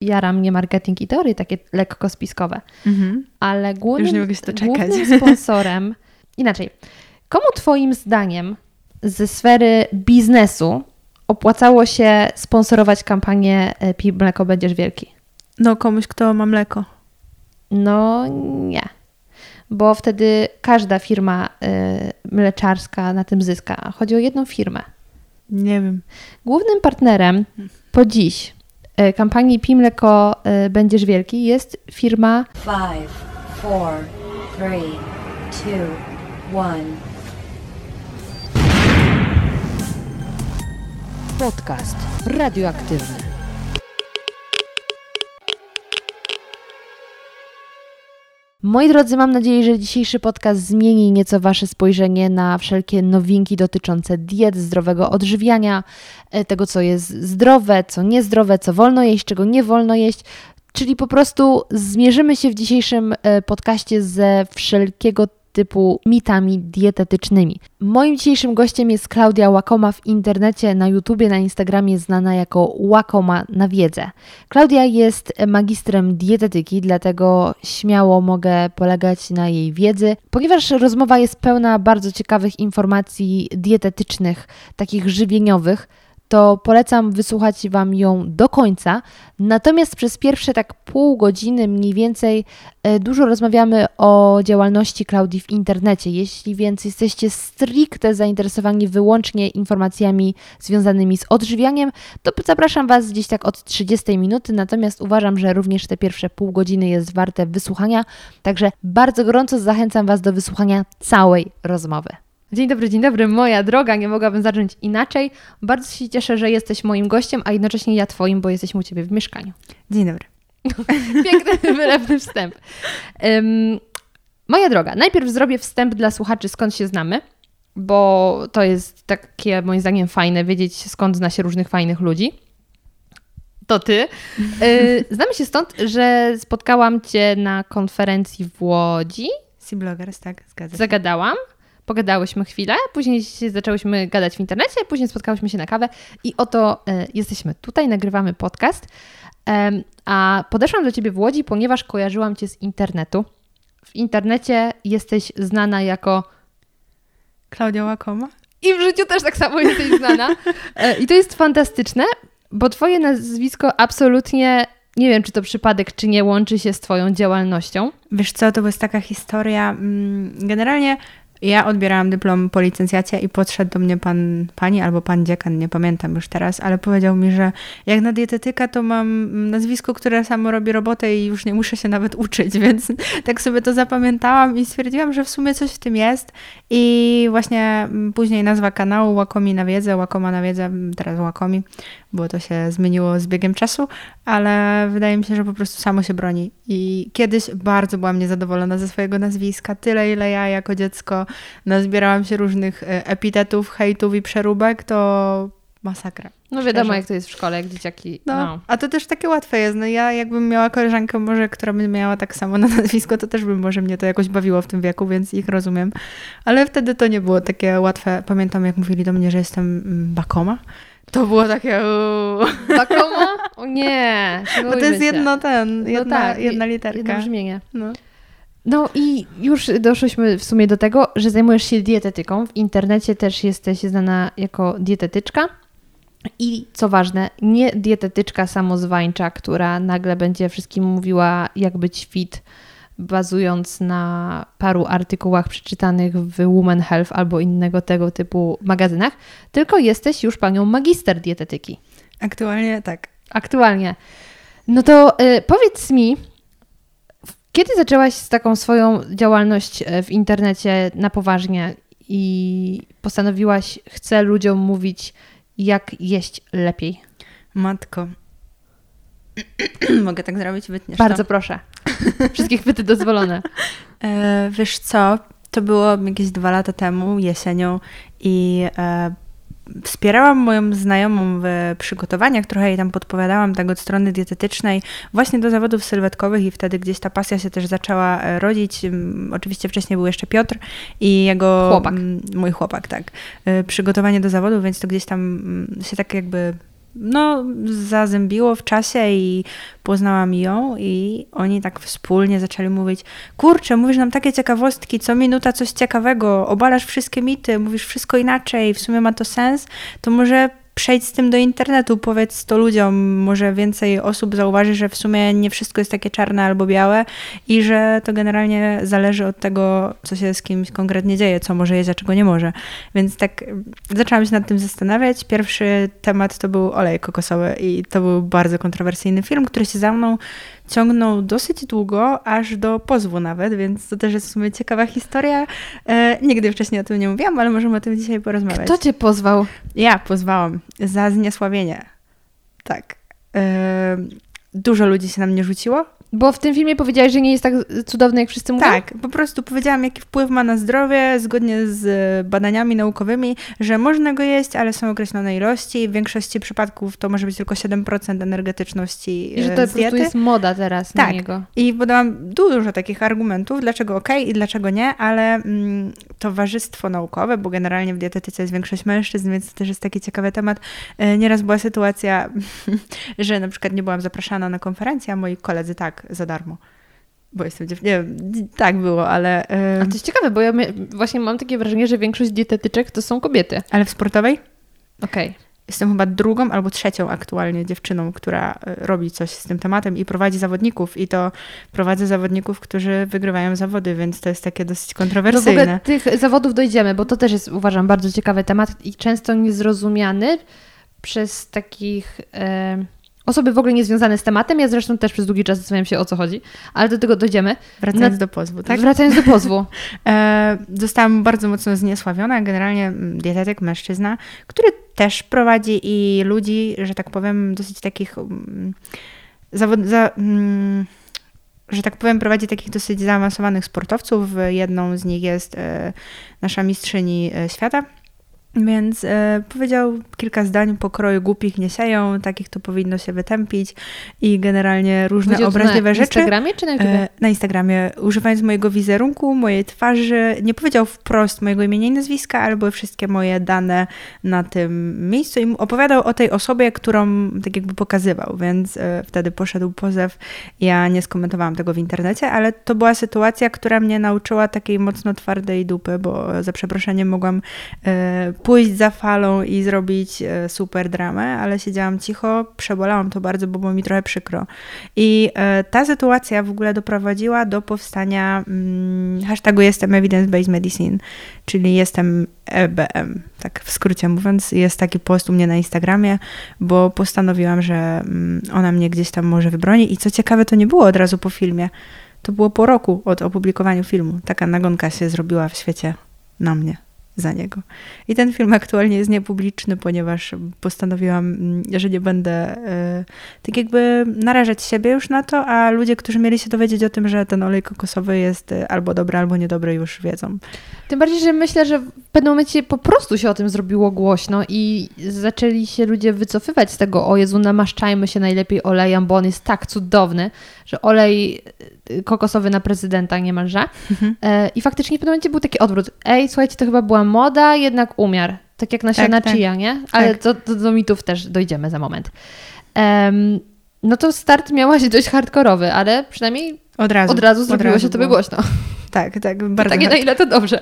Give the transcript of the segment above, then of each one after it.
jara mnie marketing i teorie takie lekko spiskowe. Mhm. Ale głównym, głównym sponsorem, inaczej, komu twoim zdaniem ze sfery biznesu opłacało się sponsorować kampanię e, Pij mleko będziesz wielki? No komuś, kto ma mleko. No nie. Bo wtedy każda firma y, mleczarska na tym zyska. Chodzi o jedną firmę. Nie wiem. Głównym partnerem po dziś kampanii Pij mleko y, będziesz wielki jest firma Five, four, three, two, one. Podcast radioaktywny. Moi drodzy, mam nadzieję, że dzisiejszy podcast zmieni nieco Wasze spojrzenie na wszelkie nowinki dotyczące diet, zdrowego odżywiania, e, tego, co jest zdrowe, co niezdrowe, co wolno jeść, czego nie wolno jeść. Czyli po prostu zmierzymy się w dzisiejszym e, podcaście ze wszelkiego typu mitami dietetycznymi. Moim dzisiejszym gościem jest Klaudia Łakoma w internecie, na YouTubie, na Instagramie znana jako Łakoma na wiedzę. Klaudia jest magistrem dietetyki, dlatego śmiało mogę polegać na jej wiedzy, ponieważ rozmowa jest pełna bardzo ciekawych informacji dietetycznych, takich żywieniowych to polecam wysłuchać Wam ją do końca. Natomiast przez pierwsze tak pół godziny mniej więcej e, dużo rozmawiamy o działalności Klaudii w internecie. Jeśli więc jesteście stricte zainteresowani wyłącznie informacjami związanymi z odżywianiem, to zapraszam Was gdzieś tak od 30 minuty. Natomiast uważam, że również te pierwsze pół godziny jest warte wysłuchania. Także bardzo gorąco zachęcam Was do wysłuchania całej rozmowy. Dzień dobry, dzień dobry, moja droga. Nie mogłabym zacząć inaczej. Bardzo się cieszę, że jesteś moim gościem, a jednocześnie ja Twoim, bo jesteśmy u Ciebie w mieszkaniu. Dzień dobry. Piękny, wylewny wstęp. Ym, moja droga, najpierw zrobię wstęp dla słuchaczy, skąd się znamy, bo to jest takie moim zdaniem fajne, wiedzieć skąd zna się różnych fajnych ludzi. To ty. Y, znamy się stąd, że spotkałam Cię na konferencji w Łodzi. Sea Bloggers, tak, zgadza się. Zagadałam, pogadałyśmy chwilę, później zaczęłyśmy gadać w internecie, później spotkałyśmy się na kawę i oto e, jesteśmy tutaj, nagrywamy podcast. Em, a podeszłam do Ciebie w Łodzi, ponieważ kojarzyłam Cię z internetu. W internecie jesteś znana jako Klaudia Łakoma? i w życiu też tak samo jesteś znana. E, I to jest fantastyczne, bo Twoje nazwisko absolutnie, nie wiem czy to przypadek, czy nie, łączy się z Twoją działalnością. Wiesz co, to jest taka historia. mm, Generalnie ja odbierałam dyplom po i podszedł do mnie pan, pani albo pan dziekan, nie pamiętam już teraz, ale powiedział mi, że jak na dietetyka to mam nazwisko, które samo robi robotę i już nie muszę się nawet uczyć, więc tak sobie to zapamiętałam i stwierdziłam, że w sumie coś w tym jest i właśnie mm, później nazwa kanału Łakomi na wiedzę, Łakoma na wiedzę, mm, teraz Łakomi, bo to się zmieniło z biegiem czasu, ale wydaje mi się, że po prostu samo się broni. I kiedyś bardzo byłam niezadowolona ze swojego nazwiska. Tyle, ile ja jako dziecko nazbierałam się różnych e, epitetów, hejtów i przeróbek, to masakra. No wiadomo Szczerze. jak to jest w szkole, jak dzieciaki... No, no. a to też takie łatwe jest. No ja jakbym miała koleżankę może, która by miała tak samo na nazwisko, to też by może mnie to jakoś bawiło w tym wieku, więc ich rozumiem. Ale wtedy to nie było takie łatwe. Pamiętam, jak mówili do mnie, że jestem mm, Bakoma. To było takie... uuu. Bakoma? O nie. Bo to jest się. jedno ten, No jedna, tak, jedna je- literka. Jedno brzmienie. No. No i już doszłyśmy w sumie do tego, że zajmujesz się dietetyką. W internecie też jesteś znana jako dietetyczka. I co ważne, nie dietetyczka samozwańcza, która nagle będzie wszystkim mówiła, jak być fit, bazując na paru artykułach przeczytanych w Woman Health albo innego tego typu magazynach, tylko jesteś już panią magister dietetyki. Aktualnie tak. Aktualnie. No to y, powiedz mi, kiedy zaczęłaś z taką swoją działalność e, w internecie na poważnie i postanowiłaś, chcę ludziom mówić, jak jeść lepiej? Matko. Mogę tak zrobić? Wytniesz Bardzo to? proszę. Wszystkie chwyty dozwolone. E, wiesz co, to było jakieś dwa lata temu, jesienią i e, wspierałam moją znajomą w przygotowaniach, trochę jej tam podpowiadałam tak od strony dietetycznej, właśnie do zawodów sylwetkowych i wtedy gdzieś ta pasja się też zaczęła e, rodzić. Oczywiście wcześniej był jeszcze Piotr i jego... Chłopak. Mój chłopak, tak. E, Przygotowanie do zawodów, więc to gdzieś tam się tak jakby no, zazębiło w czasie i poznałam ją i oni tak wspólnie zaczęli mówić, kurczę, mówisz nam takie ciekawostki, co minuta coś ciekawego, obalasz wszystkie mity, mówisz wszystko inaczej, w sumie ma to sens, to może przejdź z tym do internetu, powiedz to ludziom, może więcej osób zauważy, że w sumie nie wszystko jest takie czarne albo białe i że to generalnie zależy od tego, co się z kimś konkretnie dzieje, co może jeść, a czego nie może. Więc tak zaczęłam się nad tym zastanawiać. Pierwszy temat to był olej kokosowy i to był bardzo kontrowersyjny film, który się za mną ciągnął dosyć długo, aż do pozwu nawet, więc to też jest w sumie ciekawa historia. E, nigdy wcześniej o tym nie mówiłam, ale możemy o tym dzisiaj porozmawiać. Kto cię pozwał? Ja pozwałam za zniesławienie. Tak. E, dużo ludzi się na mnie rzuciło, Bo w tym filmie powiedziałeś, że nie jest tak cudowny, jak wszyscy mówią? Tak, po prostu powiedziałam, jaki wpływ ma na zdrowie, zgodnie z badaniami naukowymi, że można go jeść, ale są określone ilości. W większości przypadków to może być tylko 7% energetyczności I że e, to z po prostu diety. jest moda teraz na Tak. niego. I podałam dużo takich argumentów, dlaczego ok i dlaczego nie, ale mm, towarzystwo naukowe, bo generalnie w dietetyce jest większość mężczyzn, więc to też jest taki ciekawy temat. E, Nieraz była sytuacja, że na przykład nie byłam zapraszana na konferencję, a moi koledzy tak, za darmo. Bo jestem dziewczyną. Nie tak było, ale. e, A to jest ciekawe, bo ja my, właśnie mam takie wrażenie, że większość dietetyczek to są kobiety. Ale w sportowej? Okej. Jestem chyba drugą albo trzecią aktualnie dziewczyną, która e, robi coś z tym tematem i prowadzi zawodników. I to prowadzę zawodników, którzy wygrywają zawody, więc to jest takie dosyć No w kontrowersyjne. ogóle tych zawodów dojdziemy, bo to też jest, uważam, bardzo ciekawy temat i często niezrozumiany przez takich e, osoby w ogóle niezwiązane z tematem. Ja zresztą też przez długi czas zastanawiam się, o co chodzi, ale do tego dojdziemy. Wracając na- do pozwu, tak? Wracając do pozwu. E, zostałam bardzo mocno zniesławiona. Generalnie dietetyk, mężczyzna, który też prowadzi i ludzi, że tak powiem, dosyć takich mm, zawod, za, mm, że tak powiem, prowadzi takich dosyć zaawansowanych sportowców. Jedną z nich jest e, nasza mistrzyni e, świata. Więc e, powiedział kilka zdań pokroju głupich nie sieją, takich to powinno się wytępić i generalnie różne Powiedział obraźliwe na rzeczy. Instagramie czy na YouTube? E, na Instagramie, używając mojego wizerunku, mojej twarzy. Nie powiedział wprost mojego imienia i nazwiska, ale były wszystkie moje dane na tym miejscu i opowiadał o tej osobie, którą tak jakby pokazywał, więc e, wtedy poszedł pozew. Ja nie skomentowałam tego w internecie, ale to była sytuacja, która mnie nauczyła takiej mocno twardej dupy, bo za przeproszeniem mogłam e, pójść za falą i zrobić e, super dramę, ale siedziałam cicho, przebolałam to bardzo, bo było mi trochę przykro. I e, ta sytuacja w ogóle doprowadziła do powstania mm, hashtagu jestem evidence-based medicine, czyli jestem EBM, tak w skrócie mówiąc. Jest taki post u mnie na Instagramie, bo postanowiłam, że mm, ona mnie gdzieś tam może wybroni i co ciekawe, to nie było od razu po filmie. To było po roku od opublikowania filmu. Taka nagonka się zrobiła w świecie na mnie za niego. I ten film aktualnie jest niepubliczny, ponieważ postanowiłam, mm, że nie będę e, tak jakby narażać siebie już na to, a ludzie, którzy mieli się dowiedzieć o tym, że ten olej kokosowy jest e, albo dobry, albo niedobry, już wiedzą. Tym bardziej, że myślę, że w pewnym momencie po prostu się o tym zrobiło głośno i zaczęli się ludzie wycofywać z tego, o Jezu, namaszczajmy się najlepiej olejem, bo on jest tak cudowny, że olej y, kokosowy na prezydenta niemalże. E, I faktycznie w pewnym momencie był taki odwrót. Ej, słuchajcie, to chyba była moda, jednak umiar. Tak jak nasiona tak. chia, nie? Ale Tak. to, to do mitów też dojdziemy za moment. Em, no to start miałaś dość hardkorowy, ale przynajmniej Od razu. od razu zrobiło się tobie było. głośno. Tak, tak, bardzo. Tak, na ile to dobrze.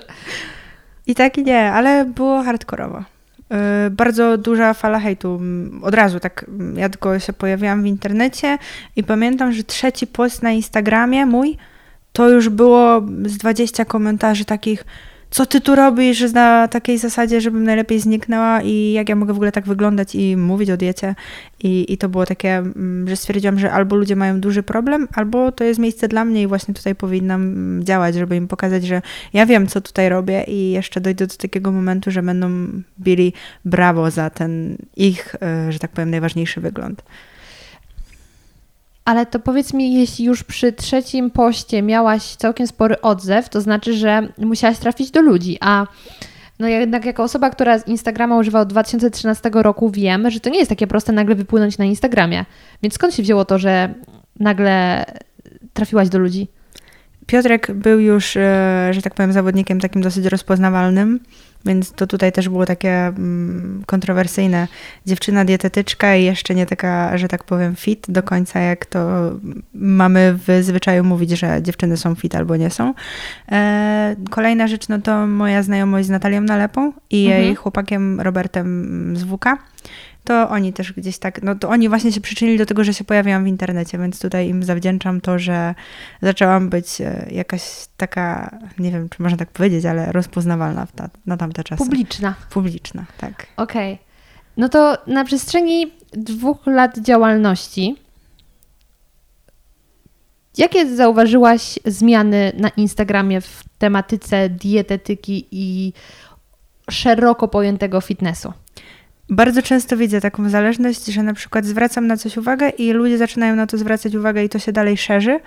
I tak i nie, ale było hardkorowo. Yy, bardzo duża fala hejtu. Od razu tak, ja tylko się pojawiłam w internecie i pamiętam, że trzeci post na Instagramie mój, to już było z 20 komentarzy takich, co ty tu robisz na takiej zasadzie, żebym najlepiej zniknęła i jak ja mogę w ogóle tak wyglądać i mówić o diecie. I, i to było takie, mm, że stwierdziłam, że albo ludzie mają duży problem, albo to jest miejsce dla mnie i właśnie tutaj powinnam mm, działać, żeby im pokazać, że ja wiem, co tutaj robię i jeszcze dojdę do takiego momentu, że będą bili brawo za ten ich, e, że tak powiem, najważniejszy wygląd. Ale to powiedz mi, jeśli już przy trzecim poście miałaś całkiem spory odzew, to znaczy, że musiałaś trafić do ludzi, a no jednak jako osoba, która z Instagrama używa od 2013 roku, wiem, że to nie jest takie proste nagle wypłynąć na Instagramie. Więc skąd się wzięło to, że nagle trafiłaś do ludzi? Piotrek był już, e, że tak powiem, zawodnikiem takim dosyć rozpoznawalnym, więc to tutaj też było takie mm, kontrowersyjne. Dziewczyna dietetyczka i jeszcze nie taka, że tak powiem, fit do końca, jak to mamy w zwyczaju mówić, że dziewczyny są fit albo nie są. E, kolejna rzecz, no to moja znajomość z Natalią Nalepą i Mhm. jej chłopakiem Robertem z WK. To oni też gdzieś tak, no to oni właśnie się przyczynili do tego, że się pojawiłam w internecie, więc tutaj im zawdzięczam to, że zaczęłam być e, jakaś taka, nie wiem, czy można tak powiedzieć, ale rozpoznawalna ta, na tamte czasy. Publiczna. Publiczna, tak. Okej. No to na przestrzeni dwóch lat działalności, jakie zauważyłaś zmiany na Instagramie w tematyce dietetyki i szeroko pojętego fitnessu? Bardzo często widzę taką zależność, że na przykład zwracam na coś uwagę i ludzie zaczynają na to zwracać uwagę i to się dalej szerzy,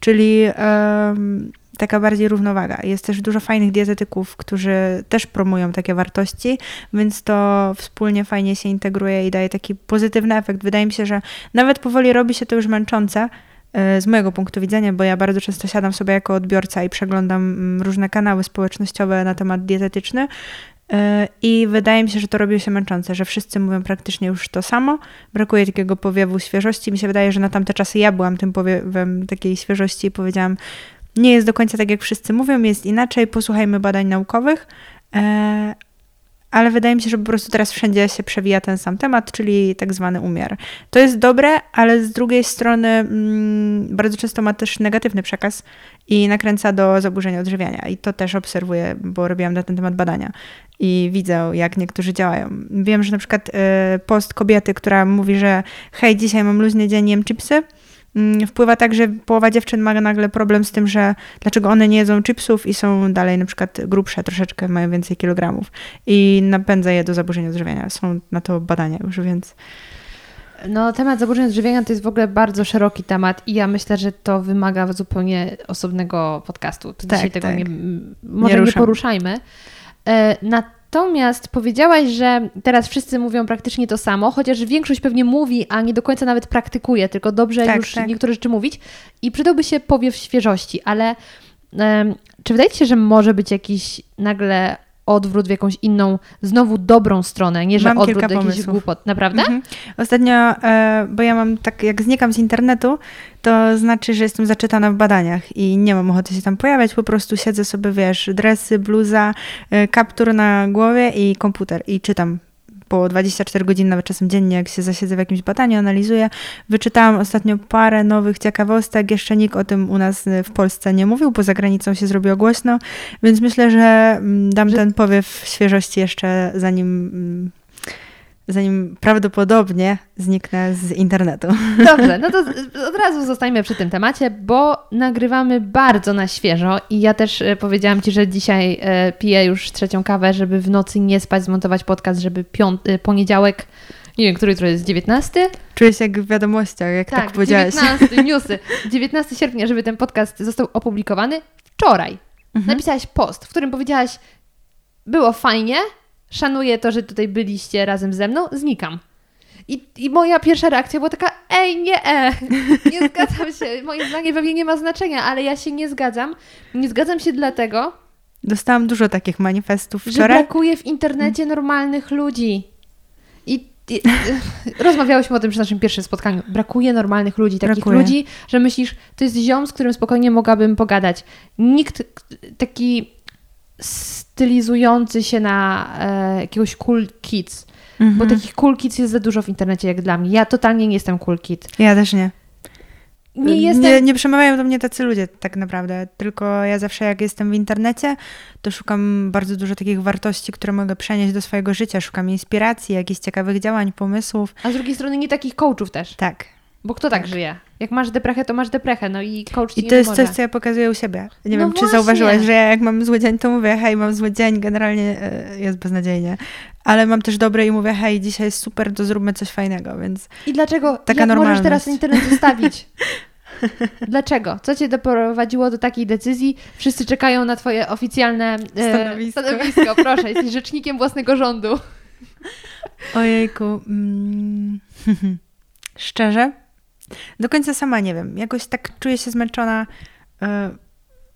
czyli em, taka bardziej równowaga. Jest też dużo fajnych dietetyków, którzy też promują takie wartości, więc to wspólnie fajnie się integruje i daje taki pozytywny efekt. Wydaje mi się, że nawet powoli robi się to już męczące, e, z mojego punktu widzenia, bo ja bardzo często siadam sobie jako odbiorca i przeglądam mm, różne kanały społecznościowe na temat dietetyczny. E, I wydaje mi się, że to robi się męczące, że wszyscy mówią praktycznie już to samo. Brakuje takiego powiewu świeżości. Mi się wydaje, że na tamte czasy ja byłam tym powiewem takiej świeżości i powiedziałam, nie jest do końca tak, jak wszyscy mówią, jest inaczej, posłuchajmy badań naukowych. Ale wydaje mi się, że po prostu teraz wszędzie się przewija ten sam temat, czyli tak zwany umiar. To jest dobre, ale z drugiej strony mm, bardzo często ma też negatywny przekaz i nakręca do zaburzenia odżywiania. I to też obserwuję, bo robiłam na ten temat badania i widzę, jak niektórzy działają. Wiem, że na przykład e, post kobiety, która mówi, że hej, dzisiaj mam luźny dzień, jem chipsy, wpływa tak, że połowa dziewczyn ma nagle problem z tym, że dlaczego one nie jedzą chipsów i są dalej na przykład grubsze, troszeczkę mają więcej kilogramów i napędza je do zaburzeń odżywiania. Są na to badania już, więc No, temat zaburzeń odżywiania to jest w ogóle bardzo szeroki temat i ja myślę, że to wymaga zupełnie osobnego podcastu. To Tak, dzisiaj tego tak. nie, może nie, ruszamy. poruszajmy. E, Natomiast powiedziałaś, że teraz wszyscy mówią praktycznie to samo, chociaż większość pewnie mówi, a nie do końca nawet praktykuje, tylko dobrze Tak, już tak. niektóre rzeczy mówić i przydałby się powiew świeżości, ale em, czy wydaje Ci się, że może być jakiś nagle odwrót w jakąś inną, znowu dobrą stronę, nie że Mam odwrót jakichś pomysłów. głupot. Naprawdę? Mhm. Ostatnio, e, bo ja mam tak, jak znikam z internetu, to znaczy, że jestem zaczytana w badaniach i nie mam ochoty się tam pojawiać, po prostu siedzę sobie, wiesz, dresy, bluza, e, kaptur na głowie i komputer i czytam po 24 godziny, nawet czasem dziennie, jak się zasiedzę w jakimś badaniu, analizuję. Wyczytałam ostatnio parę nowych ciekawostek, jeszcze nikt o tym u nas e, w Polsce nie mówił, poza granicą się zrobiło głośno, więc myślę, że mm, dam ten powiew świeżości jeszcze zanim... zanim prawdopodobnie zniknę z internetu. Dobrze, no to od razu zostańmy przy tym temacie, bo nagrywamy bardzo na świeżo i ja też e, powiedziałam Ci, że dzisiaj e, piję już trzecią kawę, żeby w nocy nie spać, zmontować podcast, żeby piąt, e, poniedziałek, nie wiem, który jutro jest, 19? Czuję się jak w wiadomościach, jak tak, powiedziałaś. 19 newsy. 19 sierpnia, żeby ten podcast został opublikowany wczoraj. Mhm. Napisałaś post, w którym powiedziałaś, było fajnie, szanuję to, że tutaj byliście razem ze mną, znikam. I, I moja pierwsza reakcja była taka, ej, nie, e, nie zgadzam się. Moim zdaniem pewnie nie ma znaczenia, ale ja się nie zgadzam. Nie zgadzam się dlatego, Dostałam dużo takich manifestów że wczoraj. brakuje w internecie normalnych ludzi. I, i rozmawiałyśmy o tym przy naszym pierwszym spotkaniu. Brakuje normalnych ludzi, takich Brakuje. ludzi, że myślisz, to jest ziom, z którym spokojnie mogłabym pogadać. Nikt taki stylizujący się na e, jakiegoś cool kids. Mhm. Bo takich cool kids jest za dużo w internecie, jak dla mnie. Ja totalnie nie jestem cool kid. Ja też nie. Nie jestem... nie. Nie przemawiają do mnie tacy ludzie tak naprawdę. Tylko ja zawsze jak jestem w internecie, to szukam bardzo dużo takich wartości, które mogę przenieść do swojego życia. Szukam inspiracji, jakichś ciekawych działań, pomysłów. A z drugiej strony nie takich coachów też. Tak. Bo kto tak, żyje? Jak masz deprechę, to masz deprechę. No i coach I to jest coś, co ja pokazuję u siebie. Nie No wiem, czy właśnie. zauważyłaś, że ja jak mam zły dzień, to mówię, hej, mam zły dzień, generalnie e, jest beznadziejnie. Ale mam też dobry i mówię, hej, dzisiaj jest super, to zróbmy coś fajnego, więc I dlaczego Taka jak możesz normalność. teraz internet zostawić? Dlaczego? Co cię doprowadziło do takiej decyzji? Wszyscy czekają na twoje oficjalne e, Stanowisko. stanowisko. Proszę, jesteś rzecznikiem własnego rządu. Ojejku. Mm. Szczerze? Do końca sama nie wiem. Jakoś tak czuję się zmęczona. e,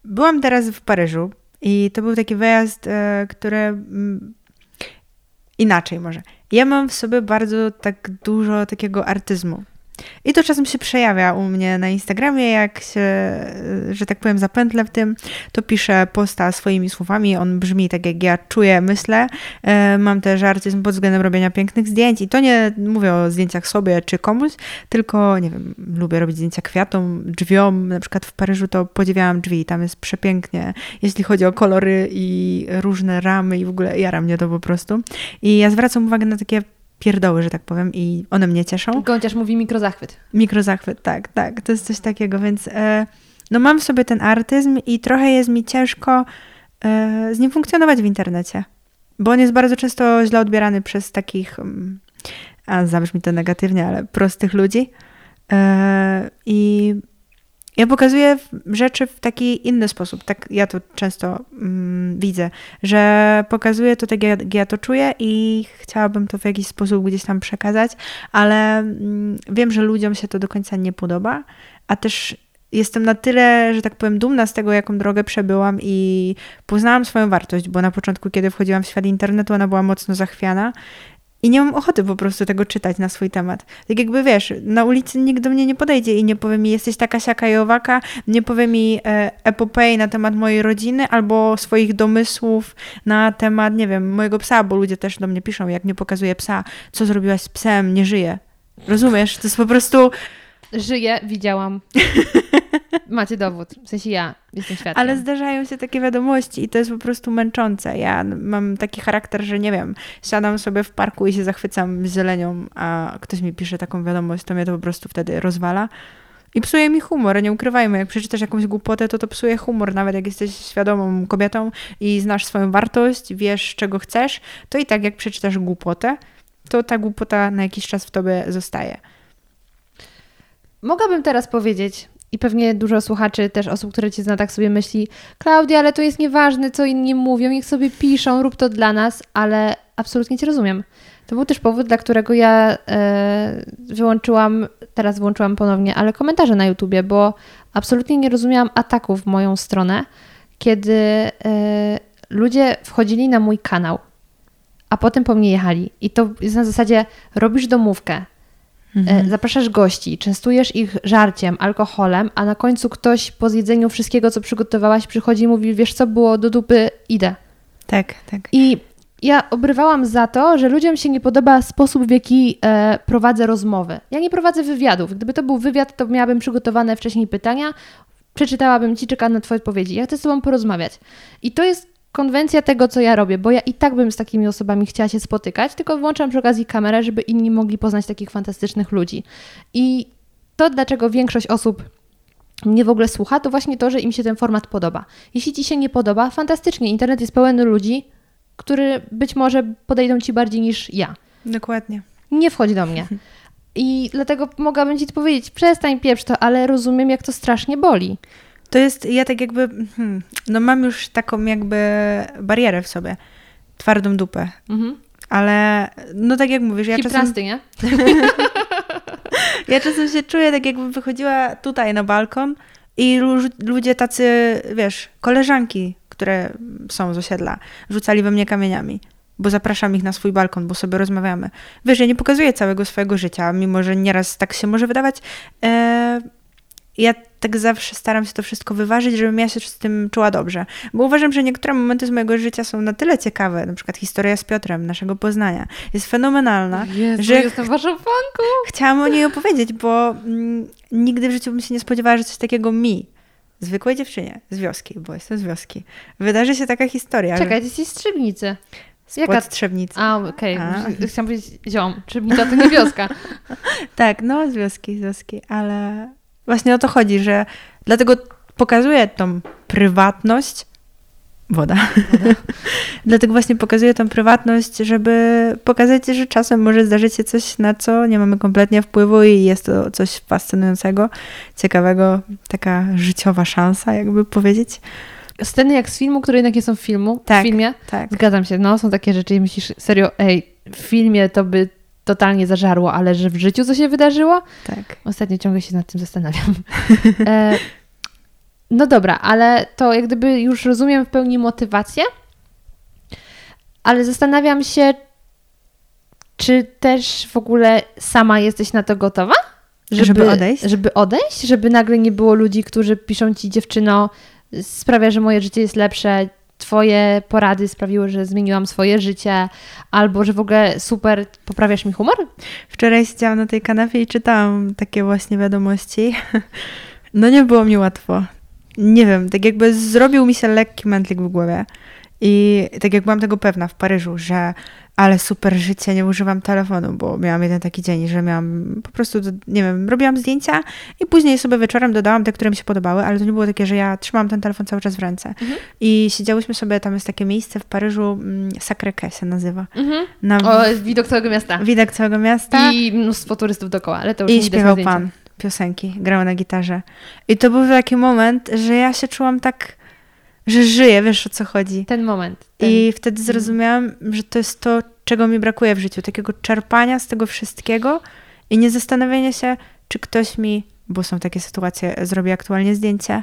byłam teraz w Paryżu i to był taki wyjazd, e, który mm, inaczej może. Ja mam w sobie bardzo tak dużo takiego artyzmu. I to czasem się przejawia u mnie na Instagramie, jak się, że tak powiem, zapętlę w tym, to piszę posta swoimi słowami, on brzmi tak, jak ja czuję, myślę. E, mam też artyzm pod względem robienia pięknych zdjęć i to nie mówię o zdjęciach sobie czy komuś, tylko, nie wiem, lubię robić zdjęcia kwiatom, drzwiom, na przykład w Paryżu to podziwiałam drzwi, tam jest przepięknie, jeśli chodzi o kolory i różne ramy i w ogóle jara mnie to po prostu. I ja zwracam uwagę na takie pierdoły, że tak powiem, i one mnie cieszą. Gąciarz mówi mikrozachwyt. Mikrozachwyt, tak, tak. To jest coś takiego, więc e, no mam w sobie ten artyzm i trochę jest mi ciężko e, z nim funkcjonować w internecie, bo on jest bardzo często źle odbierany przez takich, mm, a zabrzmi to negatywnie, ale prostych ludzi. E, I ja pokazuję rzeczy w taki inny sposób. Tak ja to często mm, widzę, że pokazuję to tak, jak ja to czuję i chciałabym to w jakiś sposób gdzieś tam przekazać, ale mm, wiem, że ludziom się to do końca nie podoba, a też jestem na tyle, że tak powiem, dumna z tego, jaką drogę przebyłam i poznałam swoją wartość, bo na początku, kiedy wchodziłam w świat internetu, ona była mocno zachwiana i nie mam ochoty po prostu tego czytać na swój temat. Tak jakby wiesz, na ulicy nikt do mnie nie podejdzie i nie powie mi, jesteś taka siaka i owaka, nie powie mi e, epopei na temat mojej rodziny albo swoich domysłów na temat, nie wiem, mojego psa, bo ludzie też do mnie piszą, jak nie pokazuję psa, co zrobiłaś z psem, nie żyje. Rozumiesz? To jest po prostu Żyję, widziałam. Macie dowód. W sensie ja jestem świadkiem. Ale zdarzają się takie wiadomości i to jest po prostu męczące. Ja mam taki charakter, że nie wiem, siadam sobie w parku i się zachwycam zielenią, a ktoś mi pisze taką wiadomość, to mnie to po prostu wtedy rozwala. I psuje mi humor, nie ukrywajmy. Jak przeczytasz jakąś głupotę, to to psuje humor. Nawet jak jesteś świadomą kobietą i znasz swoją wartość, wiesz czego chcesz, to i tak jak przeczytasz głupotę, to ta głupota na jakiś czas w tobie zostaje. Mogłabym teraz powiedzieć, i pewnie dużo słuchaczy, też osób, które cię zna, tak sobie myśli, Klaudia, ale to jest nieważne, co inni mówią, niech sobie piszą, rób to dla nas, ale absolutnie cię rozumiem. To był też powód, dla którego ja e, wyłączyłam, teraz włączyłam ponownie, ale komentarze na YouTubie, bo absolutnie nie rozumiałam ataków w moją stronę, kiedy e, ludzie wchodzili na mój kanał, a potem po mnie jechali. I to jest na zasadzie, robisz domówkę, Mhm. Zapraszasz gości, częstujesz ich żarciem, alkoholem, a na końcu ktoś po zjedzeniu wszystkiego, co przygotowałaś, przychodzi i mówi: Wiesz co, było do dupy, idę. Tak, tak. I ja obrywałam za to, że ludziom się nie podoba sposób, w jaki e, prowadzę rozmowy. Ja nie prowadzę wywiadów. Gdyby to był wywiad, to miałabym przygotowane wcześniej pytania, przeczytałabym ci, czekam na Twoje odpowiedzi. Ja chcę z Tobą porozmawiać. I to jest konwencja tego, co ja robię, bo ja i tak bym z takimi osobami chciała się spotykać, tylko włączam przy okazji kamerę, żeby inni mogli poznać takich fantastycznych ludzi. I to, dlaczego większość osób mnie w ogóle słucha, to właśnie to, że im się ten format podoba. Jeśli ci się nie podoba, fantastycznie, internet jest pełen ludzi, którzy być może podejdą ci bardziej niż ja. Dokładnie. Nie wchodź do mnie. I dlatego mogłabym ci powiedzieć, przestań pieprz to, ale rozumiem, jak to strasznie boli. To jest, ja tak jakby, hmm, no mam już taką jakby barierę w sobie, twardą dupę. Mhm. Ale, no tak jak mówisz, ja czasem... nie? ja czasem się czuję tak jakbym wychodziła tutaj na balkon i ludzie tacy, wiesz, koleżanki, które są z osiedla, rzucali we mnie kamieniami bo zapraszam ich na swój balkon, bo sobie rozmawiamy. Wiesz, ja nie pokazuję całego swojego życia, mimo że nieraz tak się może wydawać. E, ja tak zawsze staram się to wszystko wyważyć, żebym ja się z tym czuła dobrze. Bo uważam, że niektóre momenty z mojego życia są na tyle ciekawe, na przykład historia z Piotrem, naszego Poznania, jest fenomenalna, Jezu, że jestem waszą fanką. Chciałam o niej opowiedzieć, bo mm, nigdy w życiu bym się nie spodziewała, że coś takiego mi, zwykłej dziewczynie z wioski, bo jestem z wioski, wydarzy się taka historia. Czekaj, że... ty jesteś z Trzebnicy. Jaka Trzebnicy? A, okej. Okay. Chciałam powiedzieć ziom. Trzebnica to nie wioska. tak, no z wioski, z wioski, ale Właśnie o to chodzi, że dlatego pokazuję tą prywatność. Woda. Woda. dlatego właśnie pokazuję tą prywatność, żeby pokazać, że czasem może zdarzyć się coś, na co nie mamy kompletnie wpływu i jest to coś fascynującego, ciekawego, taka życiowa szansa, jakby powiedzieć. Sceny jak z filmu, które jednak nie są w filmu, tak, w filmie. Tak. Zgadzam się, no są takie rzeczy i myślisz, serio, ej, w filmie to by totalnie zażarło, ale że w życiu co się wydarzyło? Tak. Ostatnio ciągle się nad tym zastanawiam. e, No dobra, ale to jak gdyby już rozumiem w pełni motywację, ale zastanawiam się, czy też w ogóle sama jesteś na to gotowa? Żeby odejść? Żeby odejść? Żeby nagle nie było ludzi, którzy piszą ci, dziewczyno, sprawia, że moje życie jest lepsze, twoje porady sprawiły, że zmieniłam swoje życie, albo że w ogóle super poprawiasz mi humor? Wczoraj siedziałam na tej kanapie i czytałam takie właśnie wiadomości. No nie było mi łatwo. Nie wiem, tak jakby zrobił mi się lekki mętlik w głowie. I tak jak byłam tego pewna w Paryżu, że ale super życie, nie używam telefonu, bo miałam jeden taki dzień, że miałam po prostu, nie wiem, robiłam zdjęcia i później sobie wieczorem dodałam te, które mi się podobały, ale to nie było takie, że ja trzymałam ten telefon cały czas w ręce. Mhm. I siedziałyśmy sobie, tam jest takie miejsce w Paryżu, mm, Sacré-Cœur się nazywa. Mhm. Na O, widok całego miasta. widok całego miasta. I mnóstwo turystów dookoła, ale to już I nie śpiewał pan piosenki, grał na gitarze. I to był taki moment, że ja się czułam tak, że żyję, wiesz o co chodzi. Ten moment. Ten... I wtedy zrozumiałam, że to jest to, czego mi brakuje w życiu, takiego czerpania z tego wszystkiego i nie zastanawiania się, czy ktoś mi, bo są takie sytuacje, zrobi aktualnie zdjęcie,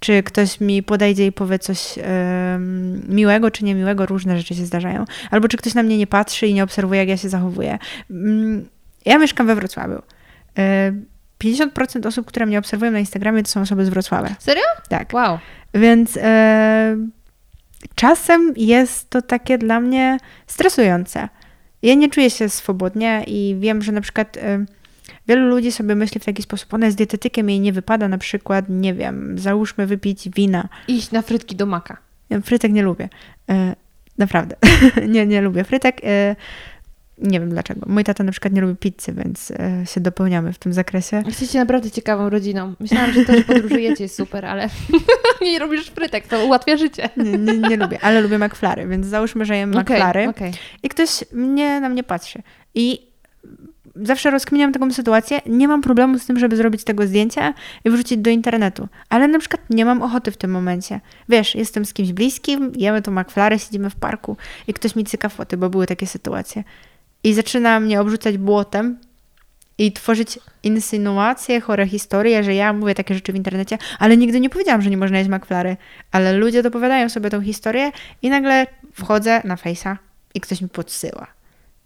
czy ktoś mi podejdzie i powie coś em, miłego czy niemiłego, różne rzeczy się zdarzają, albo czy ktoś na mnie nie patrzy i nie obserwuje, jak ja się zachowuję. Mm, Ja mieszkam we Wrocławiu. E, 50% osób, które mnie obserwują na Instagramie, to są osoby z Wrocławia. Serio? Tak. Wow. Więc e, czasem jest to takie dla mnie stresujące. Ja nie czuję się swobodnie i wiem, że na przykład e, wielu ludzi sobie myśli w taki sposób, ona jest dietetykiem, jej nie wypada na przykład, nie wiem, załóżmy wypić wina. Iść na frytki do maka. Ja frytek nie lubię. E, naprawdę. nie, nie lubię frytek. Nie wiem dlaczego. Mój tata na przykład nie lubi pizzy, więc e, się dopełniamy w tym zakresie. Jesteście naprawdę ciekawą rodziną. Myślałam, że to, że podróżujecie jest super, ale nie robisz frytek, to ułatwia życie. Nie, nie, nie lubię, ale lubię McFlary, więc załóżmy, że jem Okej, McFlary. okej. i ktoś mnie na mnie patrzy. I zawsze rozkminiam taką sytuację. Nie mam problemu z tym, żeby zrobić tego zdjęcia i wrzucić do internetu. Ale na przykład nie mam ochoty w tym momencie. Wiesz, jestem z kimś bliskim, jemy to McFlary, siedzimy w parku i ktoś mi cyka foty, bo były takie sytuacje. I zaczyna mnie obrzucać błotem i tworzyć insynuacje, chore historie, że ja mówię takie rzeczy w internecie, ale nigdy nie powiedziałam, że nie można jeść McFlary. Ale ludzie dopowiadają sobie tą historię i nagle wchodzę na Face'a i ktoś mi podsyła.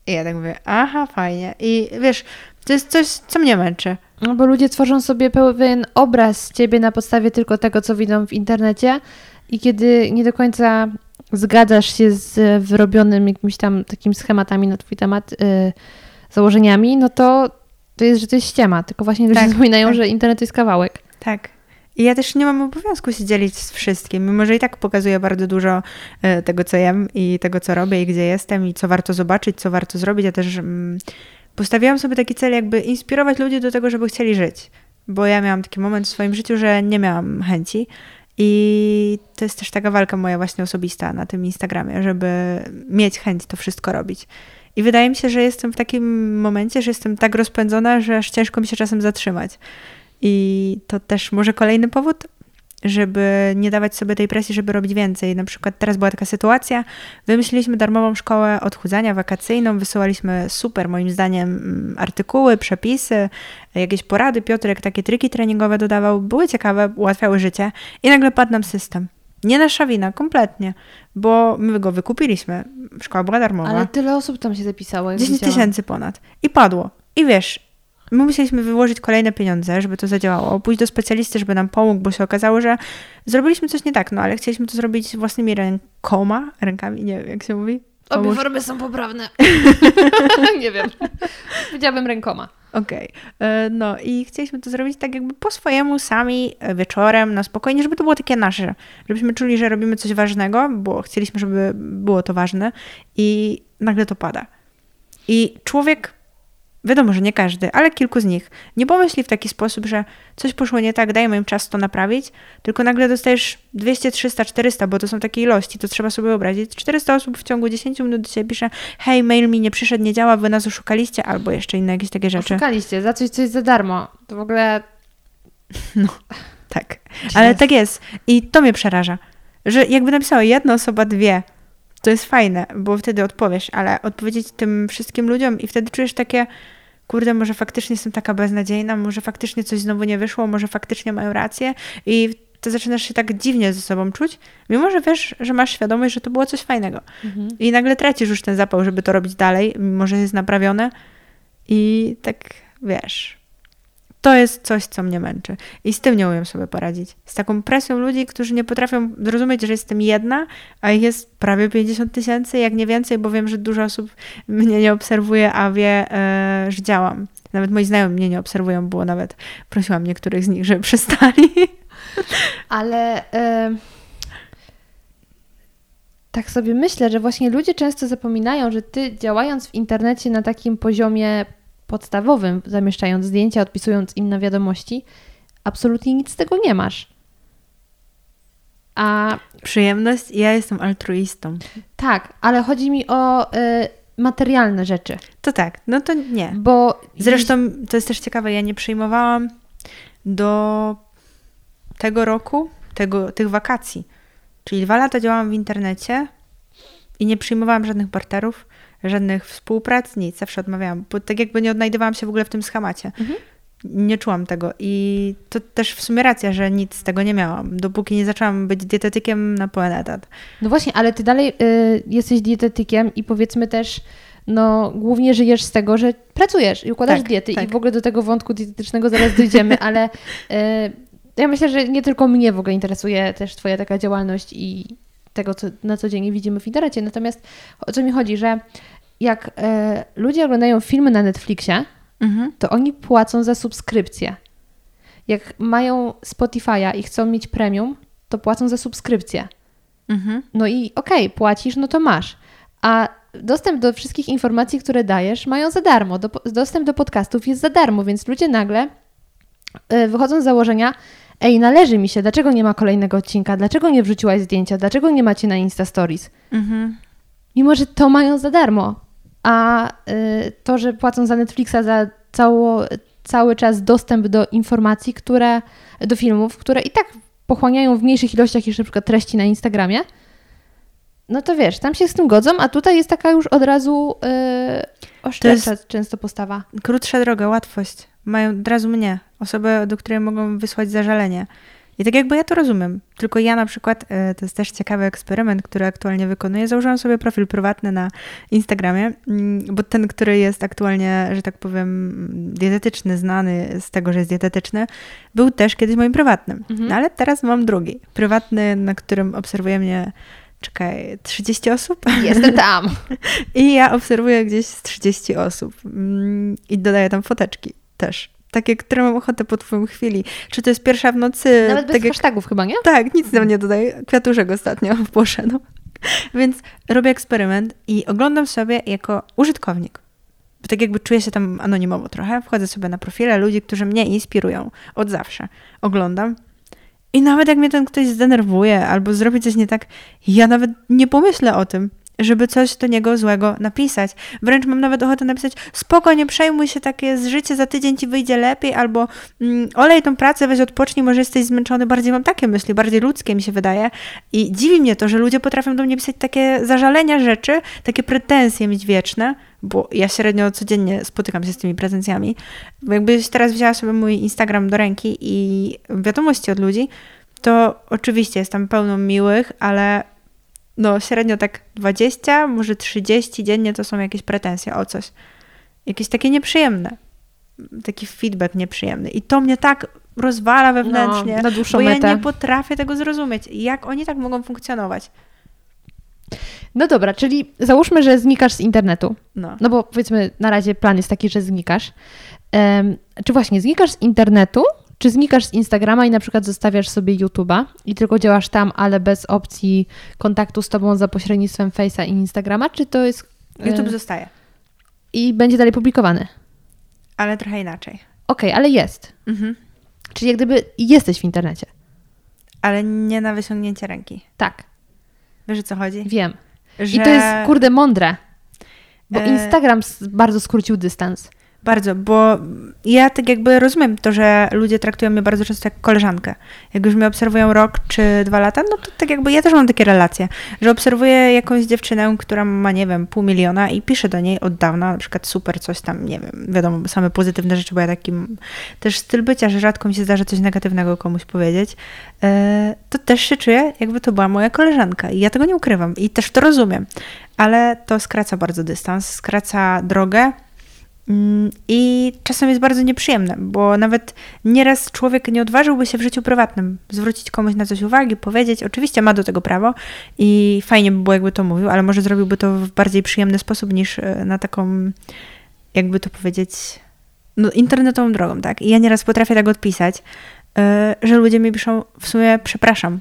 I ja tak mówię, aha, fajnie. I wiesz, to jest coś, co mnie męczy. No bo ludzie tworzą sobie pewien obraz ciebie na podstawie tylko tego, co widzą w internecie i kiedy nie do końca zgadzasz się z wyrobionym jakimiś tam takimi schematami na twój temat, y, założeniami, no to to jest, że to jest ściema. Tylko właśnie ludzie Tak, zapominają, tak. że internet to jest kawałek. Tak. I ja też nie mam obowiązku się dzielić z wszystkim, mimo że i tak pokazuję bardzo dużo e, tego, co jem i tego, co robię i gdzie jestem i co warto zobaczyć, co warto zrobić. Ja też mm, postawiłam sobie taki cel, jakby inspirować ludzi do tego, żeby chcieli żyć. Bo ja miałam taki moment w swoim życiu, że nie miałam chęci. I to jest też taka walka moja właśnie osobista na tym Instagramie, żeby mieć chęć to wszystko robić. I wydaje mi się, że jestem w takim momencie, że jestem tak rozpędzona, że aż ciężko mi się czasem zatrzymać. I to też może kolejny powód, żeby nie dawać sobie tej presji, żeby robić więcej. Na przykład teraz była taka sytuacja, wymyśliliśmy darmową szkołę odchudzania wakacyjną, wysyłaliśmy super moim zdaniem mm, artykuły, przepisy, jakieś porady. Piotrek takie triki treningowe dodawał, były ciekawe, ułatwiały życie i nagle padł nam system. Nie nasza wina, kompletnie, bo my go wykupiliśmy. Szkoła była darmowa. Ale tyle osób tam się zapisało. jak 10 widziałam. tysięcy ponad. I padło. I wiesz, my musieliśmy wyłożyć kolejne pieniądze, żeby to zadziałało, pójść do specjalisty, żeby nam pomógł, bo się okazało, że zrobiliśmy coś nie tak, no ale chcieliśmy to zrobić własnymi rękoma, rękami, nie wiem jak się mówi. Obie formy są poprawne. nie wiem. Powiedziałabym rękoma. Okej. E, No i chcieliśmy to zrobić tak jakby po swojemu, sami, e, wieczorem, na spokojnie, żeby to było takie nasze. Żebyśmy czuli, że robimy coś ważnego, bo chcieliśmy, żeby było to ważne i nagle to pada. I człowiek, wiadomo, że nie każdy, ale kilku z nich, nie pomyśli w taki sposób, że coś poszło nie tak, dajmy im czas to naprawić, tylko nagle dostajesz 200, 300, 400, bo to są takie ilości, to trzeba sobie wyobrazić. 400 osób w ciągu 10 minut do ciebie pisze, hej, mail mi nie przyszedł, nie działa, wy nas oszukaliście, albo jeszcze inne jakieś takie rzeczy. Szukaliście za coś, co jest za darmo. To w ogóle... Tak. Ale tak jest. I to mnie przeraża. Że jakby napisała jedna osoba, dwie, to jest fajne, bo wtedy odpowiesz, ale odpowiedzieć tym wszystkim ludziom i wtedy czujesz takie, kurde, może faktycznie jestem taka beznadziejna, może faktycznie coś znowu nie wyszło, może faktycznie mają rację i to zaczynasz się tak dziwnie ze sobą czuć, mimo że wiesz, że masz świadomość, że to było coś fajnego. Mhm. I nagle tracisz już ten zapał, żeby to robić dalej, mimo że jest naprawione. I tak wiesz. To jest coś, co mnie męczy. I z tym nie umiem sobie poradzić. Z taką presją ludzi, którzy nie potrafią zrozumieć, że jestem jedna, a ich jest prawie 50 tysięcy, jak nie więcej, bo wiem, że dużo osób mnie nie obserwuje, a wie, e, że działam. Nawet moi znajomi mnie nie obserwują, było nawet prosiłam niektórych z nich, żeby przestali. Ale e, tak sobie myślę, że właśnie ludzie często zapominają, że ty działając w internecie na takim poziomie podstawowym, zamieszczając zdjęcia, odpisując im na wiadomości, absolutnie nic z tego nie masz. A Przyjemność, ja jestem altruistą. tak, ale chodzi mi o e, materialne rzeczy, To tak, no to nie. bo Zresztą to jest też ciekawe, ja nie przyjmowałam do tego roku, tego, tych wakacji. Czyli dwa lata działałam w internecie i nie przyjmowałam żadnych barterów, żadnych współprac, nic. Zawsze odmawiałam, bo tak jakby nie odnajdywałam się w ogóle w tym schemacie. Mhm. Nie czułam tego i to też w sumie racja, że nic z tego nie miałam, dopóki nie zaczęłam być dietetykiem na pełen etat. No właśnie, ale ty dalej y, jesteś dietetykiem i powiedzmy też, no głównie żyjesz z tego, że pracujesz i układasz Tak, diety tak. i w ogóle do tego wątku dietetycznego zaraz dojdziemy, ale y, ja myślę, że nie tylko mnie w ogóle interesuje też twoja taka działalność i tego, co na co dzień widzimy w internecie. Natomiast o co mi chodzi, że jak y, ludzie oglądają filmy na Netflixie, Mhm. to oni płacą za subskrypcję. Jak mają Spotify'a i chcą mieć premium, to płacą za subskrypcję. Mhm. No i okej, płacisz, no to masz. A dostęp do wszystkich informacji, które dajesz, mają za darmo. Do, dostęp do podcastów jest za darmo, więc ludzie nagle y, wychodzą z założenia, ej, należy mi się, dlaczego nie ma kolejnego odcinka, dlaczego nie wrzuciłaś zdjęcia, dlaczego nie macie na Insta Stories? Mhm. Mimo, że to mają za darmo. A y, to, że płacą za Netflixa za cało, cały czas dostęp do informacji, które, do filmów, które i tak pochłaniają w mniejszych ilościach niż na przykład treści na Instagramie, no to wiesz, tam się z tym godzą, a tutaj jest taka już od razu yy, często postawa. Krótsza droga, łatwość. Mają od razu mnie, osobę, do której mogą wysłać zażalenie. I tak jakby ja to rozumiem. Tylko ja na przykład, e, to jest też ciekawy eksperyment, który aktualnie wykonuję, założyłam sobie profil prywatny na Instagramie, mm, bo ten, który jest aktualnie, że tak powiem, dietetyczny, znany z tego, że jest dietetyczny, był też kiedyś moim prywatnym. Mhm. No ale teraz mam drugi. Prywatny, na którym obserwuje mnie, czekaj, 30 osób? Jestem tam. I ja obserwuję gdzieś z 30 osób mm, i dodaję tam foteczki też. Takie, które mam ochotę po twoim chwili. Czy to jest pierwsza w nocy? Nawet bez tak jak, hashtagów chyba, nie? tak, nic tam nie dodaję. Kwiatuszek ostatnio poszedł. Więc robię eksperyment i oglądam sobie jako użytkownik. Bo tak jakby czuję się tam anonimowo trochę. Wchodzę sobie na profile ludzi, którzy mnie inspirują od zawsze. Oglądam. I nawet jak mnie ten ktoś zdenerwuje albo zrobi coś nie tak, ja nawet nie pomyślę o tym, żeby coś do niego złego napisać. Wręcz mam nawet ochotę napisać, spoko, nie przejmuj się, takie jest życie, za tydzień ci wyjdzie lepiej, albo mm, olej tą pracę, weź odpocznij, może jesteś zmęczony. Bardziej mam takie myśli, bardziej ludzkie mi się wydaje. I dziwi mnie to, że ludzie potrafią do mnie pisać takie zażalenia rzeczy, takie pretensje mieć wieczne, bo ja średnio codziennie spotykam się z tymi pretensjami. Jakbyś teraz wzięła sobie mój Instagram do ręki i wiadomości od ludzi, to oczywiście jest tam pełno miłych, ale no średnio tak 20, może 30 dziennie to są jakieś pretensje o coś. Jakieś takie nieprzyjemne. Taki feedback nieprzyjemny. I to mnie tak rozwala wewnętrznie, No, na dłuższą bo ja metę. nie potrafię tego zrozumieć. Jak oni tak mogą funkcjonować? No dobra, czyli załóżmy, że znikasz z internetu. No. No bo powiedzmy, na razie plan jest taki, że znikasz. Em, czy właśnie znikasz z internetu, czy znikasz z Instagrama i na przykład zostawiasz sobie YouTube'a i tylko działasz tam, ale bez opcji kontaktu z tobą za pośrednictwem Face'a i Instagrama, czy to jest... e, YouTube zostaje, I będzie dalej publikowany? ale trochę inaczej. Okej, ale jest. Mhm. Czyli jak gdyby jesteś w internecie. Ale nie na wyciągnięcie ręki. Tak, Wiesz o co chodzi? wiem. Że... I to jest, kurde, mądre. Bo E, Instagram bardzo skrócił dystans. Bardzo, bo ja tak jakby rozumiem to, że ludzie traktują mnie bardzo często jak koleżankę. Jak już mnie obserwują rok czy dwa lata, no to tak jakby ja też mam takie relacje, że obserwuję jakąś dziewczynę, która ma, nie wiem, pół miliona i piszę do niej od dawna, na przykład super coś tam, nie wiem, wiadomo, same pozytywne rzeczy, bo ja takim też styl bycia, że rzadko mi się zdarza coś negatywnego komuś powiedzieć, e, to też się czuję, jakby to była moja koleżanka i ja tego nie ukrywam i też to rozumiem, ale to skraca bardzo dystans, skraca drogę, I czasem jest bardzo nieprzyjemne, bo nawet nieraz człowiek nie odważyłby się w życiu prywatnym zwrócić komuś na coś uwagi, powiedzieć. Oczywiście ma do tego prawo i fajnie by było, jakby to mówił, ale może zrobiłby to w bardziej przyjemny sposób niż e, na taką, jakby to powiedzieć, no, internetową drogą, tak? I ja nieraz potrafię tak odpisać, e, że ludzie mi piszą w sumie przepraszam.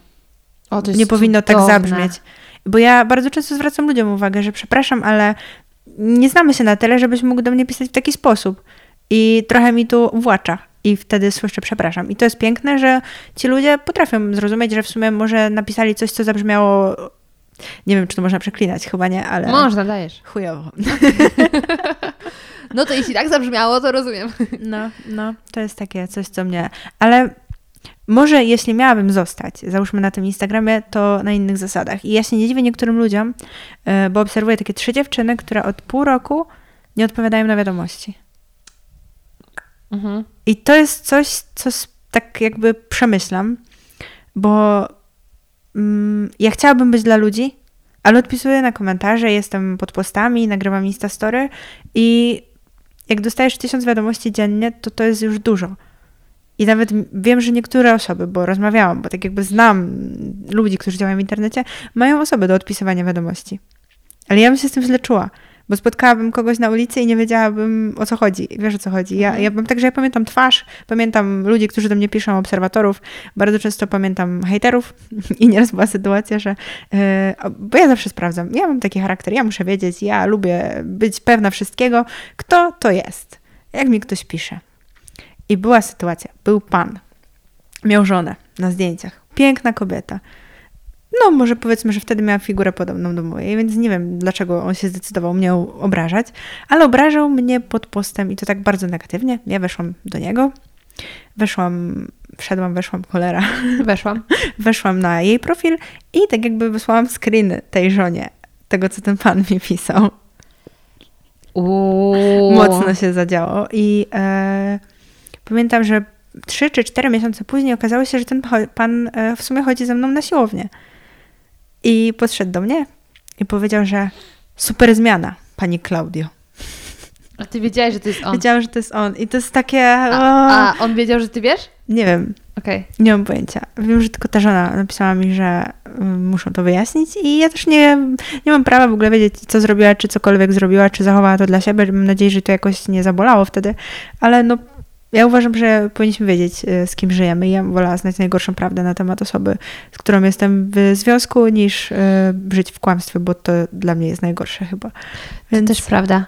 O, nie powinno tak cudowne. tak zabrzmieć. Bo ja bardzo często zwracam ludziom uwagę, że przepraszam, ale nie znamy się na tyle, żebyś mógł do mnie pisać w taki sposób. I trochę mi tu włacza. I wtedy słyszę przepraszam. I to jest piękne, że ci ludzie potrafią zrozumieć, że w sumie może napisali coś, co zabrzmiało. Nie wiem, czy to można przeklinać, chyba nie, ale. Można, dajesz. Chujowo. No to jeśli tak zabrzmiało, to rozumiem. No, no, to jest takie coś, co mnie. Ale może jeśli miałabym zostać, załóżmy na tym Instagramie, to na innych zasadach. I ja się nie dziwię niektórym ludziom, e, bo obserwuję takie trzy dziewczyny, które od pół roku nie odpowiadają na wiadomości. Mhm. I to jest coś, co tak jakby przemyślam, bo mm, ja chciałabym być dla ludzi, ale odpisuję na komentarze, jestem pod postami, nagrywam Instastory i jak dostajesz tysiąc wiadomości dziennie, to to jest już dużo. I nawet wiem, że niektóre osoby, bo rozmawiałam, bo tak jakby znam ludzi, którzy działają w internecie, mają osoby do odpisywania wiadomości. Ale ja bym się z tym źle czuła, bo spotkałabym kogoś na ulicy i nie wiedziałabym o co chodzi. Wiesz o co chodzi. Ja, mhm. ja mam tak, że ja pamiętam twarz, pamiętam ludzi, którzy do mnie piszą, obserwatorów, bardzo często pamiętam hejterów i nieraz była sytuacja, że yy, bo ja zawsze sprawdzam. Ja mam taki charakter, ja muszę wiedzieć, ja lubię być pewna wszystkiego, kto to jest. Jak mi ktoś pisze. I była sytuacja, był pan, miał żonę na zdjęciach, piękna kobieta. No, może powiedzmy, że wtedy miała figurę podobną do mojej, więc nie wiem, dlaczego on się zdecydował mnie obrażać, ale obrażał mnie pod postem i to tak bardzo negatywnie. Ja weszłam do niego, weszłam, wszedłam, weszłam, cholera. Weszłam. weszłam na jej profil i tak jakby wysłałam screeny tej żonie, tego, co ten pan mi pisał. Uuu. Mocno się zadziało i... E, Pamiętam, że trzy czy cztery miesiące później okazało się, że ten pan e, w sumie chodzi ze mną na siłownię. I podszedł do mnie i powiedział, że super zmiana, pani Claudio. A ty wiedziałeś, że to jest on? Wiedziałam, że to jest on. I to jest takie... A, a on wiedział, że ty wiesz? Nie wiem. Okay. Nie mam pojęcia. Wiem, że tylko ta żona napisała mi, że um, muszą to wyjaśnić i ja też nie, nie mam prawa w ogóle wiedzieć, co zrobiła, czy cokolwiek zrobiła, czy zachowała to dla siebie. Mam nadzieję, że to jakoś nie zabolało wtedy, ale no ja uważam, że powinniśmy wiedzieć, e, z kim żyjemy. Ja wolę znać najgorszą prawdę na temat osoby, z którą jestem w związku, niż e, żyć w kłamstwie, bo to dla mnie jest najgorsze chyba. Więc... To też prawda.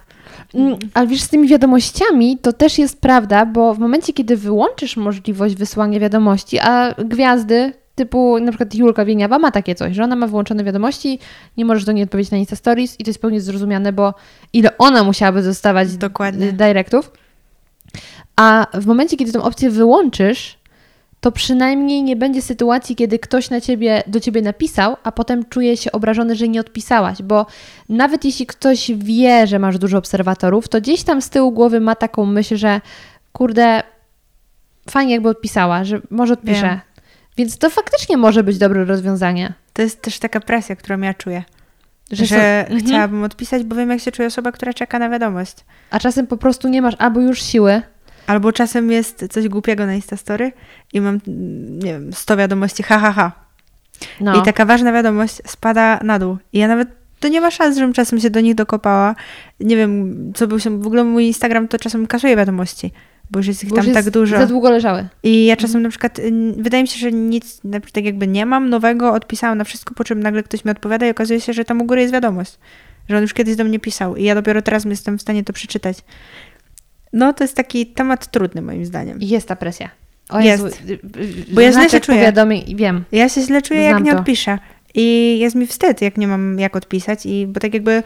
Mm, ale wiesz, z tymi wiadomościami to też jest prawda, bo w momencie, kiedy wyłączysz możliwość wysłania wiadomości, a gwiazdy typu na przykład Julka Wieniawa ma takie coś, że ona ma wyłączone wiadomości, nie możesz do niej odpowiedzieć na Insta Stories i to jest pełnie zrozumiane, bo ile ona musiałaby dostawać Dokładnie. directów. A w momencie, kiedy tę opcję wyłączysz, to przynajmniej nie będzie sytuacji, kiedy ktoś na ciebie, do ciebie napisał, a potem czuje się obrażony, że nie odpisałaś, bo nawet jeśli ktoś wie, że masz dużo obserwatorów, to gdzieś tam z tyłu głowy ma taką myśl, że kurde, fajnie jakby odpisała, że może odpiszę. Wiem. Więc to faktycznie może być dobre rozwiązanie. To jest też taka presja, którą ja czuję. Że, że mhm. chciałabym odpisać, bo wiem, jak się czuje osoba, która czeka na wiadomość. A czasem po prostu nie masz albo już siły, Albo czasem jest coś głupiego na Instastory i mam, nie wiem, 100 wiadomości, ha, ha, ha. No. I taka ważna wiadomość spada na dół. I ja nawet, to nie ma szans, żebym czasem się do nich dokopała. Nie wiem, co był się, w ogóle mój Instagram to czasem kasuje wiadomości, bo już jest ich bo tam tak dużo. za długo leżały. I ja czasem mhm. na przykład, wydaje mi się, że nic, tak jakby nie mam nowego, odpisałam na wszystko, po czym nagle ktoś mi odpowiada i okazuje się, że tam u góry jest wiadomość. Że on już kiedyś do mnie pisał i ja dopiero teraz jestem w stanie to przeczytać. No, to jest taki temat trudny moim zdaniem. Jest ta presja. O jest. Jezu, Bo ja źle się czuję. wiem. Ja się źle czuję, Znam jak nie to. odpiszę. I jest mi wstyd, jak nie mam jak odpisać, i bo tak jakby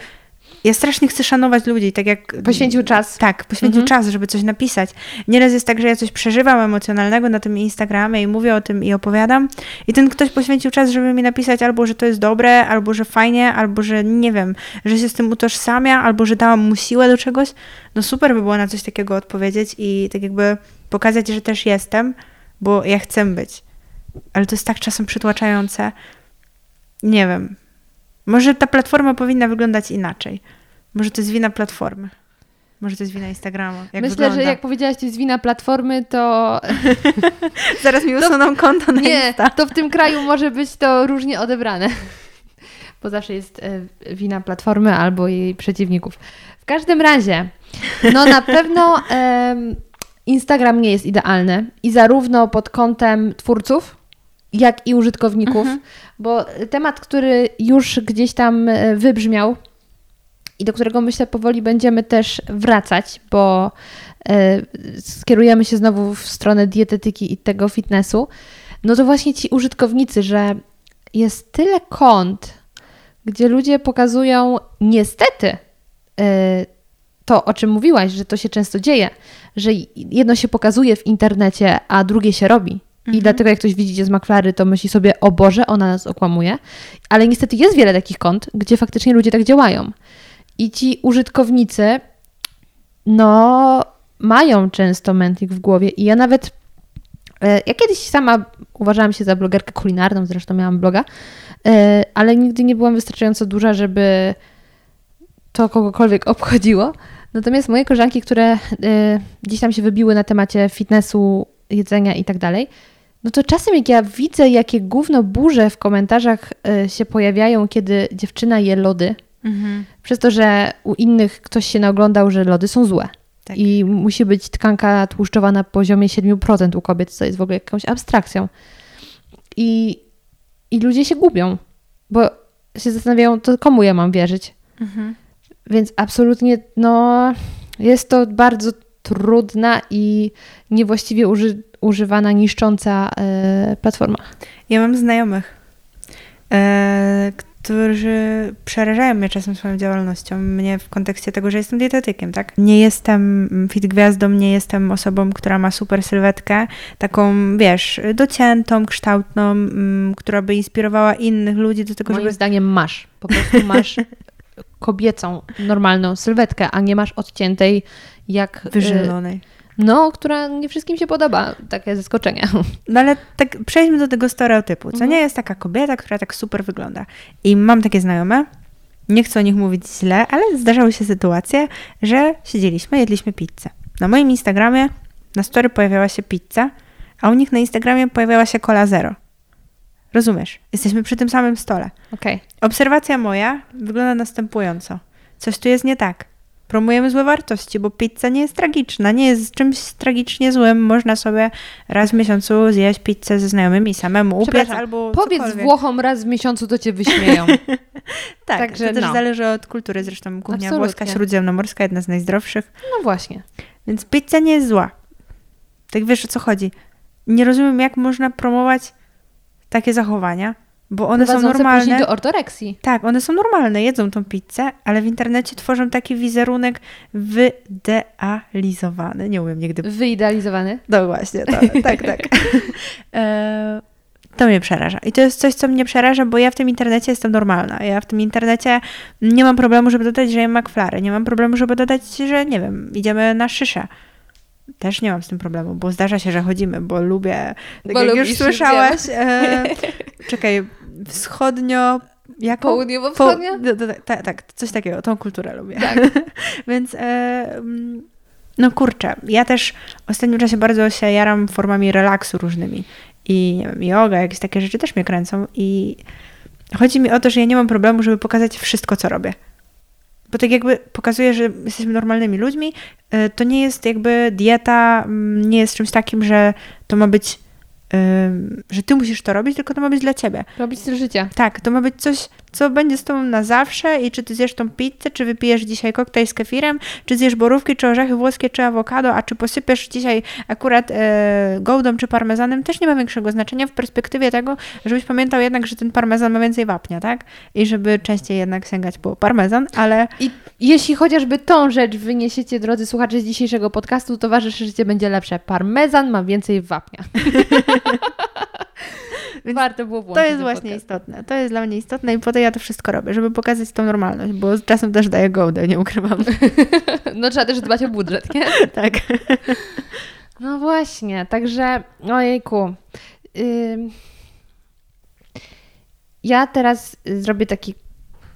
ja strasznie chcę szanować ludzi, tak jak... Poświęcił czas. Tak, poświęcił Mhm. czas, żeby coś napisać. Nieraz jest tak, że ja coś przeżywam emocjonalnego na tym Instagramie i mówię o tym i opowiadam i ten ktoś poświęcił czas, żeby mi napisać albo, że to jest dobre, albo, że fajnie, albo, że nie wiem, że się z tym utożsamia, albo, że dałam mu siłę do czegoś. No super by było na coś takiego odpowiedzieć i tak jakby pokazać, że też jestem, bo ja chcę być. Ale to jest tak czasem przytłaczające. Nie wiem. Może ta platforma powinna wyglądać inaczej. Może to jest wina platformy. Może to jest wina Instagrama. Myślę, wygląda. że jak powiedziałaś, to jest wina platformy, to Zaraz mi usuną konto na nie, Insta. to w tym kraju może być to różnie odebrane. Bo zawsze jest e, wina platformy albo jej przeciwników. W każdym razie, no na pewno em, Instagram nie jest idealny i zarówno pod kątem twórców, jak i użytkowników, bo temat, który już gdzieś tam e, wybrzmiał i do którego myślę powoli będziemy też wracać, bo e, skierujemy się znowu w stronę dietetyki i tego fitnessu, no to właśnie ci użytkownicy, że jest tyle kont, gdzie ludzie pokazują niestety e, to, o czym mówiłaś, że to się często dzieje, że jedno się pokazuje w internecie, a drugie się robi. I dlatego jak ktoś widzi z McFlary, to myśli sobie, o Boże, ona nas okłamuje. Ale niestety jest wiele takich kont, gdzie faktycznie ludzie tak działają. I ci użytkownicy, no, mają często mętlik w głowie. I ja nawet, e, ja kiedyś sama uważałam się za blogerkę kulinarną, zresztą miałam bloga, e, ale nigdy nie byłam wystarczająco duża, żeby to kogokolwiek obchodziło. Natomiast moje koleżanki, które e, gdzieś tam się wybiły na temacie fitnessu, jedzenia i tak dalej, no to czasem jak ja widzę, jakie gówno burze w komentarzach e, się pojawiają, kiedy dziewczyna je lody, Mhm. przez to, że u innych ktoś się naoglądał, że lody są złe. Tak. I musi być tkanka tłuszczowa na poziomie 7% u kobiet, co jest w ogóle jakąś abstrakcją. I, I ludzie się gubią, bo się zastanawiają, to komu ja mam wierzyć. Mhm. Więc absolutnie, no, jest to bardzo trudna i niewłaściwie uży, używana, niszcząca e, platforma. Ja mam znajomych, e, którzy przerażają mnie czasem swoją działalnością. Mnie w kontekście tego, że jestem dietetykiem, tak? Nie jestem fit gwiazdą, nie jestem osobą, która ma super sylwetkę, taką, wiesz, dociętą, kształtną, mm, która by inspirowała innych ludzi do tego, Moim żeby zdaniem masz. Po prostu masz kobiecą, normalną sylwetkę, a nie masz odciętej jak... e, wyżelonej. No, która nie wszystkim się podoba. Takie zaskoczenie. No ale tak przejdźmy do tego stereotypu. Co Mhm. nie jest taka kobieta, która tak super wygląda. I mam takie znajome, nie chcę o nich mówić źle, ale zdarzały się sytuacje, że siedzieliśmy, jedliśmy pizzę. Na moim Instagramie na story pojawiała się pizza, a u nich na Instagramie pojawiała się cola zero. Rozumiesz? Jesteśmy przy tym samym stole. Okej. Obserwacja moja wygląda następująco. Coś tu jest nie tak. Promujemy złe wartości, bo pizza nie jest tragiczna, nie jest czymś tragicznie złym. Można sobie raz w miesiącu zjeść pizzę ze znajomymi, samemu upiec albo Powiedz cokolwiek. Włochom raz w miesiącu, to cię wyśmieją. Tak, Także to też no. zależy od kultury. Zresztą kuchnia Absolutnie. włoska, śródziemnomorska, jedna z najzdrowszych. No właśnie. Więc pizza nie jest zła. Tak wiesz o co chodzi. Nie rozumiem, jak można promować takie zachowania, bo one są normalne. do ortoreksji. Tak, one są normalne, jedzą tą pizzę, ale w internecie tworzą taki wizerunek wyidealizowany. Nie umiem nigdy. Wyidealizowany. No właśnie, to, tak, tak. E, to mnie przeraża. I to jest coś, co mnie przeraża, bo ja w tym internecie jestem normalna. Ja w tym internecie nie mam problemu, żeby dodać, że jem McFlary. Nie mam problemu, żeby dodać, że nie wiem, idziemy na szyszę. Też nie mam z tym problemu, bo zdarza się, że chodzimy, bo lubię, tak Bo jak już słyszałaś, e, czekaj, wschodnio, jaką? Południowo-wschodnia? Po- Tak, tak, coś takiego, tą kulturę lubię. Tak. Więc e, mm, no kurczę, ja też w ostatnim czasie bardzo się jaram formami relaksu różnymi. I nie wiem, yoga, jakieś takie rzeczy też mnie kręcą. I chodzi mi o to, że ja nie mam problemu, żeby pokazać wszystko, co robię. Bo tak jakby pokazuje, że jesteśmy normalnymi ludźmi. e, To nie jest jakby dieta, mm, nie jest czymś takim, że to ma być, ym, że ty musisz to robić, tylko to ma być dla ciebie. Robić styl życia. Tak, to ma być coś, co będzie z tobą na zawsze i czy ty zjesz tą pizzę, czy wypijesz dzisiaj koktajl z kefirem, czy zjesz borówki, czy orzechy włoskie, czy awokado, a czy posypiesz dzisiaj akurat e, gołdą, czy parmezanem, też nie ma większego znaczenia w perspektywie tego, żebyś pamiętał jednak, że ten parmezan ma więcej wapnia, tak? I żeby częściej jednak sięgać po parmezan, ale I jeśli chociażby tą rzecz wyniesiecie, drodzy słuchacze, z dzisiejszego podcastu, to wasze życie będzie lepsze. Parmezan ma więcej wapnia. Więc Warto było to jest właśnie podcast. istotne. To jest dla mnie istotne i po to ja to wszystko robię, żeby pokazać tą normalność, bo czasem też daję gołdę, nie ukrywam. No trzeba też dbać o budżet, nie? tak. No właśnie, także ojejku. Ja teraz zrobię taki,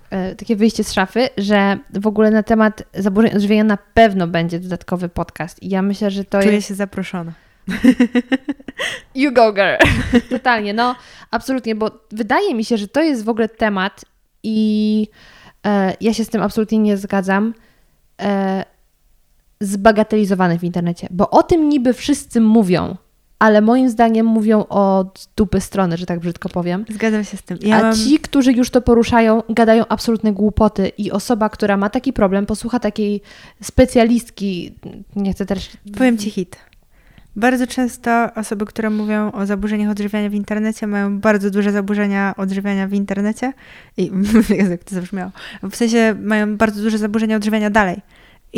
e, takie wyjście z szafy, że w ogóle na temat zaburzeń odżywiania na pewno będzie dodatkowy podcast. I ja myślę, że to Czuję jest... się zaproszona. You go girl! Totalnie, no absolutnie, bo wydaje mi się, że to jest w ogóle temat i e, ja się z tym absolutnie nie zgadzam, e, zbagatelizowany w internecie, bo o tym niby wszyscy mówią, ale moim zdaniem mówią od dupy strony, że tak brzydko powiem. Zgadzam się z tym. Ja A mam... ci, którzy już to poruszają, gadają absolutne głupoty i osoba, która ma taki problem, posłucha takiej specjalistki, nie chcę też... Powiem Ci hit. Bardzo często osoby, które mówią o zaburzeniach odżywiania w internecie, mają bardzo duże zaburzenia odżywiania w internecie. I jak to zabrzmiało. W sensie mają bardzo duże zaburzenia odżywiania dalej.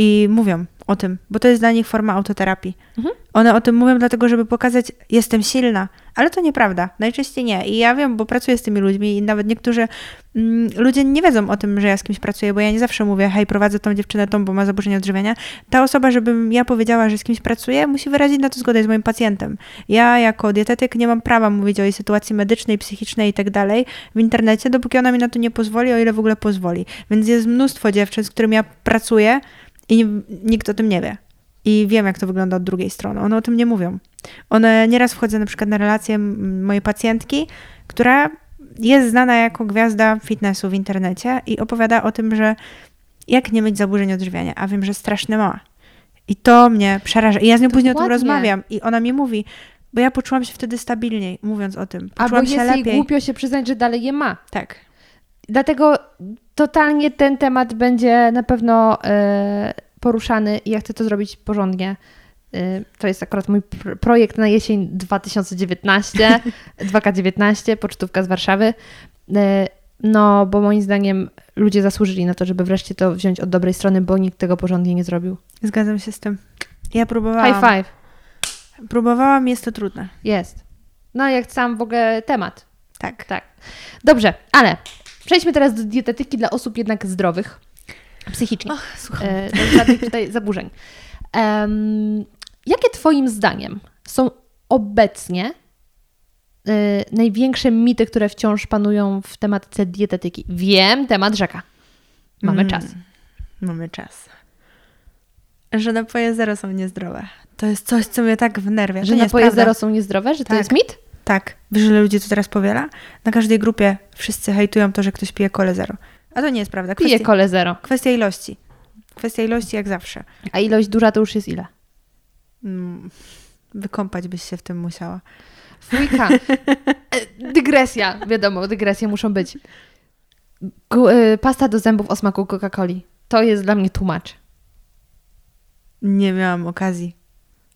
I mówią o tym, bo to jest dla nich forma autoterapii. Mhm. One o tym mówią dlatego, żeby pokazać, jestem silna, ale to nieprawda. Najczęściej nie. I ja wiem, bo pracuję z tymi ludźmi i nawet niektórzy mm, ludzie nie wiedzą o tym, że ja z kimś pracuję, bo ja nie zawsze mówię, hej, prowadzę tą dziewczynę tą, bo ma zaburzenie odżywiania. Ta osoba, żebym ja powiedziała, że z kimś pracuję, musi wyrazić na to zgodę z moim pacjentem. Ja jako dietetyk nie mam prawa mówić o jej sytuacji medycznej, psychicznej i tak dalej w internecie, dopóki ona mi na to nie pozwoli, o ile w ogóle pozwoli. Więc jest mnóstwo dziewczyn, z którymi ja pracuję i nikt o tym nie wie. I wiem, jak to wygląda od drugiej strony. One o tym nie mówią. One nieraz wchodzę na przykład na relację mojej pacjentki, która jest znana jako gwiazda fitnessu w internecie i opowiada o tym, że jak nie mieć zaburzeń odżywiania, a wiem, że straszne ma. I to mnie przeraża. I ja z nią później o tym Dokładnie. rozmawiam i ona mi mówi, bo ja poczułam się wtedy stabilniej, mówiąc o tym. Albo Poczułam jest się jej lepiej. głupio się przyznać, że dalej je ma. Tak. Dlatego totalnie ten temat będzie na pewno e, poruszany i ja chcę to zrobić porządnie. E, to jest akurat mój pr- projekt na jesień 2019, 2K19, pocztówka z Warszawy. E, no, bo moim zdaniem ludzie zasłużyli na to, żeby wreszcie to wziąć od dobrej strony, bo nikt tego porządnie nie zrobił. Zgadzam się z tym. Ja próbowałam. High five. Próbowałam, jest to trudne. Jest. No, jak sam w ogóle temat. Tak. Tak. Dobrze, ale przejdźmy teraz do dietetyki dla osób jednak zdrowych psychicznie. Och, słucham. E, żadnych tutaj zaburzeń. Em, jakie Twoim zdaniem są obecnie e, największe mity, które wciąż panują w tematce dietetyki? Wiem, temat rzeka. Mamy Mm, czas. Mamy czas. Że napoje zero są niezdrowe. To jest coś, co mnie tak wnerwia. Że to napoje zero są niezdrowe? Że to Tak. jest mit? Tak. Wiesz, ile ludzi to teraz powiela? Na każdej grupie wszyscy hejtują to, że ktoś pije kole zero. A to nie jest prawda. Kwestia, kole zero. kwestia ilości. Kwestia ilości jak zawsze. A ilość duża to już jest ile? Mm, Wykąpać byś się w tym musiała. Fujka. E, Dygresja, wiadomo, dygresje muszą być. E, pasta do zębów o smaku Coca-Coli. To jest dla mnie tłumacz. Nie miałam okazji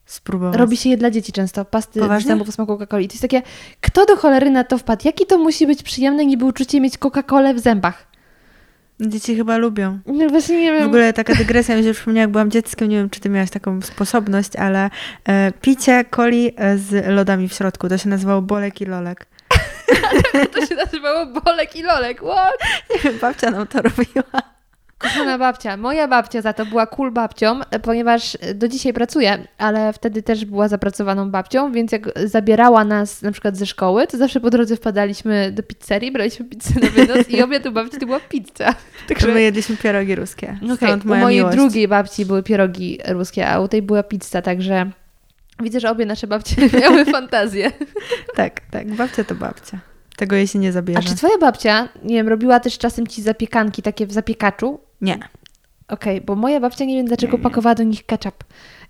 spróbować. Robi się je dla dzieci często, pasty Poważnie? zębów o smaku Coca-Coli. To jest takie, kto do cholery na to wpadł? Jaki to musi być przyjemne niby uczucie mieć Coca-Colę w zębach? Dzieci chyba lubią. No właśnie nie W wiem. ogóle taka dygresja mi się przypomniała, jak byłam dzieckiem, nie wiem, czy ty miałaś taką sposobność, ale e, picie coli e, z lodami w środku, to się nazywało bolek i lolek. to się nazywało Bolek i Lolek. What? Nie wiem, babcia nam to robiła. Kochana babcia, moja babcia za to była cool babcią, ponieważ do dzisiaj pracuje, ale wtedy też była zapracowaną babcią, więc jak zabierała nas na przykład ze szkoły, to zawsze po drodze wpadaliśmy do pizzerii, braliśmy pizzę na wynos i obiad u babci to była pizza. Także my jedliśmy pierogi ruskie. Okej, Stąd u moja mojej miłość. drugiej babci były pierogi ruskie, a u tej była pizza, także widzę, że obie nasze babcie miały fantazję. Tak, tak. Babcia to babcia. Tego jej się nie zabierze. A czy twoja babcia, nie wiem, robiła też czasem ci zapiekanki takie w zapiekaczu? Nie. Okej, bo moja babcia nie wiem dlaczego pakowała do nich ketchup.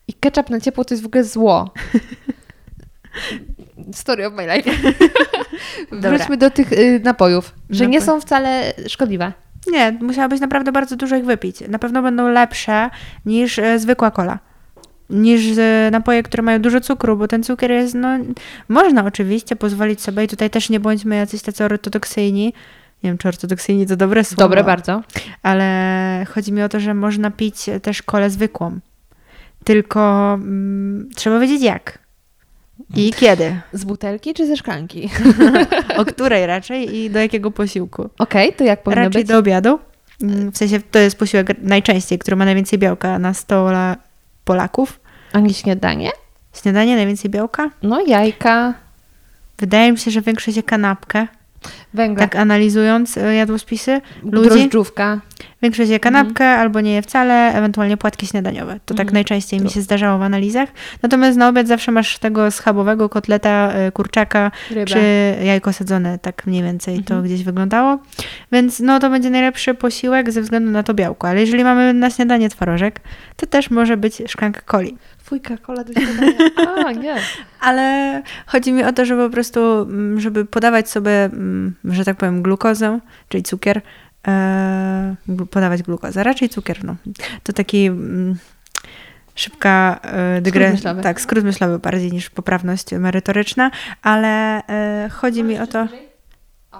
I ketchup na ciepło to jest w ogóle zło. Story of my life. Wróćmy do tych y, napojów, że nie są wcale szkodliwe. Nie, musiałabyś naprawdę bardzo dużo ich wypić. Na pewno będą lepsze niż e, zwykła kola. Niż e, napoje, które mają dużo cukru, bo ten cukier jest, no, można oczywiście pozwolić sobie i tutaj też nie bądźmy jacyś tacy ortodoksyjni. Nie wiem, czy ortodoksyjni to dobre słowo. Dobre bardzo. Ale chodzi mi o to, że można pić też kolę zwykłą. Tylko mm, trzeba wiedzieć jak. I kiedy. Z butelki czy ze szklanki? O której raczej i do jakiego posiłku. Okej, to jak powinno Raczej być? do obiadu. Mm, W sensie to jest posiłek najczęściej, który ma najwięcej białka na stole Polaków. A nie śniadanie? Śniadanie najwięcej białka. No jajka, Wydaje mi się, że większość je kanapkę. węgla, Tak analizując e, jadłospisy ludzi, drożdżówka. większość je kanapkę albo nie je wcale, ewentualnie płatki śniadaniowe. To tak Mhm. najczęściej mi się zdarzało w analizach. Natomiast na obiad zawsze masz tego schabowego kotleta, e, kurczaka, Rybę. czy jajko sadzone, tak mniej więcej to Mhm. gdzieś wyglądało. Więc no to będzie najlepszy posiłek ze względu na to białko. Ale jeżeli mamy na śniadanie twarożek, to też może być szklanka coli. Fujka, kola do śniadania. A, nie. Ale chodzi mi o to, żeby po prostu, mm, żeby podawać sobie, mm, że tak powiem, glukozę, czyli cukier, e, podawać glukozę, raczej cukier, no. To taki mm, szybka e, dygresja. Tak, skrót myślowy bardziej niż poprawność merytoryczna, ale e, chodzi mi o to...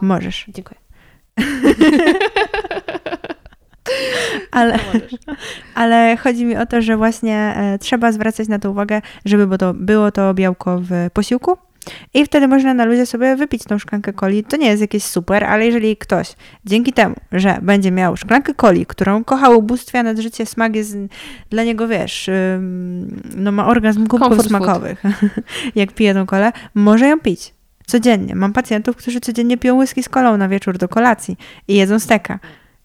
Możesz. Dziękuję. Ale, ale chodzi mi o to, że właśnie e, trzeba zwracać na to uwagę, żeby było to, było to białko w posiłku. I wtedy można na luzie sobie wypić tą szklankę coli. To nie jest jakieś super, ale jeżeli ktoś dzięki temu, że będzie miał szklankę coli, którą kocha ubóstwia, życie, smak jest dla niego, wiesz, no ma orgazm kubków Comfort food. smakowych, jak pije tą kolę, może ją pić. Codziennie. Mam pacjentów, którzy codziennie piją whisky z kolą na wieczór do kolacji i jedzą steka.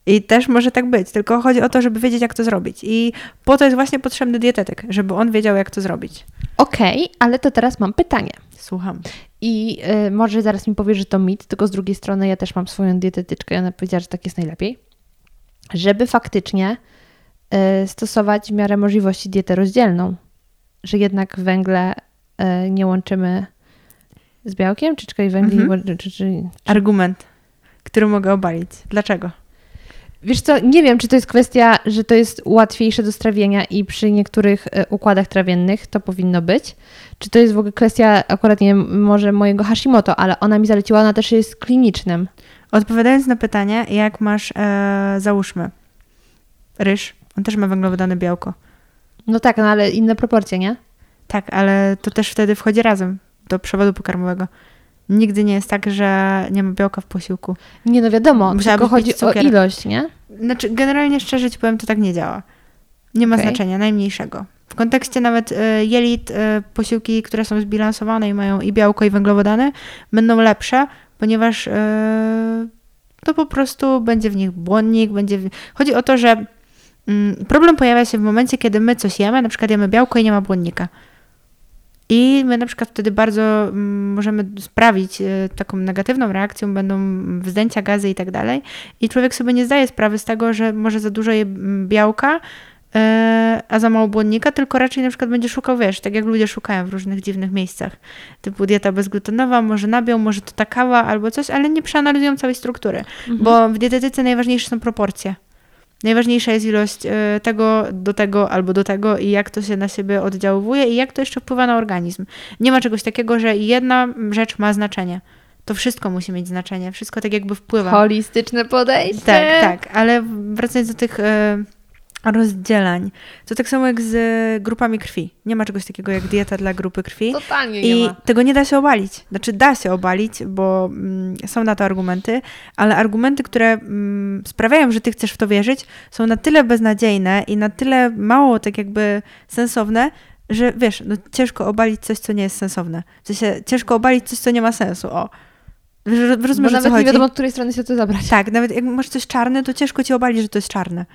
I też może tak być, tylko chodzi o to, żeby wiedzieć, jak to zrobić. I po to jest właśnie potrzebny dietetyk, żeby on wiedział, jak to zrobić. Okej, ale to teraz mam pytanie. Słucham. I y, może zaraz mi powiesz, że to mit, tylko z drugiej strony ja też mam swoją dietetyczkę i ona powiedziała, że tak jest najlepiej. Żeby faktycznie y, stosować w miarę możliwości dietę rozdzielną. Że jednak węgle y, nie łączymy z białkiem, czy czekaj, węgli Mhm. łączy, czy, czy, Argument, który mogę obalić. Dlaczego? Wiesz co, nie wiem, czy to jest kwestia, że to jest łatwiejsze do strawienia i przy niektórych e, układach trawiennych to powinno być. Czy to jest w ogóle kwestia akurat, nie wiem, może mojego Hashimoto, ale ona mi zaleciła, ona też jest klinicznym. Odpowiadając na pytanie, jak masz, e, załóżmy, ryż, on też ma węglowodany białko. No tak, no ale inne proporcje, nie? Tak, ale to też wtedy wchodzi razem do przewodu pokarmowego. Nigdy nie jest tak, że nie ma białka w posiłku. Nie, no wiadomo, Musiałabyś tylko chodzi o ilość, nie? Znaczy, generalnie szczerze ci powiem, to tak nie działa. Nie ma Okej. znaczenia, najmniejszego. W kontekście nawet e, jelit, e, posiłki, które są zbilansowane i mają i białko, i węglowodany, będą lepsze, ponieważ e, to po prostu będzie w nich błonnik, będzie... W... Chodzi o to, że mm, problem pojawia się w momencie, kiedy my coś jemy, na przykład jemy białko i nie ma błonnika. I my na przykład wtedy bardzo mm, możemy sprawić e, taką negatywną reakcją, będą wzdęcia, gazy i tak dalej. I człowiek sobie nie zdaje sprawy z tego, że może za dużo je mm, białka, e, a za mało błonnika, tylko raczej na przykład będzie szukał, wiesz, tak jak ludzie szukają w różnych dziwnych miejscach. Typu dieta bezglutenowa, może nabiał, może to ta kawa albo coś, ale nie przeanalizują całej struktury. Bo w dietetyce najważniejsze są proporcje. Najważniejsza jest ilość e, tego do tego albo do tego i jak to się na siebie oddziałuje i jak to jeszcze wpływa na organizm. Nie ma czegoś takiego, że jedna rzecz ma znaczenie. To wszystko musi mieć znaczenie, wszystko tak jakby wpływa. Holistyczne podejście. Tak, tak, ale wracając do tych e, rozdzielań, to tak samo jak z e, grupami krwi. Nie ma czegoś takiego jak dieta dla grupy krwi. Totalnie nie I ma. tego nie da się obalić. Znaczy, da się obalić, bo mm, są na to argumenty, ale argumenty, które mm, sprawiają, że ty chcesz w to wierzyć, są na tyle beznadziejne i na tyle mało tak jakby sensowne, że wiesz, no ciężko obalić coś, co nie jest sensowne. W sensie, ciężko obalić coś, co nie ma sensu. O. Roz- Bo Rozumiesz, o co nawet nie wiadomo, od której strony się to zabrać. Tak, nawet jak masz coś czarne, to ciężko ci obalić, że to jest czarne.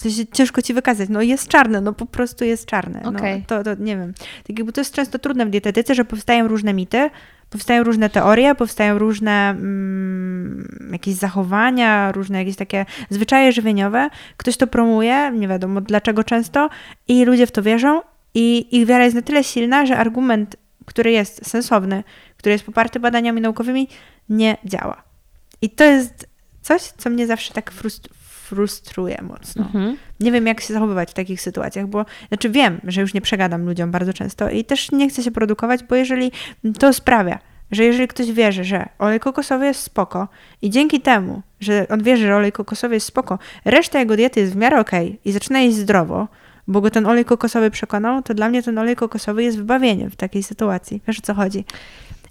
W sensie ciężko ci wykazać, no jest czarne, no po prostu jest czarne. Okej. No, to, to nie wiem. Tak jakby to jest często trudne w dietetyce, że powstają różne mity, powstają różne teorie, powstają różne mm, jakieś zachowania, różne jakieś takie zwyczaje żywieniowe. Ktoś to promuje, nie wiadomo dlaczego często, i ludzie w to wierzą i ich wiara jest na tyle silna, że argument który jest sensowny, który jest poparty badaniami naukowymi, nie działa. I to jest coś, co mnie zawsze tak frust- frustruje mocno. Mhm. Nie wiem, jak się zachowywać w takich sytuacjach, bo znaczy wiem, że już nie przegadam ludziom bardzo często i też nie chcę się produkować, bo jeżeli to sprawia, że jeżeli ktoś wierzy, że olej kokosowy jest spoko i dzięki temu, że on wierzy, że olej kokosowy jest spoko, reszta jego diety jest w miarę okej i zaczyna jeść zdrowo, bo go ten olej kokosowy przekonał, to dla mnie ten olej kokosowy jest wybawieniem w takiej sytuacji. Wiesz o co chodzi?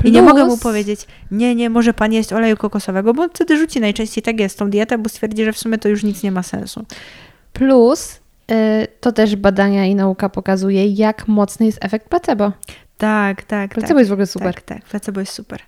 I nie Plus- mogę mu powiedzieć, nie, nie, może pan jeść oleju kokosowego, bo on wtedy rzuci najczęściej tak jest tą dietę, bo stwierdzi, że w sumie to już nic nie ma sensu. Plus y, to też badania i nauka pokazuje, jak mocny jest efekt placebo. Tak, tak, Placebo tak. jest w ogóle super. Tak, tak, placebo jest super.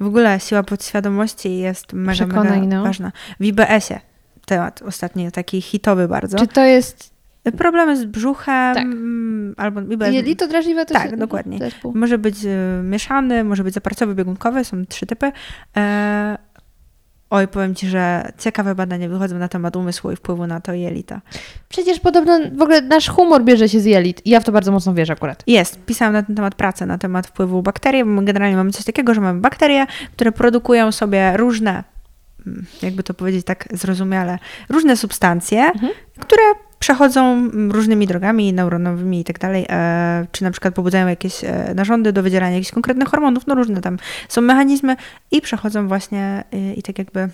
W ogóle siła podświadomości jest mega, Przekonaj, mega no. ważna. W IBS-ie temat ostatnio taki hitowy bardzo. Czy to jest Problemy z brzuchem Tak. mm, albo jelito drażliwe? To Tak, dokładnie. Zespół. Może być e, mieszany, może być zaparcowy, biegunkowy, są trzy typy. E, oj, powiem Ci, że ciekawe badania wychodzą na temat umysłu i wpływu na to jelita. Przecież podobno w ogóle nasz humor bierze się z jelit. I ja w to bardzo mocno wierzę akurat. Jest, pisałam na ten temat pracę, na temat wpływu bakterii, generalnie mamy coś takiego, że mamy bakterie, które produkują sobie różne, mm, jakby to powiedzieć tak zrozumiale, różne substancje, które przechodzą różnymi drogami neuronowymi i tak dalej, e, czy na przykład pobudzają jakieś e, narządy do wydzielania jakichś konkretnych hormonów, no różne tam są mechanizmy i przechodzą właśnie e, i tak jakby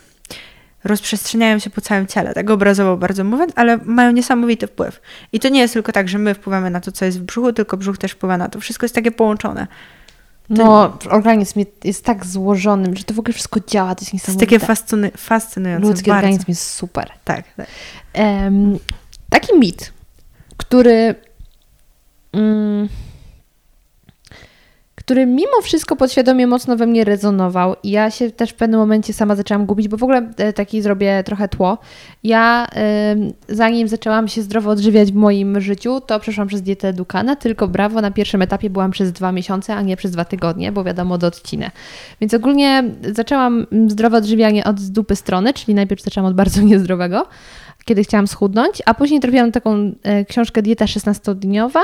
rozprzestrzeniają się po całym ciele, tak obrazowo bardzo mówiąc, ale mają niesamowity wpływ. I to nie jest tylko tak, że my wpływamy na to, co jest w brzuchu, tylko brzuch też wpływa na to. Wszystko jest takie połączone. No, organizm jest- tak złożonym, że to w ogóle wszystko działa. To jest To jest niesamowite. takie fascynujące. Ludzki bardzo. organizm jest super. Tak, tak. Em, taki mit, który, mm, który mimo wszystko podświadomie mocno we mnie rezonował i ja się też w pewnym momencie sama zaczęłam gubić, bo w ogóle e, taki zrobię trochę tło. Ja zanim zaczęłam się zdrowo odżywiać w moim życiu, to przeszłam przez dietę Dukana, tylko brawo, na pierwszym etapie byłam przez dwa miesiące, a nie przez dwa tygodnie, bo wiadomo, do odcinę. Więc ogólnie zaczęłam zdrowe odżywianie od dupy strony, czyli najpierw zaczęłam od bardzo niezdrowego, kiedy chciałam schudnąć, a później trafiłam na taką e, książkę Dieta 16-dniowa.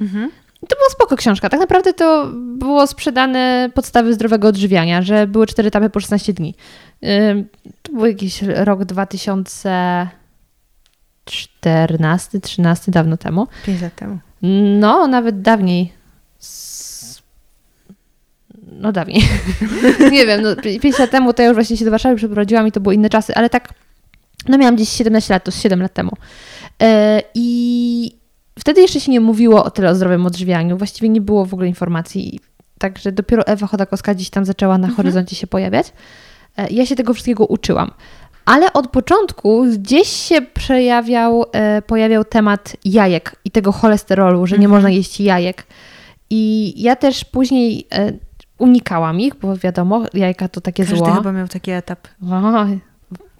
Mhm. I to była spoko książka. Tak naprawdę to było sprzedane podstawy zdrowego odżywiania, że były cztery etapy po 16 dni. To był jakiś rok 2014, 13, dawno temu. Pięć lat temu. No, nawet dawniej. No dawniej. nie wiem, no, 5 lat temu to ja już właśnie się do Warszawy przeprowadziłam i to były inne czasy, ale tak, no miałam gdzieś 17 lat, to z 7 lat temu. E, I wtedy jeszcze się nie mówiło o tyle o zdrowym odżywianiu, właściwie nie było w ogóle informacji. Także dopiero Ewa Chodakowska gdzieś tam zaczęła na horyzoncie się pojawiać. E, Ja się tego wszystkiego uczyłam. Ale od początku gdzieś się przejawiał, e, pojawiał temat jajek i tego cholesterolu, że nie Mhm. można jeść jajek. I ja też później unikałam ich, bo wiadomo, jajka to takie Każdy zło. chyba miał taki etap. O,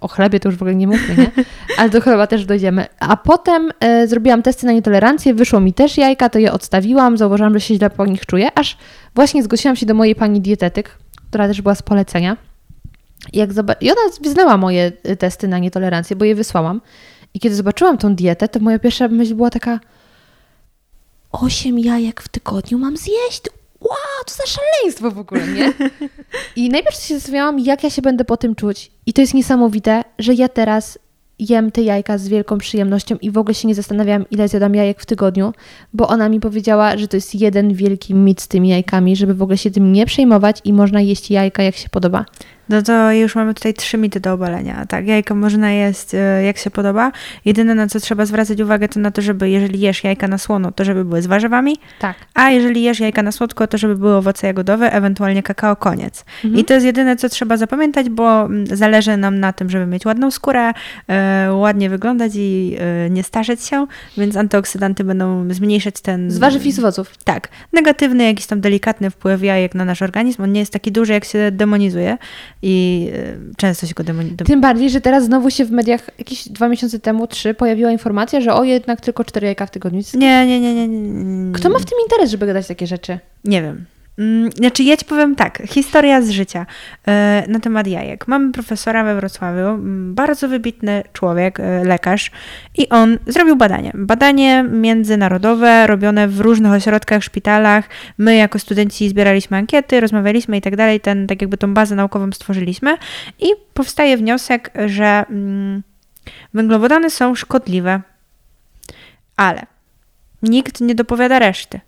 o chlebie to już w ogóle nie mówmy, nie? Ale do chleba też dojdziemy. A potem e, zrobiłam testy na nietolerancję, wyszło mi też jajka, to je odstawiłam, zauważyłam, że się źle po nich czuję, aż właśnie zgłosiłam się do mojej pani dietetyk, która też była z polecenia. I, jak I ona wyznała moje y, testy na nietolerancję, bo je wysłałam. I kiedy zobaczyłam tą dietę, to moja pierwsza myśl była taka: osiem jajek w tygodniu mam zjeść. Wow, to za szaleństwo w ogóle, nie? I najpierw się zastanawiałam, jak ja się będę po tym czuć. I to jest niesamowite, że ja teraz jem te jajka z wielką przyjemnością i w ogóle się nie zastanawiałam, ile zjadam jajek w tygodniu, bo ona mi powiedziała, że to jest jeden wielki mit z tymi jajkami, żeby w ogóle się tym nie przejmować i można jeść jajka, jak się podoba. No to już mamy tutaj trzy mity do obalenia. Tak, jajka można jeść e, jak się podoba. Jedyne na co trzeba zwracać uwagę to na to, żeby jeżeli jesz jajka na słono, to żeby były z warzywami, Tak. a jeżeli jesz jajka na słodko, to żeby były owoce jagodowe, ewentualnie kakao, koniec. Mhm. I to jest jedyne, co trzeba zapamiętać, bo mm, zależy nam na tym, żeby mieć ładną skórę, e, ładnie wyglądać i e, nie starzeć się, więc antyoksydanty będą zmniejszać ten... Z warzyw i z owoców. Tak, negatywny, jakiś tam delikatny wpływ jajek na nasz organizm. On nie jest taki duży, jak się demonizuje i e, często się go demonizuje. Tym bardziej, że teraz znowu się w mediach jakieś dwa miesiące temu, trzy, pojawiła informacja, że o jednak tylko cztery jajka w tygodniu. Nie, nie, nie, nie, nie. Kto ma w tym interes, żeby gadać takie rzeczy? Nie wiem. Mm, Znaczy, ja ci powiem tak, historia z życia e, na temat jajek. Mamy profesora we Wrocławiu, bardzo wybitny człowiek, e, lekarz, i on zrobił badanie. Badanie międzynarodowe, robione w różnych ośrodkach, szpitalach. My, jako studenci, zbieraliśmy ankiety, rozmawialiśmy i tak dalej, ten, tak jakby tą bazę naukową stworzyliśmy, i powstaje wniosek, że mm, węglowodany są szkodliwe, ale nikt nie dopowiada reszty.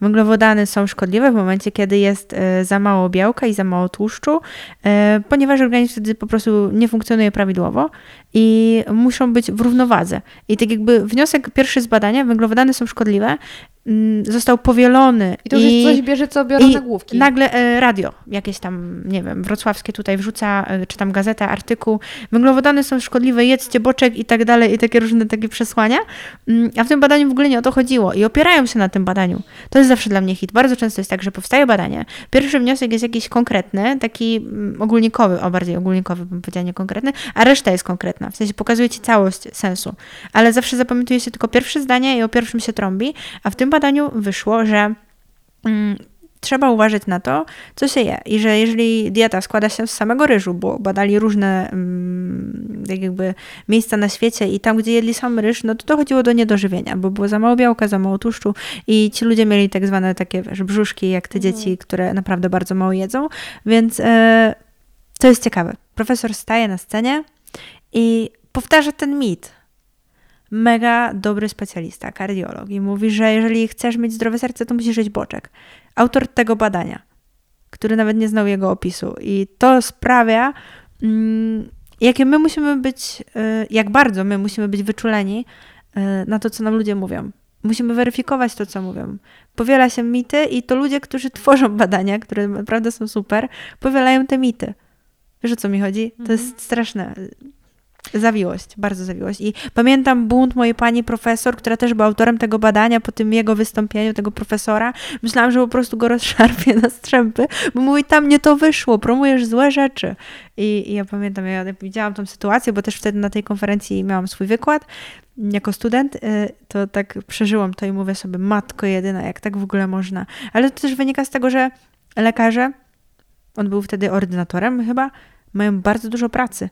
Węglowodany są szkodliwe w momencie, kiedy jest e, za mało białka i za mało tłuszczu, e, ponieważ organizm wtedy po prostu nie funkcjonuje prawidłowo i muszą być w równowadze. I tak jakby wniosek pierwszy z badania, węglowodany są szkodliwe, mm, został powielony. I to już jest coś bierze, co biorą i nagłówki. Nagle e, radio, jakieś tam, nie wiem, wrocławskie tutaj wrzuca, e, czy tam gazeta, artykuł, węglowodany są szkodliwe, jedzcie boczek i tak dalej, i takie różne takie przesłania. Mm, A w tym badaniu w ogóle nie o to chodziło i opierają się na tym badaniu. To jest zawsze dla mnie hit. Bardzo często jest tak, że powstaje badanie, pierwszy wniosek jest jakiś konkretny, taki mm, ogólnikowy, o bardziej ogólnikowy bym powiedziała, nie konkretny, a reszta jest konkretna, w sensie pokazuje ci całość sensu. Ale zawsze zapamiętuje się tylko pierwsze zdanie i o pierwszym się trąbi, a w tym badaniu wyszło, że mm, trzeba uważać na to, co się je. I że jeżeli dieta składa się z samego ryżu, bo badali różne mm, tak jakby miejsca na świecie i tam, gdzie jedli sam ryż, no to dochodziło do niedożywienia, bo było za mało białka, za mało tłuszczu i ci ludzie mieli tak zwane takie wiesz, brzuszki, jak te dzieci, które naprawdę bardzo mało jedzą. Więc e, to jest ciekawe. Profesor staje na scenie i powtarza ten mit. Mega dobry specjalista, kardiolog i mówi, że jeżeli chcesz mieć zdrowe serce, to musisz jeść boczek. Autor tego badania, który nawet nie znał jego opisu. I to sprawia, mm, jakie my musimy być, y, jak bardzo my musimy być wyczuleni y, na to, co nam ludzie mówią. Musimy weryfikować to, co mówią. Powiela się mity i to ludzie, którzy tworzą badania, które naprawdę są super, powielają te mity. Wiesz o co mi chodzi? To jest straszne. Zawiłość, bardzo zawiłość. I pamiętam bunt mojej pani profesor, która też była autorem tego badania po tym jego wystąpieniu, tego profesora. Myślałam, że po prostu go rozszarpie na strzępy, bo mówi, tam nie to wyszło, promujesz złe rzeczy. I, i ja pamiętam, ja widziałam tą sytuację, bo też wtedy na tej konferencji miałam swój wykład jako student, y, to tak przeżyłam to i mówię sobie, matko jedyna, jak tak w ogóle można. Ale to też wynika z tego, że lekarze, on był wtedy ordynatorem chyba, mają bardzo dużo pracy.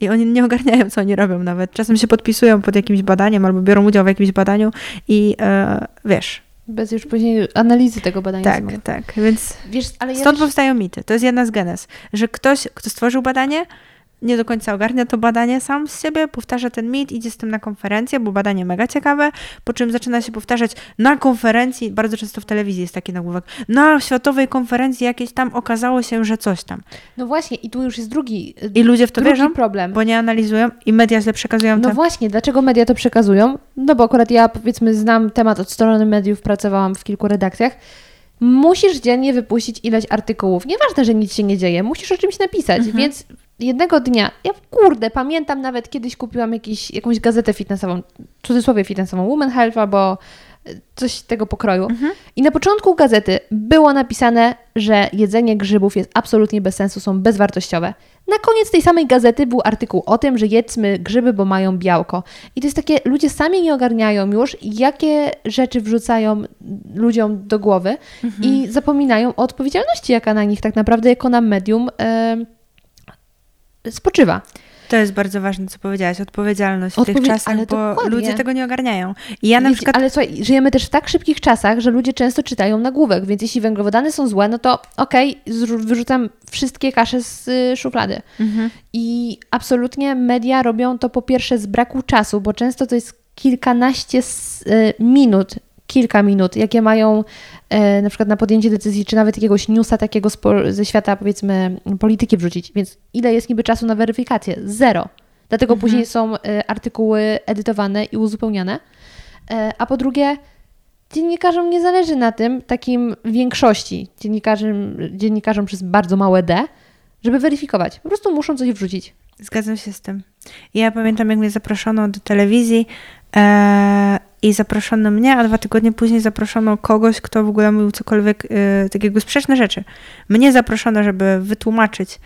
I oni nie ogarniają, co oni robią nawet. Czasem się podpisują pod jakimś badaniem albo biorą udział w jakimś badaniu i e, wiesz. Bez już później analizy tego badania. Tak, samego. tak. Więc Wiesz, ale ja stąd też- powstają mity. To jest jedna z genez, że ktoś, kto stworzył badanie, nie do końca ogarnia to badanie sam z siebie, powtarza ten mit, idzie z tym na konferencję, bo badanie mega ciekawe, po czym zaczyna się powtarzać na konferencji, bardzo często w telewizji jest taki nagłówek, na światowej konferencji jakiejś tam okazało się, że coś tam. No właśnie, i tu już jest drugi, I ludzie w to drugi wierzą, problem. bo nie analizują i media źle przekazują No właśnie, dlaczego media to przekazują? No bo akurat ja powiedzmy znam temat od strony mediów, pracowałam w kilku redakcjach. Musisz dziennie wypuścić ileś artykułów. Nieważne, że nic się nie dzieje, musisz o czymś napisać, Mhm. więc jednego dnia, ja kurde, pamiętam nawet kiedyś kupiłam jakiś, jakąś gazetę fitnessową, w cudzysłowie fitnessową, Woman Health albo y, coś tego pokroju. Mhm. I na początku gazety było napisane, że jedzenie grzybów jest absolutnie bez sensu, są bezwartościowe. Na koniec tej samej gazety był artykuł o tym, że jedzmy grzyby, bo mają białko. I to jest takie, ludzie sami nie ogarniają już, jakie rzeczy wrzucają ludziom do głowy i zapominają o odpowiedzialności, jaka na nich tak naprawdę jako na medium em, spoczywa. To jest bardzo ważne, co powiedziałaś, odpowiedzialność w Odpowie- tych czasach, ale bo dokładnie. ludzie tego nie ogarniają. I ja na Wiecie, przykład... Ale słuchaj, żyjemy też w tak szybkich czasach, że ludzie często czytają nagłówek, więc jeśli węglowodany są złe, no to okej, zrzu- wyrzucam wszystkie kasze z y, szuflady. Mhm. I absolutnie media robią to po pierwsze z braku czasu, bo często to jest kilkanaście s- y, minut, kilka minut, jakie mają e, na przykład na podjęcie decyzji, czy nawet jakiegoś newsa takiego ze świata, powiedzmy, polityki wrzucić. Więc ile jest niby czasu na weryfikację? Zero. Dlatego później są e, artykuły edytowane i uzupełniane. E, a po drugie, dziennikarzom nie zależy na tym, takim większości dziennikarzom, dziennikarzom przez bardzo małe D, żeby weryfikować. Po prostu muszą coś wrzucić. Zgadzam się z tym. Ja pamiętam, jak mnie zaproszono do telewizji e, i zaproszono mnie, a dwa tygodnie później zaproszono kogoś, kto w ogóle mówił cokolwiek, e, tak jakby sprzeczne rzeczy. Mnie zaproszono, żeby wytłumaczyć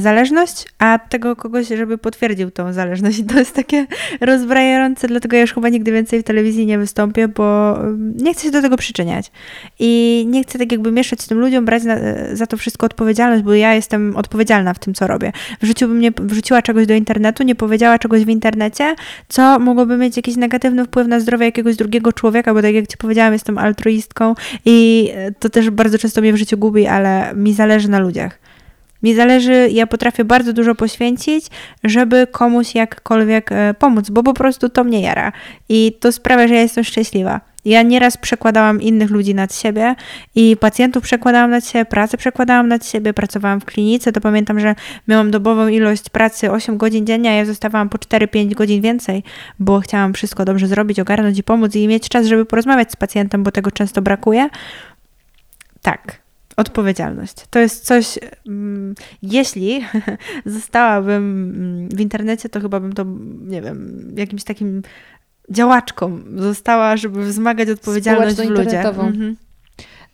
zależność, a tego kogoś, żeby potwierdził tą zależność. I to jest takie rozbrajające, dlatego ja już chyba nigdy więcej w telewizji nie wystąpię, bo mm, nie chcę się do tego przyczyniać. I nie chcę tak jakby mieszać z tym ludziom, brać na, za to wszystko odpowiedzialność, bo ja jestem odpowiedzialna w tym, co robię. W życiu bym nie wrzuciła czegoś do internetu, nie powiedziała czegoś w internecie, co mogłoby mieć jakiś negatywny wpływ na zdrowie jakiegoś drugiego człowieka, bo tak jak Ci powiedziałam, jestem altruistką i e, to też bardzo często mnie w życiu gubi, ale mi zależy na ludziach. Mi zależy, ja potrafię bardzo dużo poświęcić, żeby komuś jakkolwiek e, pomóc, bo po prostu to mnie jara. I to sprawia, że ja jestem szczęśliwa. Ja nieraz przekładałam innych ludzi nad siebie i pacjentów przekładałam nad siebie, pracę przekładałam nad siebie, pracowałam w klinice, to pamiętam, że miałam dobową ilość pracy 8 godzin dziennie, a ja zostawałam po 4-5 godzin więcej, bo chciałam wszystko dobrze zrobić, ogarnąć i pomóc i mieć czas, żeby porozmawiać z pacjentem, bo tego często brakuje. Tak, Odpowiedzialność. To jest coś, mm, jeśli zostałabym mm, w internecie, to chyba bym to, nie wiem, jakimś takim działaczką została, żeby wzmagać odpowiedzialność w ludziach. Mhm.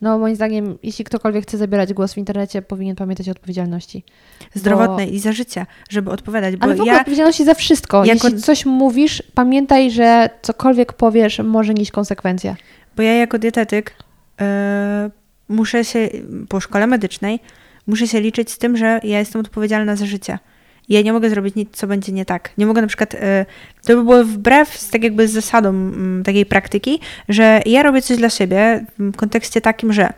No moim zdaniem, jeśli ktokolwiek chce zabierać głos w internecie, powinien pamiętać o odpowiedzialności. Zdrowotnej bo... i za życie, żeby odpowiadać. Bo Ale w ogóle ja... odpowiedzialności za wszystko. Jako... Jeśli coś mówisz, pamiętaj, że cokolwiek powiesz może nieść konsekwencje. Bo ja jako dietetyk yy, muszę się, po szkole medycznej, muszę się liczyć z tym, że ja jestem odpowiedzialna za życie. Ja nie mogę zrobić nic, co będzie nie tak. Nie mogę na przykład, e, to by było wbrew tak jakby z zasadą mm, takiej praktyki, że ja robię coś dla siebie w kontekście takim, że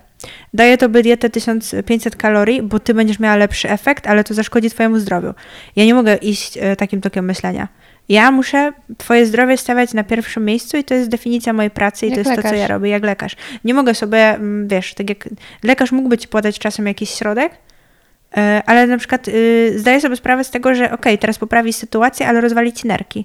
daję tobie dietę 1500 kalorii, bo ty będziesz miała lepszy efekt, ale to zaszkodzi twojemu zdrowiu. Ja nie mogę iść e, takim tokiem myślenia. Ja muszę twoje zdrowie stawiać na pierwszym miejscu i to jest definicja mojej pracy i jak to jest lekarz. to, co ja robię, jak lekarz. Nie mogę sobie, mm, wiesz, tak jak lekarz mógłby ci podać czasem jakiś środek, e, ale na przykład y, zdaję sobie sprawę z tego, że ok, teraz poprawi sytuację, ale rozwali ci nerki.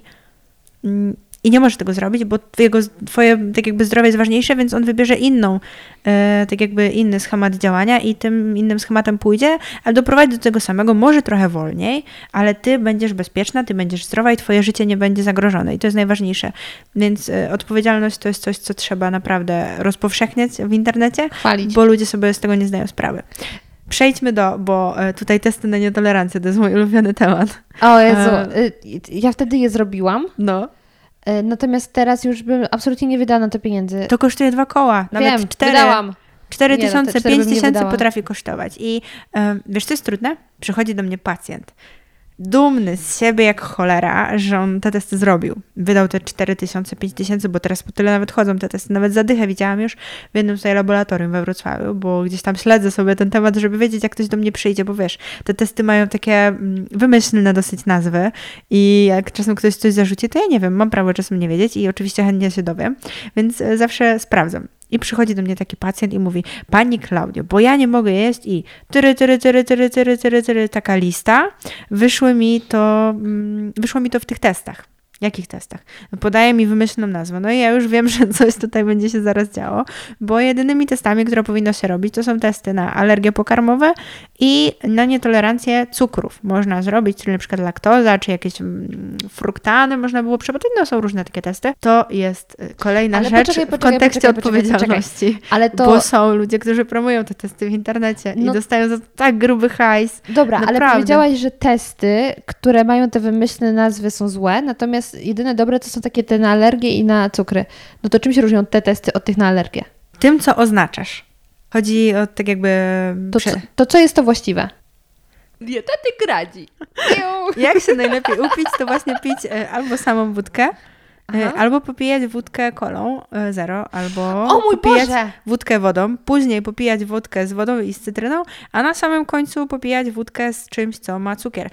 I nie może tego zrobić, bo jego, twoje tak jakby zdrowie jest ważniejsze, więc on wybierze inną, e, tak jakby inny schemat działania i tym innym schematem pójdzie, ale doprowadzi do tego samego, może trochę wolniej, ale ty będziesz bezpieczna, ty będziesz zdrowa i twoje życie nie będzie zagrożone i to jest najważniejsze. Więc e, odpowiedzialność to jest coś, co trzeba naprawdę rozpowszechniać w internecie, Chwalić. bo ludzie sobie z tego nie zdają sprawy. Przejdźmy do, bo e, tutaj testy na nietolerancję to jest mój ulubiony temat. O Jezu, e... ja wtedy je zrobiłam. No. E, natomiast teraz już bym absolutnie nie wydała na to pieniędzy. To kosztuje dwa koła, nawet Wiem, cztery. Wydałam. 4 tysiące, 5 tysięcy potrafi kosztować. I um, wiesz, co jest trudne? Przychodzi do mnie pacjent dumny z siebie jak cholera, że on te testy zrobił. Wydał te 4000, 5000, bo teraz po tyle nawet chodzą te testy. Nawet zadychę widziałam już w jednym tutaj laboratorium we Wrocławiu, bo gdzieś tam śledzę sobie ten temat, żeby wiedzieć, jak ktoś do mnie przyjdzie, bo wiesz, te testy mają takie mm, wymyślne dosyć nazwy i jak czasem ktoś coś zarzuci, to ja nie wiem, mam prawo czasem nie wiedzieć i oczywiście chętnie się dowiem, więc e, zawsze sprawdzam. I przychodzi do mnie taki pacjent i mówi, pani Klaudio, bo ja nie mogę jeść i tyry, tyry, tyry, tyry, tyry, tyry, tyry, taka lista, wyszły mi to, mm, wyszło mi to w tych testach. Jakich testach? Podaje mi wymyślną nazwę. No i ja już wiem, że coś tutaj będzie się zaraz działo, bo jedynymi testami, które powinno się robić, to są testy na alergie pokarmowe i na nietolerancję cukrów. Można zrobić, czyli na przykład laktoza, czy jakieś mm, fruktany można było przebaczyć. No są różne takie testy. To jest y, kolejna Ale rzecz poczekaj, poczekaj, w kontekście poczekaj, odpowiedzialności. Ale to... Bo są ludzie, którzy promują te testy w internecie no... i dostają za tak gruby hajs. Dobra, Naprawdę. ale powiedziałaś, że testy, które mają te wymyślne nazwy są złe, natomiast jedyne dobre to są takie te na alergie i na cukry. No to czym się różnią te testy od tych na alergię? Tym, co oznaczasz. Chodzi o tak jakby... To, co, to co jest to właściwe? Dietetyk radzi. Jak się najlepiej upić, to właśnie pić e, albo samą wódkę, e, Aha. Albo popijać wódkę kolą e, zero, albo o mój popijać Boże. wódkę wodą, później popijać wódkę z wodą i z cytryną, a na samym końcu popijać wódkę z czymś, co ma cukier.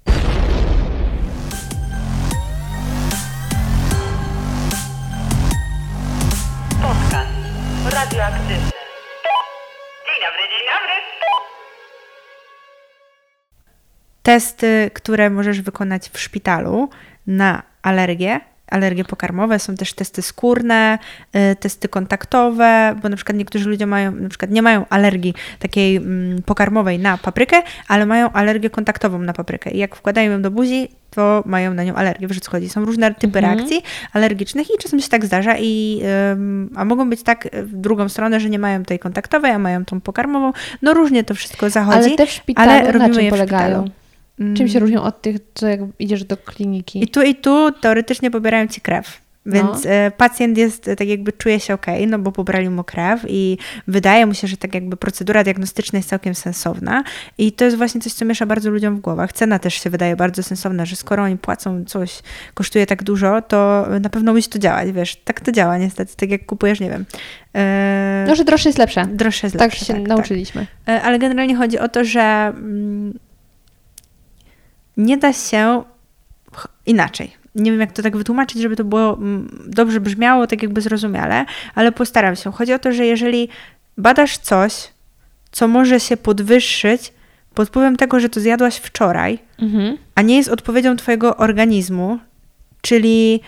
Dzień dobry, dzień dobry. Testy, które możesz wykonać w szpitalu na alergię, alergie pokarmowe, są też testy skórne, y, testy kontaktowe, bo na przykład niektórzy ludzie mają, na przykład nie mają alergii takiej mm, pokarmowej na paprykę, ale mają alergię kontaktową na paprykę. I jak wkładają ją do buzi, mają na nią alergię. Wiesz co chodzi? Są różne typy mhm. reakcji alergicznych i czasem się tak zdarza, i, a mogą być tak w drugą stronę, że nie mają tej kontaktowej, a mają tą pokarmową. No różnie to wszystko zachodzi. Ale te w szpitalu ale robimy na czym je polegają? Czym się różnią od tych, co jak idziesz do kliniki? I tu i tu teoretycznie pobierają ci krew. Więc No. e, pacjent jest e, tak jakby czuje się ok, no bo pobrali mu krew i wydaje mu się, że tak jakby procedura diagnostyczna jest całkiem sensowna i to jest właśnie coś, co miesza bardzo ludziom w głowach. Cena też się wydaje bardzo sensowna, że skoro oni płacą coś, kosztuje tak dużo, to na pewno musi to działać, wiesz. Tak to działa niestety, tak jak kupujesz, nie wiem. E, No, że droższe jest lepsze. droższe jest Tak lepsze, się tak, tak. nauczyliśmy. E, Ale generalnie chodzi o to, że mm, nie da się inaczej. Nie wiem, jak to tak wytłumaczyć, żeby to było mm, dobrze brzmiało, tak jakby zrozumiale, ale postaram się. Chodzi o to, że jeżeli badasz coś, co może się podwyższyć pod wpływem tego, że to zjadłaś wczoraj, Mhm. a nie jest odpowiedzią Twojego organizmu, czyli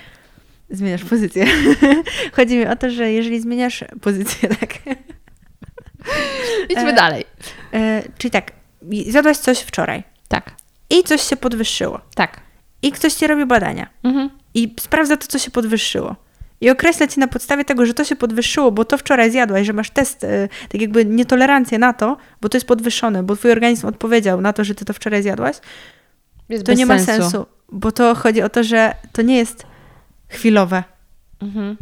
zmieniasz pozycję. Chodzi mi o to, że jeżeli zmieniasz pozycję, tak. Idźmy E, dalej. E, czyli tak, zjadłaś coś wczoraj Tak, i coś się podwyższyło. tak. I ktoś ci robi badania Mhm. i sprawdza to, co się podwyższyło. I określa ci na podstawie tego, że to się podwyższyło, bo to wczoraj zjadłaś, że masz test, e, tak jakby nietolerancję na to, bo to jest podwyższone, bo twój organizm odpowiedział na to, że ty to wczoraj zjadłaś, Jest to nie ma sensu, bo to chodzi o to, że to nie jest chwilowe. Mhm.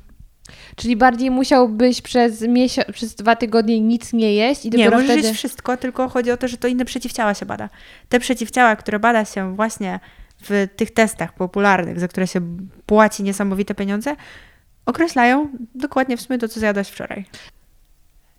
Czyli bardziej musiałbyś przez miesiąc, przez dwa tygodnie nic nie jeść i Nie, dopiero możesz wtedy... jeść wszystko, tylko chodzi o to, że to inne przeciwciała się bada. Te przeciwciała, które bada się właśnie w tych testach popularnych, za które się płaci niesamowite pieniądze, określają dokładnie w sumie to, co zjadłaś wczoraj.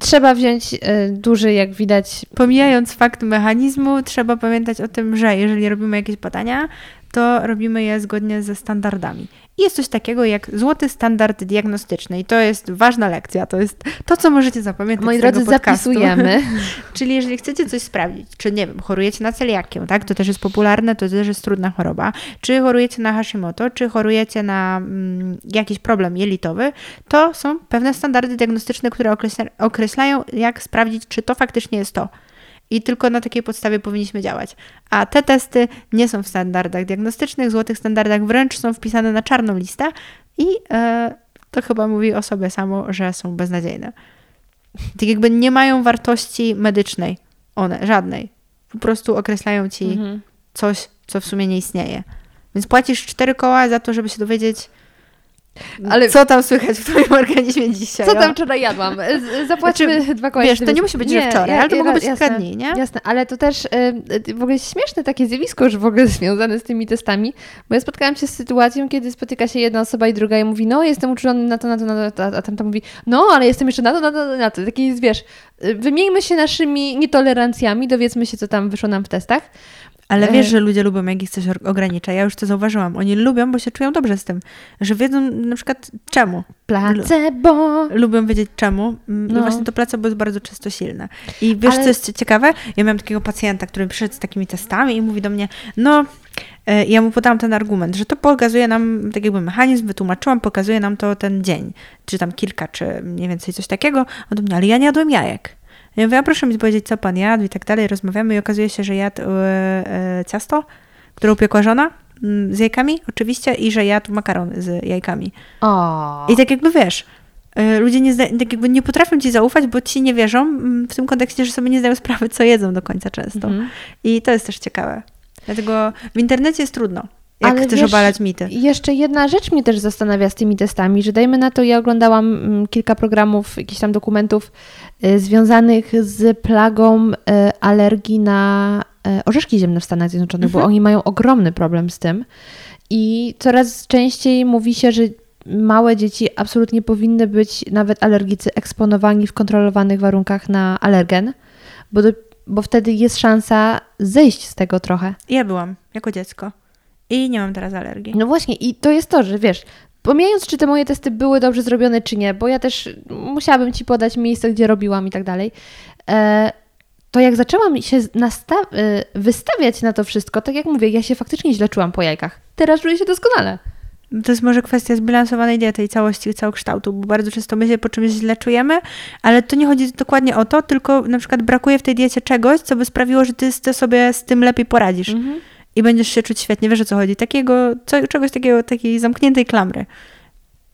Trzeba wziąć y, duży, jak widać, Pomijając fakt mechanizmu, trzeba pamiętać o tym, że jeżeli robimy jakieś badania, to robimy je zgodnie ze standardami. Jest coś takiego jak złoty standard diagnostyczny i to jest ważna lekcja, to jest to, co możecie zapamiętać moi z drodzy, podcastu. zapisujemy. Czyli jeżeli chcecie coś sprawdzić, czy nie wiem, chorujecie na celiakię, tak? To też jest popularne, to też jest trudna choroba. Czy chorujecie na Hashimoto, czy chorujecie na mm, jakiś problem jelitowy, to są pewne standardy diagnostyczne, które określa, określają, jak sprawdzić, czy to faktycznie jest to. I tylko na takiej podstawie powinniśmy działać. A te testy nie są w standardach diagnostycznych, złotych standardach wręcz są wpisane na czarną listę i e, to chyba mówi o sobie samo, że są beznadziejne tak jakby nie mają wartości medycznej. One, żadnej. Po prostu określają ci Mhm. coś, co w sumie nie istnieje. Więc płacisz cztery koła za to, żeby się dowiedzieć, Ale- co tam słychać w twoim organizmie dzisiaj. Co tam wczoraj jadłam? Z- Zapłaćmy dwa koła. wiesz, to nie musi być, że wczoraj, ale to mogło być kilka jasne, dni, nie? Jasne, ale to też y, w ogóle jest śmieszne takie zjawisko już w ogóle związane z tymi testami, bo ja spotkałam się z sytuacją, kiedy spotyka się jedna osoba i druga i mówi, no jestem uczulony na to, na to, na to, a tamta mówi, no ale jestem jeszcze na to, na to, na to. Taki jest, wiesz, wymieńmy się naszymi nietolerancjami, dowiedzmy się, co tam wyszło nam w testach. Ale E. wiesz, że ludzie lubią, jak ich coś ogranicza. Ja już to zauważyłam. Oni lubią, bo się czują dobrze z tym. Że wiedzą na przykład czemu. Placebo! Lubią wiedzieć czemu. Mm, No. I właśnie to placebo jest bardzo często silne. I wiesz, Ale- co jest ciekawe? Ja miałam takiego pacjenta, który przyszedł z takimi testami i mówi do mnie, no, e, ja mu podałam ten argument, że to pokazuje nam, tak jakby mechanizm, wytłumaczyłam, pokazuje nam to ten dzień, czy tam kilka, czy mniej więcej coś takiego. On do mnie, ale ja nie jadłem jajek. Ja mówię, a proszę mi powiedzieć, co pan jadł i tak dalej. Rozmawiamy i okazuje się, że jadł e, e, ciasto, które upiekła żona mm, z jajkami oczywiście i że jadł makaron z jajkami. O. I tak jakby wiesz, y, ludzie nie, zda, tak jakby nie potrafią ci zaufać, bo ci nie wierzą mm, w tym kontekście, że sobie nie zdają sprawy, co jedzą do końca często. Mhm. I to jest też ciekawe. Dlatego w internecie jest trudno, jak Ale chcesz wiesz, obalać mity. Jeszcze jedna rzecz mnie też zastanawia z tymi testami, że dajmy na to, ja oglądałam mm, kilka programów, jakichś tam dokumentów y, związanych z plagą y, alergii na y, orzeszki ziemne w Stanach Zjednoczonych, bo oni mają ogromny problem z tym. I coraz częściej mówi się, że małe dzieci absolutnie powinny być, nawet alergicy, eksponowani w kontrolowanych warunkach na alergen, bo, do, bo wtedy jest szansa zejść z tego trochę. Ja byłam jako dziecko i nie mam teraz alergii. No właśnie, i to jest to, że wiesz, pomijając, czy te moje testy były dobrze zrobione, czy nie, bo ja też musiałabym ci podać miejsce, gdzie robiłam i tak dalej, e, to jak zaczęłam się e, wystawiać na to wszystko, tak jak mówię, ja się faktycznie źle czułam po jajkach. Teraz czuję się doskonale. To jest może kwestia zbilansowanej diety i całości, całokształtu, bo bardzo często my się po czymś źle czujemy, ale to nie chodzi dokładnie o to, tylko na przykład brakuje w tej diecie czegoś, co by sprawiło, że ty, ty sobie z tym lepiej poradzisz. I będziesz się czuć świetnie. Wiesz o co chodzi? Takiego, co, czegoś takiego, takiej zamkniętej klamry.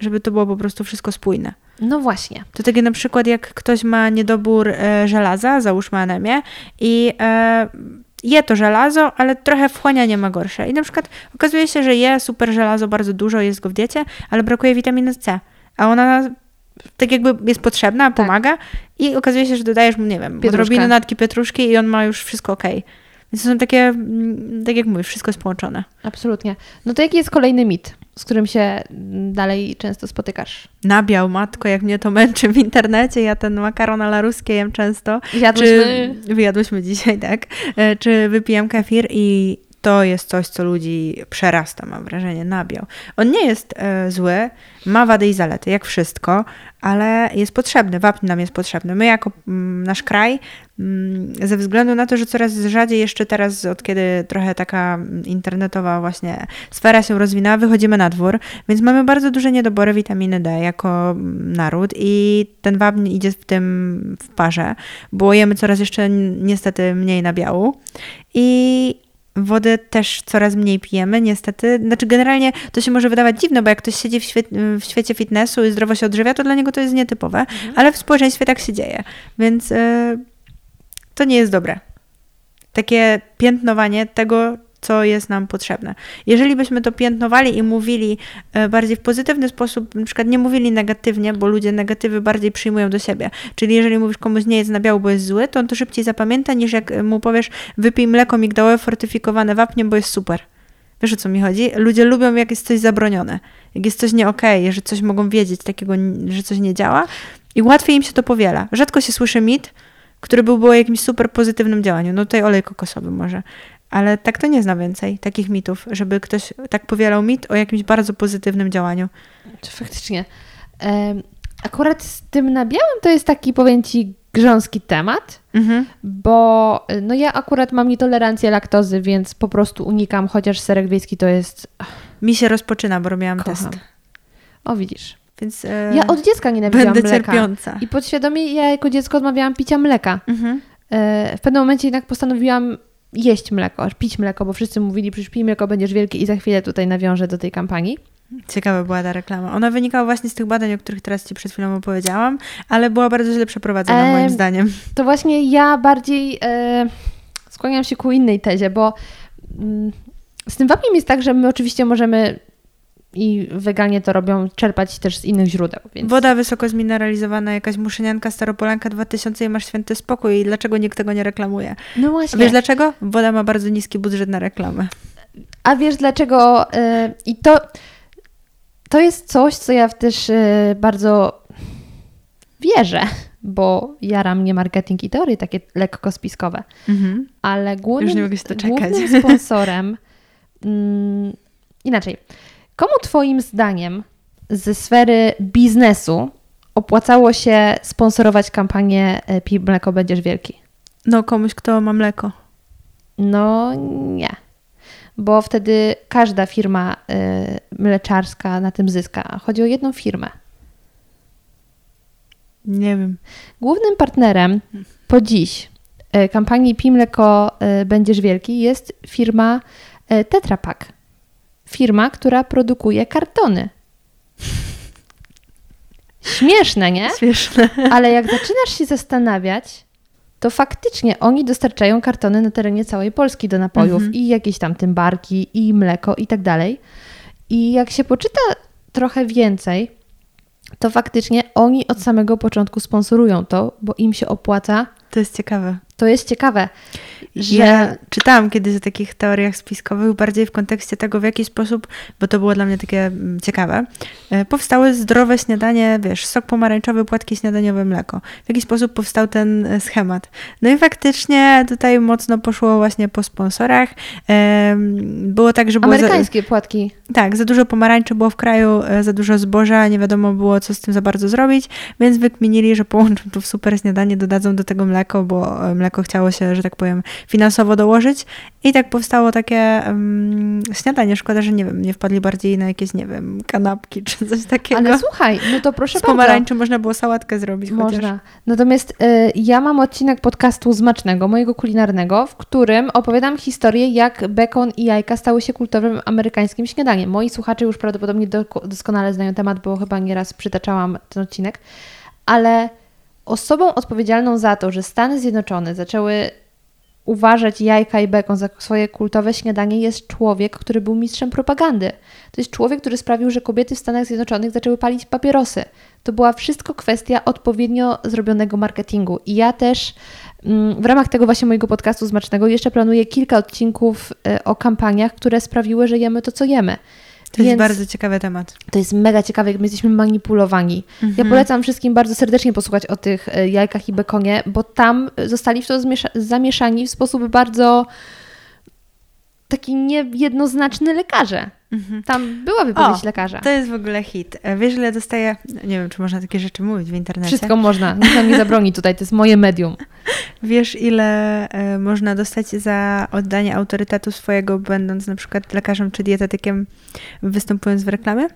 Żeby to było po prostu wszystko spójne. No właśnie. To takie na przykład jak ktoś ma niedobór e, żelaza, załóżmy anemię i, e, je to żelazo, ale trochę wchłanianie ma gorsze. I na przykład okazuje się, że je super żelazo bardzo dużo, jest go w diecie, ale brakuje witaminy C. A ona tak jakby jest potrzebna, pomaga i okazuje się, że dodajesz mu, nie wiem, Pietruszkę. odrobinę natki pietruszki i on ma już wszystko ok. Więc to są takie, mm, tak jak mówisz, wszystko jest połączone. Absolutnie. No to jaki jest kolejny mit, z którym się dalej często spotykasz? Nabiał, matko, jak mnie to męczy w internecie. Ja ten makaron ala ruskie jem często. Jadłyśmy... Czy wyjadłyśmy dzisiaj, tak? E, Czy wypijam kefir i to jest coś, co ludzi przerasta, mam wrażenie, nabiał. On nie jest e, zły, ma wady i zalety, jak wszystko, ale jest potrzebny, wapń nam jest potrzebny. My jako mm, nasz kraj, mm, ze względu na to, że coraz rzadziej jeszcze teraz, od kiedy trochę taka mm, internetowa właśnie sfera się rozwinęła, wychodzimy na dwór, więc mamy bardzo duże niedobory witaminy D jako naród i ten wapń idzie w tym w parze, bo jemy coraz jeszcze niestety mniej nabiału i Wody też coraz mniej pijemy, niestety. Znaczy, generalnie to się może wydawać dziwne, bo jak ktoś siedzi w, świe- w świecie fitnessu i zdrowo się odżywia, to dla niego to jest nietypowe, ale w społeczeństwie tak się dzieje. Więc y, to nie jest dobre. Takie piętnowanie tego, co jest nam potrzebne. Jeżeli byśmy to piętnowali i mówili e, bardziej w pozytywny sposób, na przykład nie mówili negatywnie, bo ludzie negatywy bardziej przyjmują do siebie. Czyli jeżeli mówisz komuś nie jest nabiału, bo jest zły, to on to szybciej zapamięta, niż jak mu powiesz wypij mleko migdałowe fortyfikowane wapniem, bo jest super. Wiesz o co mi chodzi? Ludzie lubią, jak jest coś zabronione, jak jest coś nie okej, że coś mogą wiedzieć takiego, że coś nie działa i łatwiej im się to powiela. Rzadko się słyszy mit, który byłby o jakimś super pozytywnym działaniu. No tutaj olej kokosowy może. Ale tak to nie zna więcej takich mitów, żeby ktoś tak powielał mit o jakimś bardzo pozytywnym działaniu. Faktycznie. Akurat z tym nabiałem to jest taki, powiem Ci, grząski temat, Mhm. bo y, no ja akurat mam nietolerancję laktozy, więc po prostu unikam, chociaż serek wiejski to jest... Mi się rozpoczyna, bo robiłam Kocham. test. O, widzisz. Więc e, Ja od dziecka nienawidziłam będę mleka. cierpiąca. I podświadomie ja jako dziecko odmawiałam picia mleka. Mhm. E, W pewnym momencie jednak postanowiłam jeść mleko, pić mleko, bo wszyscy mówili, przecież pij mleko, będziesz wielki i za chwilę tutaj nawiążę do tej kampanii. Ciekawa była ta reklama. Ona wynikała właśnie z tych badań, o których teraz Ci przed chwilą opowiedziałam, ale była bardzo źle przeprowadzona Em, moim zdaniem. To właśnie ja bardziej e, skłaniam się ku innej tezie, bo mm, z tym wapniem jest tak, że my oczywiście możemy i weganie to robią, czerpać też z innych źródeł. Więc Woda wysoko zmineralizowana, jakaś muszynianka, staropolanka 2000 i masz święty spokój. I dlaczego nikt tego nie reklamuje? No A właśnie. wiesz dlaczego? Woda ma bardzo niski budżet na reklamę. A wiesz dlaczego? y, I to, to jest coś, co ja też y, bardzo wierzę, bo jaram mnie marketing i teorie takie lekko spiskowe. Mhm. Ale głównym, nie mogę się doczekać. głównym sponsorem. Mm, inaczej. Komu Twoim zdaniem ze sfery biznesu opłacało się sponsorować kampanię e, Pij mleko, będziesz wielki? No, komuś, kto ma mleko. No nie. Bo wtedy każda firma y, mleczarska na tym zyska. Chodzi o jedną firmę. Nie wiem. Głównym partnerem po dziś y, kampanii Pij mleko, będziesz wielki jest firma y, Tetra Pak. Firma, która produkuje kartony. Śmieszne, nie? Śmieszne. Ale jak zaczynasz się zastanawiać, to faktycznie oni dostarczają kartony na terenie całej Polski do napojów Mhm. i jakieś tam tymbarki, i mleko, i tak dalej. I jak się poczyta trochę więcej, to faktycznie oni od samego początku sponsorują to, bo im się opłaca. To jest ciekawe. To jest ciekawe, że Ja czytałam kiedyś o takich teoriach spiskowych, bardziej w kontekście tego, w jaki sposób, bo to było dla mnie takie mm, ciekawe, e, powstały zdrowe śniadanie, wiesz, sok pomarańczowy, płatki śniadaniowe, mleko. W jaki sposób powstał ten e, schemat. No i faktycznie tutaj mocno poszło właśnie po sponsorach. Było tak, że było... za- amerykańskie płatki. Tak, za dużo pomarańczy było w kraju, e, za dużo zboża, nie wiadomo było, co z tym za bardzo zrobić, więc wykminili, że połączą to w super śniadanie, dodadzą do tego mleko, bo e, mleko chciało się, że tak powiem, finansowo dołożyć i tak powstało takie um, śniadanie. Szkoda, że nie wiem, nie wpadli bardziej na jakieś, nie wiem, kanapki czy coś takiego. Ale słuchaj, no to proszę z bardzo. pomarańczy można było sałatkę zrobić chociaż. Można. Natomiast y, ja mam odcinek podcastu Zmacznego, mojego kulinarnego, w którym opowiadam historię, jak bekon i jajka stały się kultowym amerykańskim śniadaniem. Moi słuchacze już prawdopodobnie do, doskonale znają temat, bo chyba nieraz przytaczałam ten odcinek, ale osobą odpowiedzialną za to, że Stany Zjednoczone zaczęły uważać jajka i bekon za swoje kultowe śniadanie, jest człowiek, który był mistrzem propagandy. To jest człowiek, który sprawił, że kobiety w Stanach Zjednoczonych zaczęły palić papierosy. To była wszystko kwestia odpowiednio zrobionego marketingu. I ja też mm, w ramach tego właśnie mojego podcastu Smacznego jeszcze planuję kilka odcinków e, o kampaniach, które sprawiły, że jemy to, co jemy. To jest bardzo ciekawy temat. To jest mega ciekawe, jak my jesteśmy manipulowani. Mhm. Ja polecam wszystkim bardzo serdecznie posłuchać o tych e, jajkach i bekonie, bo tam zostali w to zamieszani w sposób bardzo taki niejednoznaczny lekarze. Tam była wypowiedź Mhm. O, lekarza. To jest w ogóle hit. Wiesz, ile dostaję, nie wiem, czy można takie rzeczy mówić w internecie. Wszystko można, nikt nam nie zabroni tutaj, to jest moje medium. Wiesz, ile e, można dostać za oddanie autorytetu swojego, będąc na przykład lekarzem czy dietetykiem, występując w reklamie?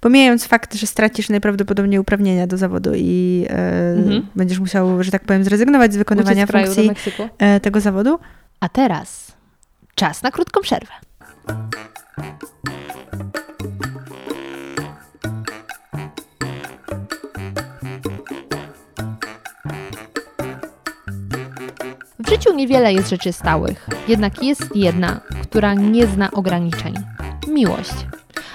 Pomijając fakt, że stracisz najprawdopodobniej uprawnienia do zawodu i e, Mhm. będziesz musiał, że tak powiem, zrezygnować z wykonywania funkcji e, tego zawodu. A teraz czas na krótką przerwę. W życiu niewiele jest rzeczy stałych, jednak jest jedna, która nie zna ograniczeń miłość.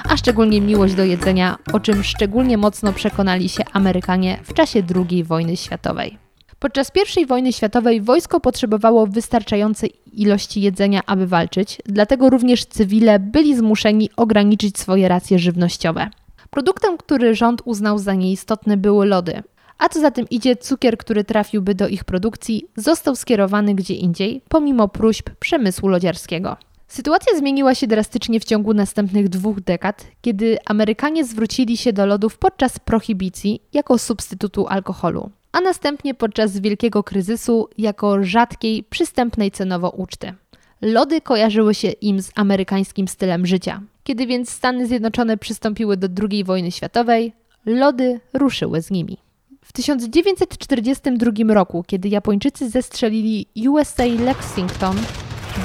A szczególnie miłość do jedzenia, o czym szczególnie mocno przekonali się Amerykanie w czasie II wojny światowej. Podczas I wojny światowej wojsko potrzebowało wystarczającej ilości jedzenia, aby walczyć, dlatego również cywile byli zmuszeni ograniczyć swoje racje żywnościowe. Produktem, który rząd uznał za nieistotny, były lody. A co za tym idzie, cukier, który trafiłby do ich produkcji, został skierowany gdzie indziej, pomimo próśb przemysłu lodziarskiego. Sytuacja zmieniła się drastycznie w ciągu następnych dwóch dekad, kiedy Amerykanie zwrócili się do lodów podczas prohibicji jako substytutu alkoholu, a następnie podczas wielkiego kryzysu jako rzadkiej, przystępnej cenowo uczty. Lody kojarzyły się im z amerykańskim stylem życia. Kiedy więc Stany Zjednoczone przystąpiły do II wojny światowej, lody ruszyły z nimi. W 1942 roku, kiedy Japończycy zestrzelili USA Lexington,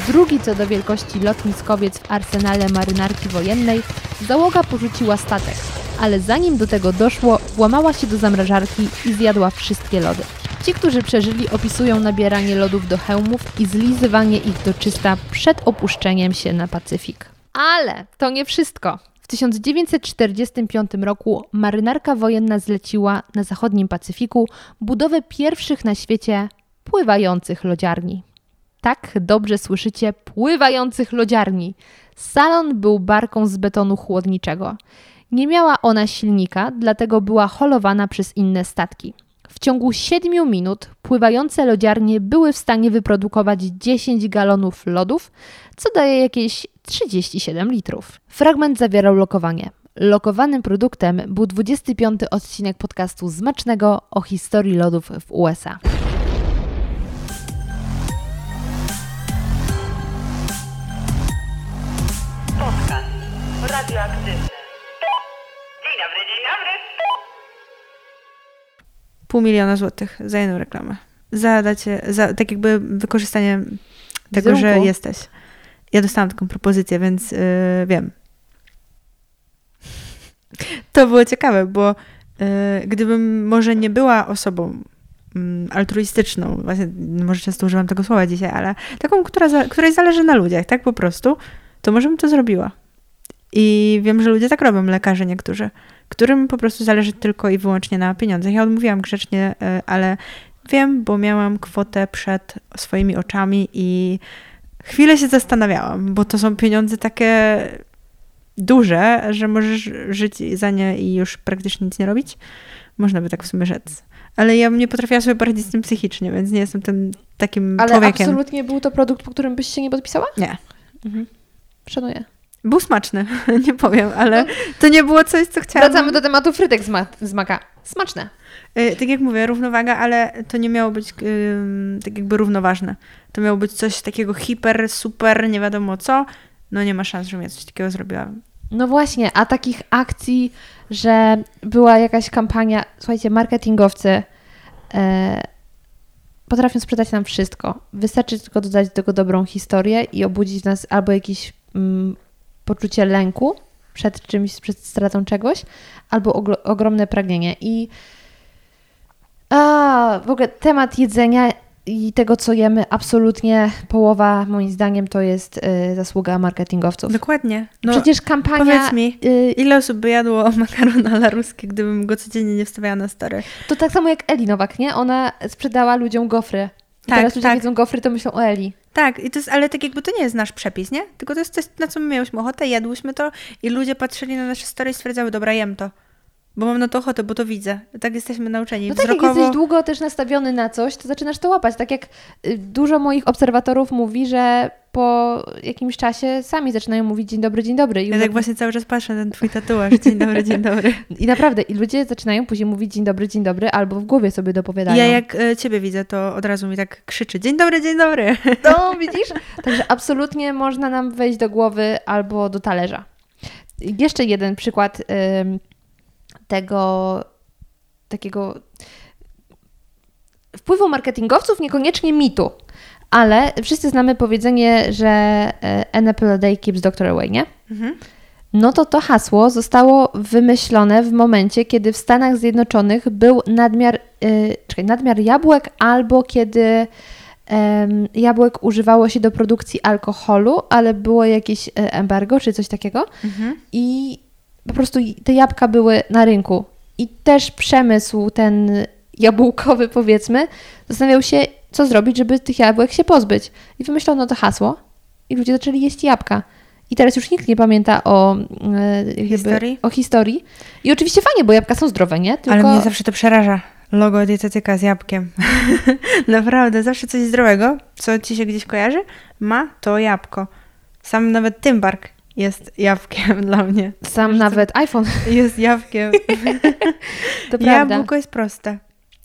drugi co do wielkości lotniskowiec w arsenale marynarki wojennej, załoga porzuciła statek, ale zanim do tego doszło, włamała się do zamrażarki i zjadła wszystkie lody. Ci, którzy przeżyli, opisują nabieranie lodów do hełmów i zlizywanie ich do czysta przed opuszczeniem się na Pacyfik. Ale to nie wszystko. W 1945 roku marynarka wojenna zleciła na zachodnim Pacyfiku budowę pierwszych na świecie pływających lodziarni. Tak, dobrze słyszycie, pływających lodziarni. Salon był barką z betonu chłodniczego. Nie miała ona silnika, dlatego była holowana przez inne statki. W ciągu 7 minut pływające lodziarnie były w stanie wyprodukować 10 galonów lodów, co daje jakieś 37 litrów. Fragment zawierał lokowanie. Lokowanym produktem był 25 odcinek podcastu Zmacznego o historii lodów w USA. Podcast radioaktywny. Pół miliona złotych za jedną reklamę. Za, dacie, za tak jakby wykorzystanie tego, że jesteś. Ja dostałam taką propozycję, więc yy, wiem. To było ciekawe, bo yy, gdybym może nie była osobą mm, altruistyczną, właśnie może często używam tego słowa dzisiaj, ale taką, która za, której zależy na ludziach, tak po prostu, to może bym to zrobiła. I wiem, że ludzie tak robią, lekarze niektórzy, którym po prostu zależy tylko i wyłącznie na pieniądzach. Ja odmówiłam grzecznie, y, ale wiem, bo miałam kwotę przed swoimi oczami i chwilę się zastanawiałam, bo to są pieniądze takie duże, że możesz żyć za nie i już praktycznie nic nie robić. Można by tak w sumie rzec. Ale ja bym nie potrafiła sobie poradzić z tym psychicznie, więc nie jestem tym takim Ale człowiekiem. absolutnie był to produkt, po którym byś się nie podpisała? Nie. Szanuję. Był smaczny, nie powiem, ale to nie było coś, co chciałam. Wracamy do tematu frytek z, ma- z maka. Smaczne. Y, Tak jak mówię, równowaga, ale to nie miało być ym, tak jakby równoważne. To miało być coś takiego hiper, super, nie wiadomo co. No nie ma szans, żebym ja coś takiego zrobiła. No właśnie, a takich akcji, że była jakaś kampania, słuchajcie, marketingowcy e, potrafią sprzedać nam wszystko. Wystarczy tylko dodać do tego dobrą historię i obudzić w nas albo jakieś mm, poczucie lęku przed czymś, przed stratą czegoś, albo ogromne pragnienie. I a, w ogóle temat jedzenia i tego, co jemy, absolutnie połowa, moim zdaniem, to jest y, zasługa marketingowców. Dokładnie. No, Przecież kampania... powiedz mi, y, ile osób by jadło makarona laruskie, gdybym go codziennie nie wstawiała na stary? to tak samo jak Eli Nowak, nie? Ona sprzedała ludziom gofry. I Tak, teraz ludzie tak. jedzą gofry, to myślą o Eli. Tak, i to jest, ale tak jakby to nie jest nasz przepis, nie? Tylko to jest coś, na co my miałyśmy ochotę, jadłyśmy to i ludzie patrzyli na nasze story i stwierdzały, dobra, jem to. Bo mam na to ochotę, bo to widzę. Tak jesteśmy nauczeni. No tak, jak jesteś długo też nastawiony na coś, to zaczynasz to łapać. Tak jak y, dużo moich obserwatorów mówi, że po jakimś czasie sami zaczynają mówić dzień dobry, dzień dobry. I, Ja tak właśnie cały czas patrzę na ten twój tatuaż. Dzień dobry, dzień dobry. I naprawdę, i ludzie zaczynają później mówić dzień dobry, dzień dobry, albo w głowie sobie dopowiadają. Ja jak e, ciebie widzę, to od razu mi tak krzyczy. Dzień dobry, dzień dobry. No, widzisz? Także absolutnie można nam wejść do głowy albo do talerza. Jeszcze jeden przykład tego takiego wpływu marketingowców, niekoniecznie mitu, ale wszyscy znamy powiedzenie, że an apple a day keeps doctor away, nie? No to to hasło zostało wymyślone w momencie, kiedy w Stanach Zjednoczonych był nadmiar, yy, czekaj, nadmiar jabłek albo kiedy jabłek używało się do produkcji alkoholu, ale było jakieś e, embargo czy coś takiego. I po prostu te jabłka były na rynku. I też przemysł ten jabłkowy powiedzmy zastanawiał się, co zrobić, żeby tych jabłek się pozbyć. I wymyślono to hasło i ludzie zaczęli jeść jabłka. I teraz już nikt nie pamięta o e, jakby, Historii? o historii. I oczywiście fajnie, bo jabłka są zdrowe, nie? Tylko Ale mnie zawsze to przeraża. Logo dietetyka z jabłkiem. Naprawdę, zawsze coś zdrowego, co ci się gdzieś kojarzy, ma to jabłko. Sam nawet Tymbark jest jabłkiem dla mnie. sam nawet iPhone, Jest jabłkiem. to prawda. Jabłko jest proste.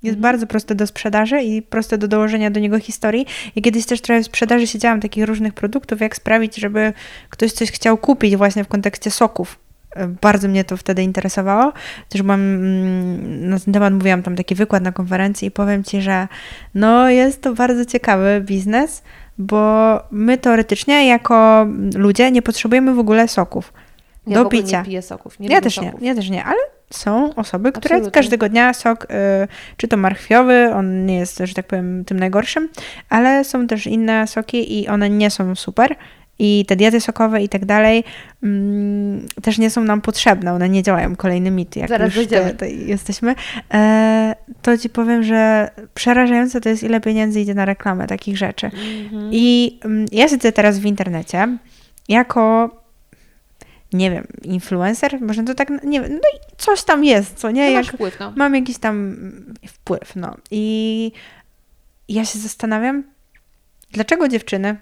Jest Mhm. bardzo proste do sprzedaży i proste do dołożenia do niego historii. I kiedyś też trochę w sprzedaży siedziałam takich różnych produktów, jak sprawić, żeby ktoś coś chciał kupić właśnie w kontekście soków. E, Bardzo mnie to wtedy interesowało. Też byłam, mm, na ten temat mówiłam tam taki wykład na konferencji i powiem Ci, że no jest to bardzo ciekawy biznes, bo my teoretycznie jako ludzie nie potrzebujemy w ogóle soków Ja do picia. nie soków. Nie ja też nie, soków. ja też nie, ale są osoby, które Absolutnie. każdego dnia sok, y, czy to marchwiowy, on nie jest, że tak powiem, tym najgorszym, ale są też inne soki i one nie są super. I te diety sokowe i tak dalej mm, też nie są nam potrzebne, one nie działają. Kolejny mit, jak Zaraz już dojdziemy. te, te jesteśmy. E, to ci powiem, że przerażające to jest, ile pieniędzy idzie na reklamę takich rzeczy. Mhm. I mm, ja siedzę teraz w internecie jako, nie wiem, influencer, można to tak, nie wiem, no i coś tam jest, co nie? No Jak wpływ, no. mam jakiś tam wpływ, no. I ja się zastanawiam, dlaczego dziewczyny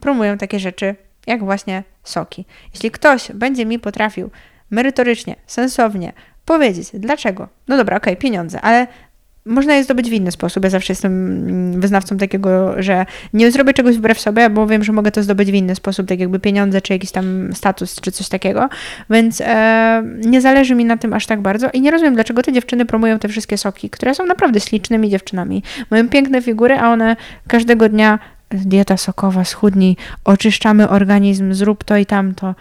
promują takie rzeczy, jak właśnie soki. Jeśli ktoś będzie mi potrafił merytorycznie, sensownie powiedzieć, dlaczego, no dobra, okej, pieniądze, ale można je zdobyć w inny sposób. Ja zawsze jestem mm, wyznawcą takiego, że nie zrobię czegoś wbrew sobie, bo wiem, że mogę to zdobyć w inny sposób, tak jakby pieniądze, czy jakiś tam status, czy coś takiego. Więc e, nie zależy mi na tym aż tak bardzo i nie rozumiem, dlaczego te dziewczyny promują te wszystkie soki, które są naprawdę ślicznymi dziewczynami. Mają piękne figury, a one każdego dnia dieta sokowa, schudnij, oczyszczamy organizm, zrób to i tamto.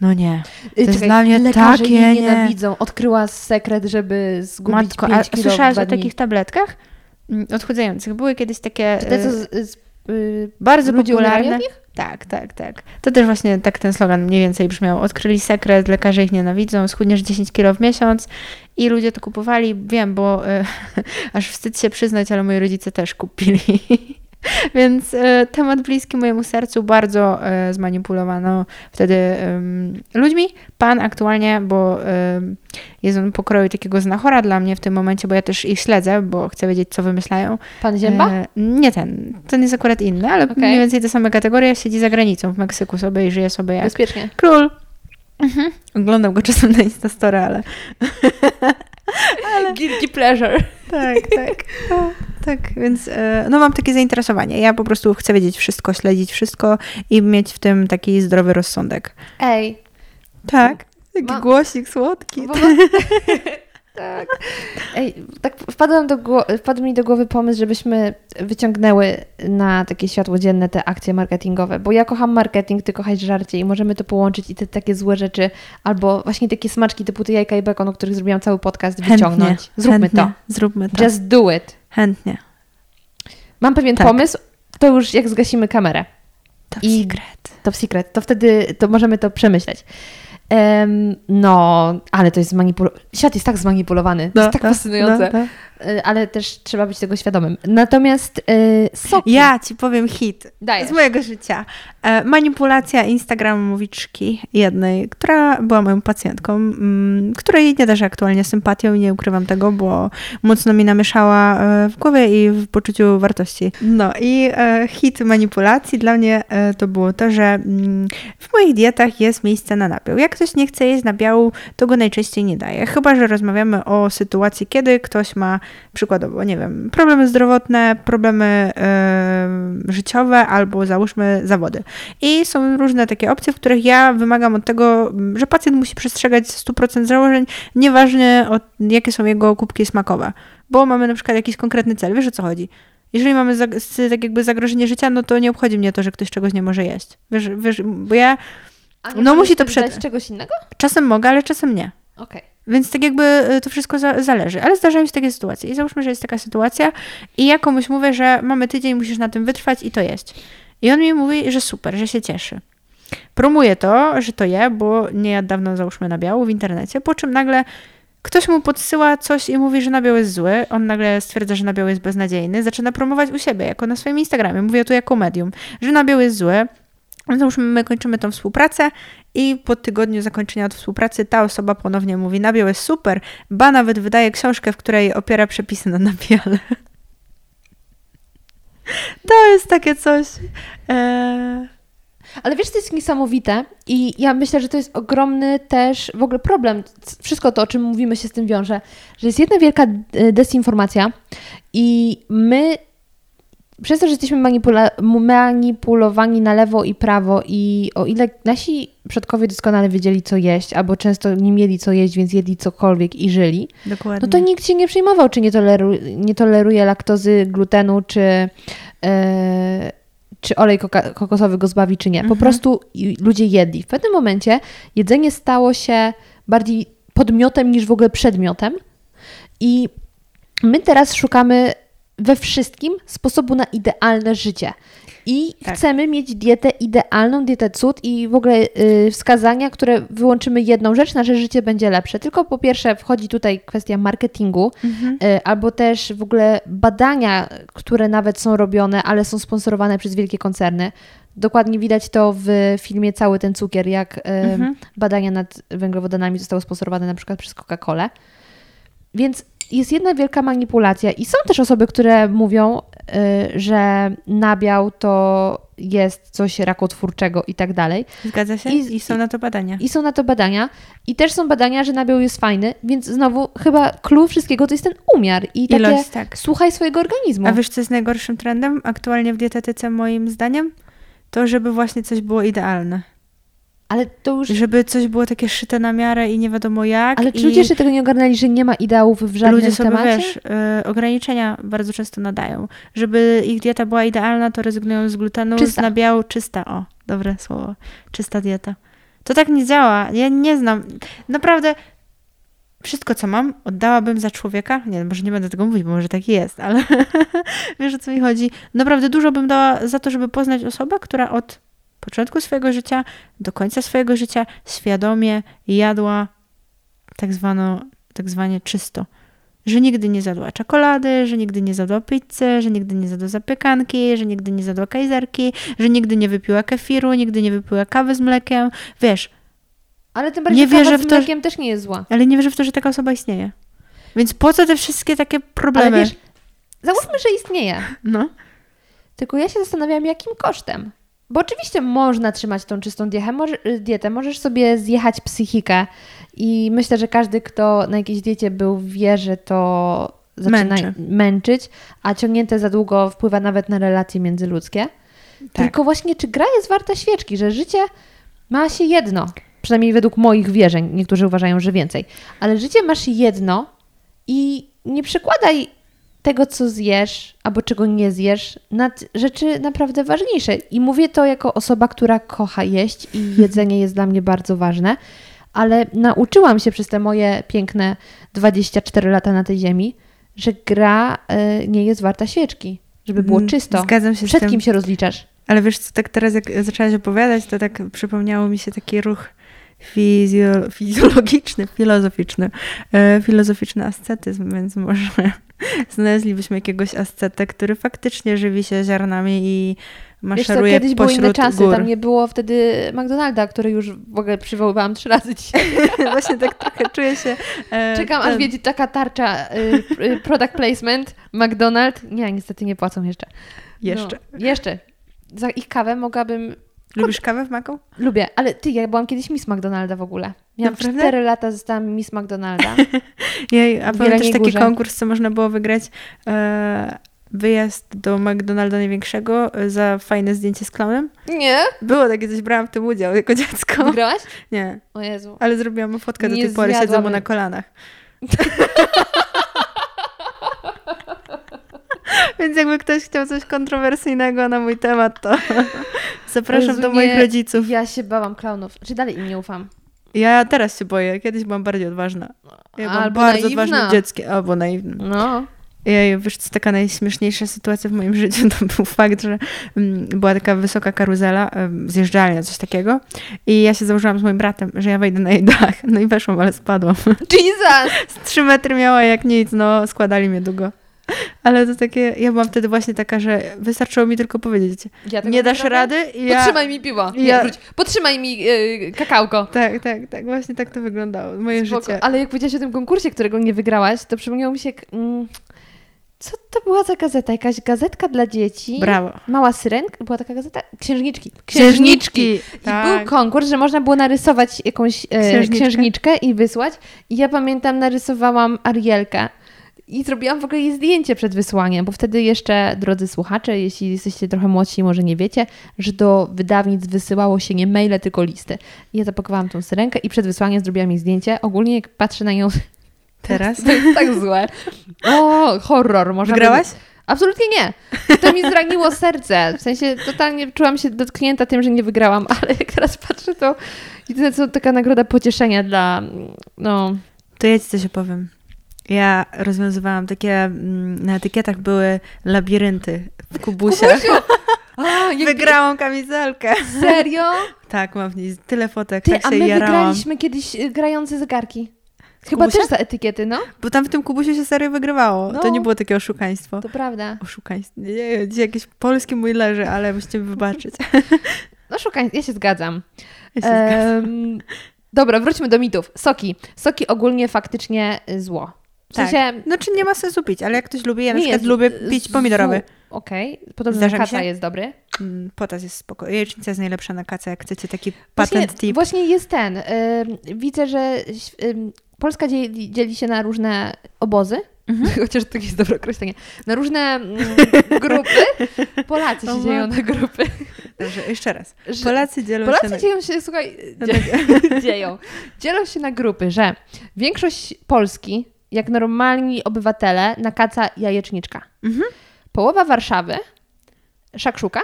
No nie. To jest Czekaj, dla mnie lekarze takie nie. nienawidzą. Odkryła sekret, żeby zgubić Matko, 5 a kilo słyszałaś o takich tabletkach mm, odchudzających? Były kiedyś takie Czy te, co e, z, z, y, bardzo ludzie umierają popularne. Tak, tak, tak. To też właśnie tak ten slogan mniej więcej brzmiał. Odkryli sekret, lekarze ich nienawidzą, schudniesz 10 kilo w miesiąc i ludzie to kupowali. Wiem, bo e, aż wstyd się przyznać, ale moi rodzice też kupili. Więc e, temat bliski mojemu sercu bardzo e, zmanipulowano wtedy ludźmi. Pan aktualnie, bo jest on pokroju takiego znachora dla mnie w tym momencie, bo ja też ich śledzę, bo chcę wiedzieć, co wymyślają. Pan Zięba? E, nie ten, ten jest akurat inny, ale Okej. mniej więcej te same kategorie. Siedzi za granicą w Meksyku sobie i żyje sobie jak Bezpiecznie. król. Mhm. Oglądam go czasem na Instastory, ale Guilty pleasure. tak, tak. No, tak, więc e, no mam takie zainteresowanie. Ja po prostu chcę wiedzieć wszystko, śledzić wszystko i mieć w tym taki zdrowy rozsądek. Ej, Tak. Taki Ma- głosik słodki. Bo- tak. Ej, tak wpadł, do wpadł mi do głowy pomysł, żebyśmy wyciągnęły na takie światło dzienne te akcje marketingowe, bo ja kocham marketing, ty kochasz żarcie i możemy to połączyć i te takie złe rzeczy, albo właśnie takie smaczki typu te jajka i bekon, o których zrobiłam cały podcast, wyciągnąć. Zróbmy chętnie, to. Zróbmy to. Just do it. Chętnie. Mam pewien Tak. pomysł, to już jak zgasimy kamerę. To I- secret. To w secret, to wtedy to możemy to przemyśleć. No, ale to jest zmanipulowany. Świat jest tak zmanipulowany. to jest tak fascynujące. no, no. Y, Ale też trzeba być tego świadomym. Natomiast y, soki. Ja ci powiem hit Dajesz. z mojego życia. E, manipulacja Instagramowiczki jednej, która była moją pacjentką, mm, której nie darzę aktualnie sympatią i nie ukrywam tego, bo mocno mi namieszała e, w głowie i w poczuciu wartości. No i e, hit manipulacji dla mnie e, to było to, że mm, w moich dietach jest miejsce na nabiał. Jak ktoś nie chce jeść nabiału, to go najczęściej nie daje. Chyba, że rozmawiamy o sytuacji, kiedy ktoś ma przykładowo, nie wiem, problemy zdrowotne, problemy życiowe albo załóżmy zawody. I są różne takie opcje, w których ja wymagam od tego, że pacjent musi przestrzegać 100% założeń, nieważne od, jakie są jego kubki smakowe. Bo mamy na przykład jakiś konkretny cel, wiesz o co chodzi? Jeżeli mamy tak jakby zagrożenie życia, no to nie obchodzi mnie to, że ktoś czegoś nie może jeść. Wiesz, wiesz bo ja A no musi to przed- czegoś innego? czasem mogę, ale czasem nie. Okej. Więc tak jakby y, to wszystko za, zależy. Ale zdarzają się takie sytuacje. I załóżmy, że jest taka sytuacja i ja komuś mówię, że mamy tydzień, musisz na tym wytrwać i to jeść. I on mi mówi, że super, że się cieszy. Promuje to, że to je, bo nie jadł dawno, załóżmy, nabiału w internecie, po czym nagle ktoś mu podsyła coś i mówi, że nabiał jest zły. On nagle stwierdza, że nabiał jest beznadziejny. Zaczyna promować u siebie, jako na swoim Instagramie. Mówię tu jako medium, że nabiał jest zły. Załóżmy, my kończymy tą współpracę i po tygodniu zakończenia od współpracy ta osoba ponownie mówi, nabiał jest super, ba nawet wydaje książkę, w której opiera przepisy na nabiale. To jest takie coś. Eee, Ale wiesz, to jest niesamowite i ja myślę, że to jest ogromny też w ogóle problem. Wszystko to, o czym mówimy, się z tym wiąże, że jest jedna wielka e, dezinformacja i my przez to, że jesteśmy manipula- manipulowani na lewo i prawo i o ile nasi przodkowie doskonale wiedzieli, co jeść, albo często nie mieli co jeść, więc jedli cokolwiek i żyli, dokładnie. no to nikt się nie przejmował, czy nie, toleru, nie toleruje laktozy, glutenu, czy, e, czy olej koka- kokosowy go zbawi, czy nie. Po prostu i- ludzie jedli. W pewnym momencie jedzenie stało się bardziej podmiotem niż w ogóle przedmiotem i my teraz szukamy we wszystkim sposobu na idealne życie. I Tak. chcemy mieć dietę idealną, dietę cud i w ogóle y, wskazania, które wyłączymy jedną rzecz, nasze życie będzie lepsze. Tylko po pierwsze wchodzi tutaj kwestia marketingu, y, albo też w ogóle badania, które nawet są robione, ale są sponsorowane przez wielkie koncerny. Dokładnie widać to w filmie Cały ten cukier, jak y, badania nad węglowodanami zostały sponsorowane na przykład przez Coca-Colę. Więc jest jedna wielka manipulacja i są też osoby, które mówią, y, że nabiał to jest coś rakotwórczego i tak dalej. Zgadza się? I- I, są na to badania. I są na to badania. I też są badania, że nabiał jest fajny, więc znowu chyba clue wszystkiego to jest ten umiar i takie Ilość, tak. słuchaj swojego organizmu. A wiesz, co jest najgorszym trendem aktualnie w dietetyce, moim zdaniem? To, żeby właśnie coś było idealne. Ale to już... Żeby coś było takie szyte na miarę i nie wiadomo jak. Ale czy ludzie jeszcze tego nie ogarnęli, że nie ma ideałów w żadnym Ludzie sobie, temacie? wiesz, y, ograniczenia bardzo często nadają. Żeby ich dieta była idealna, to rezygnują z glutenu, Czysta. z nabiału. Czysta, o, dobre słowo. Czysta dieta. To tak nie działa. Ja nie znam. Naprawdę wszystko, co mam, oddałabym za człowieka. Nie, może nie będę tego mówić, bo może tak jest, ale wiesz, o co mi chodzi. Naprawdę dużo bym dała za to, żeby poznać osobę, która od początku swojego życia do końca swojego życia świadomie jadła tak zwano, tak zwanie czysto. Że nigdy nie zjadła czekolady, że nigdy nie zjadła pizzy, że nigdy nie zjadła zapiekanki, że nigdy nie zjadła kajzerki, że nigdy nie wypiła kefiru, nigdy nie wypiła kawy z mlekiem. Wiesz, Ale tym bardziej Nie wierzę w że- mlekiem też nie jest zła. ale nie wierzę w to, że taka osoba istnieje. Więc po co te wszystkie takie Ale problemy? wiesz, załóżmy, że istnieje. no. Tylko ja się zastanawiam, jakim kosztem. Bo oczywiście można trzymać tą czystą dietę, może, dietę, możesz sobie zjechać psychikę i myślę, że każdy, kto na jakiejś diecie był, wie, że to zaczyna Męczy. męczyć, a ciągnięte za długo wpływa nawet na relacje międzyludzkie. Tak. Tylko właśnie, czy gra jest warta świeczki, że życie ma się jedno, przynajmniej według moich wierzeń, niektórzy uważają, że więcej, ale życie masz jedno i nie przekładaj tego, co zjesz albo czego nie zjesz, nad rzeczy naprawdę ważniejsze. I mówię to jako osoba, która kocha jeść i jedzenie jest dla mnie bardzo ważne, ale nauczyłam się przez te moje piękne 24 lata na tej ziemi, że gra y, nie jest warta świeczki. żeby było Mm, czysto. Zgadzam się z Przed tym. kim się rozliczasz? Ale wiesz co, tak teraz jak zaczęłaś opowiadać, to tak przypomniało mi się taki ruch fizjo, fizjologiczny, filozoficzny, e, filozoficzny ascetyzm, więc może znaleźlibyśmy jakiegoś ascetę, który faktycznie żywi się ziarnami i Wiesz co, maszeruje kiedyś były inne czasy, gór. tam nie było wtedy McDonalda, który już w ogóle przywoływałam trzy razy dzisiaj. Właśnie tak trochę czuję się... e, Czekam, aż wiedzie taka tarcza, y, y, product placement, McDonald. Nie, niestety nie płacą jeszcze. Jeszcze. No, jeszcze. Za ich kawę mogłabym... Lubisz kawę w maku? Lubię, ale ty, ja byłam kiedyś Miss McDonalda w ogóle. Miałam Naprawdę? 4 lata, zostałam Miss McDonalda. Jej, a byłem też taki Górze. konkurs, co można było wygrać e, wyjazd do McDonalda największego e, za fajne zdjęcie z klaunem. Nie? Było takie coś, brałam w tym udział jako dziecko. Wygrałaś? Nie, O Jezu. ale zrobiłam mu fotkę do Nie tej pory, siedzę mu na kolanach. Więc jakby ktoś chciał coś kontrowersyjnego na mój temat, to zapraszam Jezu, do moich nie. rodziców. Ja się bałam klaunów. Czy dalej im nie ufam? Ja teraz się boję, kiedyś byłam bardziej odważna. Ja byłam Albo bardzo naiwna. odważnym dzieckiem, albo naiwnym. No. Ja, wiesz, co taka najśmieszniejsza sytuacja w moim życiu to był fakt, że mm, była taka wysoka karuzela, zjeżdżalnia, coś takiego i ja się założyłam z moim bratem, że ja wejdę na jej dach. No i weszłam, ale spadłam. Jesus! Z trzy metry miała jak nic, no składali mnie długo. Ale to takie, ja byłam wtedy właśnie taka, że wystarczyło mi tylko powiedzieć, Ja nie dasz rady i ja... Podtrzymaj mi piwo. Nie, Ja- wróć. Podtrzymaj mi y, kakałko. Tak, tak, tak, właśnie tak to wyglądało, moje Spoko. życie. Ale jak powiedziałaś o tym konkursie, którego nie wygrałaś, to przypomniało mi się... Mm, co to była za gazeta? Jakaś gazetka dla dzieci? Brawo. Mała syrenka? Była taka gazeta? Księżniczki. Księżniczki. I Tak. był konkurs, że można było narysować jakąś e, Księżniczkę. księżniczkę i wysłać. I ja pamiętam, narysowałam Arielkę. I zrobiłam w ogóle jej zdjęcie przed wysłaniem, bo wtedy jeszcze, drodzy słuchacze, jeśli jesteście trochę młodsi, może nie wiecie, że do wydawnic wysyłało się nie maile, tylko listy. I ja zapakowałam tą syrenkę i przed wysłaniem zrobiłam jej zdjęcie. Ogólnie jak patrzę na nią, Teraz? to jest tak złe. O, horror. Można Wygrałaś? Absolutnie nie. To mi zraniło serce. W sensie totalnie czułam się dotknięta tym, że nie wygrałam, ale jak teraz patrzę, to jedyne co taka nagroda pocieszenia dla, no... To ja ci coś opowiem. Ja rozwiązywałam takie, mm, na etykietach były labirynty w kubusiach. A, jak Wygrałam kamizelkę. Serio? Tak, mam w niej tyle fotek, Ty, tak a się my jarałam. wygraliśmy kiedyś y, grające zegarki. Chyba też za etykiety, no? Bo tam w tym kubusie się serio wygrywało. No. To nie było takie oszukaństwo. To prawda. Oszukaństwo. Nie, nie, gdzie jakieś polskie mój leży, ale musicie mi wybaczyć. No ja się zgadzam. Ja się zgadzam. Em, dobra, wróćmy do mitów. Soki. Soki ogólnie faktycznie y, zło. W Tak. sensie... No czy nie ma sensu pić, ale jak ktoś lubi, ja na nie przykład jest lubię pić pomidorowy. Okej, podobno Zdarza kaca się? jest dobry. Mm, Potas jest spoko. Jajecznica jest najlepsza na kacę, jak chcecie taki Właśnie, patent tip. właśnie jest ten. ym, widzę, że ym, Polska dzieli, dzieli się na różne obozy. Mhm. Chociaż to jest dobre określenie. Na różne mm, grupy. Polacy się O dzieją na grupy. Dobrze, jeszcze raz. Polacy dzielą się Polacy na... dzieją się, słuchaj, dzie, dzieją. Dzielą się na grupy, że większość Polski, jak normalni obywatele, nakaca jajeczniczka. Mhm. Połowa Warszawy, szakszuka,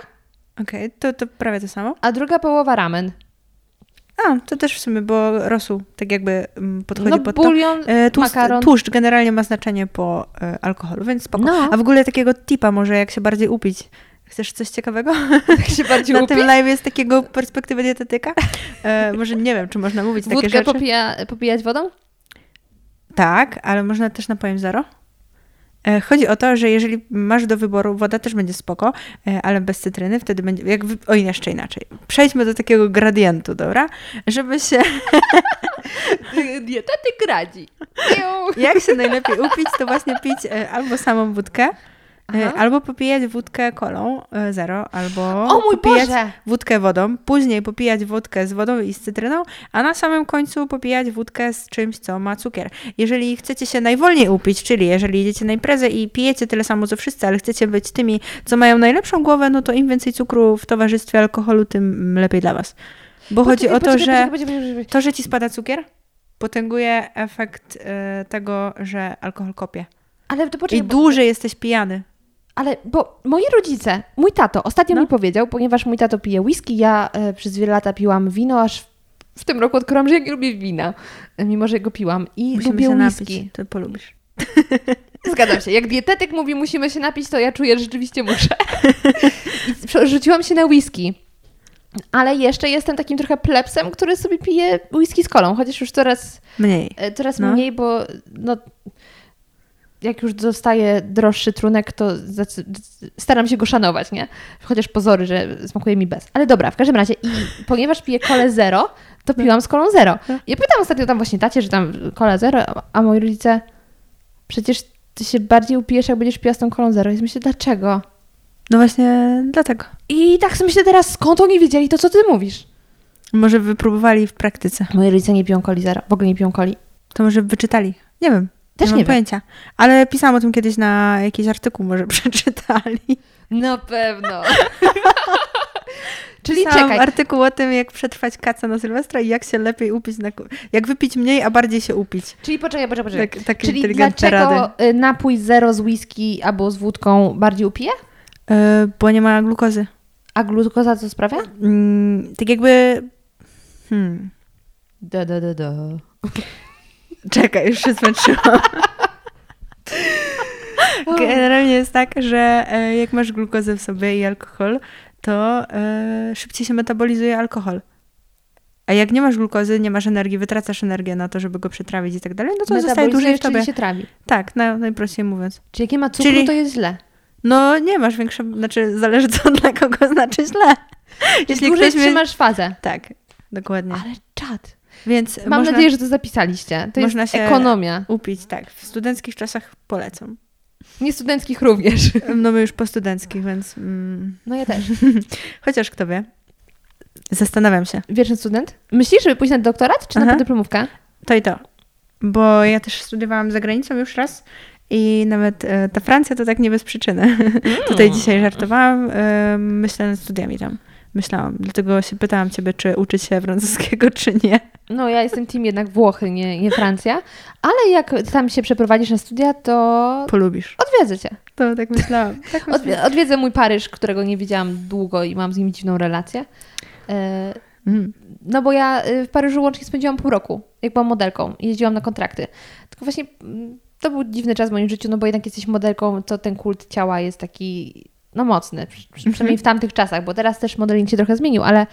Okej, to, to prawie to samo. a druga połowa ramen. A, to też w sumie, bo rosół tak jakby mm, podchodzi No pod to. bulion, E, tłust, makaron. Tłuszcz generalnie ma znaczenie po e, alkoholu, więc spoko. No. A w ogóle takiego tipa może, jak się bardziej upić. Chcesz coś ciekawego? Jak się bardziej Na upi? tym live jest takiego perspektywy dietetyka? E, może nie wiem, czy można mówić takie Wódkę rzeczy. popija, popijać wodą? Tak, ale można też napojem zero. E, Chodzi o to, że jeżeli masz do wyboru, woda też będzie spoko, e, ale bez cytryny, wtedy będzie, jak, oj, jeszcze inaczej. Przejdźmy do takiego gradientu, dobra? Żeby się, Dietetyk radzi. jak się najlepiej upić, to właśnie pić e, albo samą wódkę, Aha. albo popijać wódkę kolą e, zero, albo O mój popijać Boże! wódkę wodą, później popijać wódkę z wodą i z cytryną, a na samym końcu popijać wódkę z czymś, co ma cukier. Jeżeli chcecie się najwolniej upić, czyli jeżeli idziecie na imprezę i pijecie tyle samo co wszyscy, ale chcecie być tymi, co mają najlepszą głowę, no to im więcej cukru w towarzystwie alkoholu, tym lepiej dla was. Bo chodzi o to, Poczekaj, że poczekaj, poczekaj, poczekaj. to, że ci spada cukier, potęguje efekt e, tego, że alkohol kopie. Ale to I poczekaj, bo, dłużej jesteś pijany. Ale bo moi rodzice, mój tato ostatnio No. mi powiedział, ponieważ mój tato pije whisky, ja e, przez wiele lata piłam wino, aż w, tym roku odkryłam, że ja nie lubię wina, e, mimo że go piłam i Musimy lubię się whisky. napić, to polubisz. Zgadzam się. Jak dietetyk mówi, musimy się napić, to ja czuję, że rzeczywiście muszę. I rzuciłam się na whisky. Ale jeszcze jestem takim trochę plepsem, który sobie pije whisky z kolą, chociaż już coraz, Mniej. e, coraz No. mniej, bo no, jak już dostaję droższy trunek, to staram się go szanować, nie? Chociaż pozory, że smakuje mi bez. Ale dobra, w każdym razie i ponieważ piję kole zero, to piłam z kolą zero. Ja pytam ostatnio tam właśnie tacie, że tam kola zero, a- a moi rodzice przecież ty się bardziej upijesz, jak będziesz piła z tą kolą zero. I myślę, dlaczego? No właśnie dlatego. I tak sobie myślę teraz, skąd oni wiedzieli to, co ty mówisz? Może wypróbowali w praktyce. Moi rodzice nie piją coli zero, w ogóle nie piją coli. To może wyczytali. Nie wiem. Też nie nie mam pojęcia. Ale pisałam o tym kiedyś na jakiś artykuł, może przeczytali. Na pewno. Czyli Pisałam czekaj, artykuł o tym, jak przetrwać kaca na Sylwestra i jak się lepiej upić, na... jak wypić mniej, a bardziej się upić. czyli poczekaj, poczekaj, poczekaj. Tak, takie Czyli inteligentne dlaczego rady. y, napój zero z whisky albo z wódką bardziej upije? Yy, bo nie ma glukozy. A glukoza co sprawia? Mm, tak jakby... Hmm. Da, da, da, da. Czekaj, już się zmęczyłam. Generalnie jest tak, że e, jak masz glukozę w sobie i alkohol, to e, szybciej się metabolizuje alkohol. A jak nie masz glukozy, nie masz energii, wytracasz energię na to, żeby go przetrawić i tak dalej, no to zostaje dłużej w tobie. się trawi. Tak, na, najprościej mówiąc. Czyli jak nie ma cukru, Czyli- to jest źle. No nie masz większe, znaczy zależy co dla kogo znaczy źle. Jeśli Dłużej ktoś trzymasz fazę. Tak, dokładnie. Ale czad. Więc Mam można nadzieję, że to zapisaliście. To można jest się- ekonomia. upić, tak. W studenckich czasach polecam. Nie studenckich również. No my już po studenckich, więc... Mm, No ja też. chociaż kto wie. Zastanawiam się. Wieczny student. Myślisz, żeby pójść na doktorat, czy na Aha. podyplomówkę? To i to. Bo ja też studiowałam za granicą już raz i nawet e, ta Francja to tak nie bez przyczyny. Tutaj dzisiaj żartowałam, e, myślę nad studiami tam. Myślałam, dlatego się pytałam ciebie, czy uczyć się francuskiego, czy nie. No ja jestem team jednak Włochy, nie, nie Francja. Ale jak tam się przeprowadzisz na studia, to Polubisz. odwiedzę cię. To tak myślałam. Tak myślałam. Odwie- odwiedzę mój Paryż, którego nie widziałam długo i mam z nim dziwną relację. E, Mm. No bo ja y, w Paryżu łącznie spędziłam pół roku, jak byłam modelką i jeździłam na kontrakty. Tylko właśnie mm, to był dziwny czas w moim życiu, no bo jednak jesteś modelką, to ten kult ciała jest taki, no mocny, przy- przynajmniej w tamtych czasach, bo teraz też modeling się trochę zmienił, ale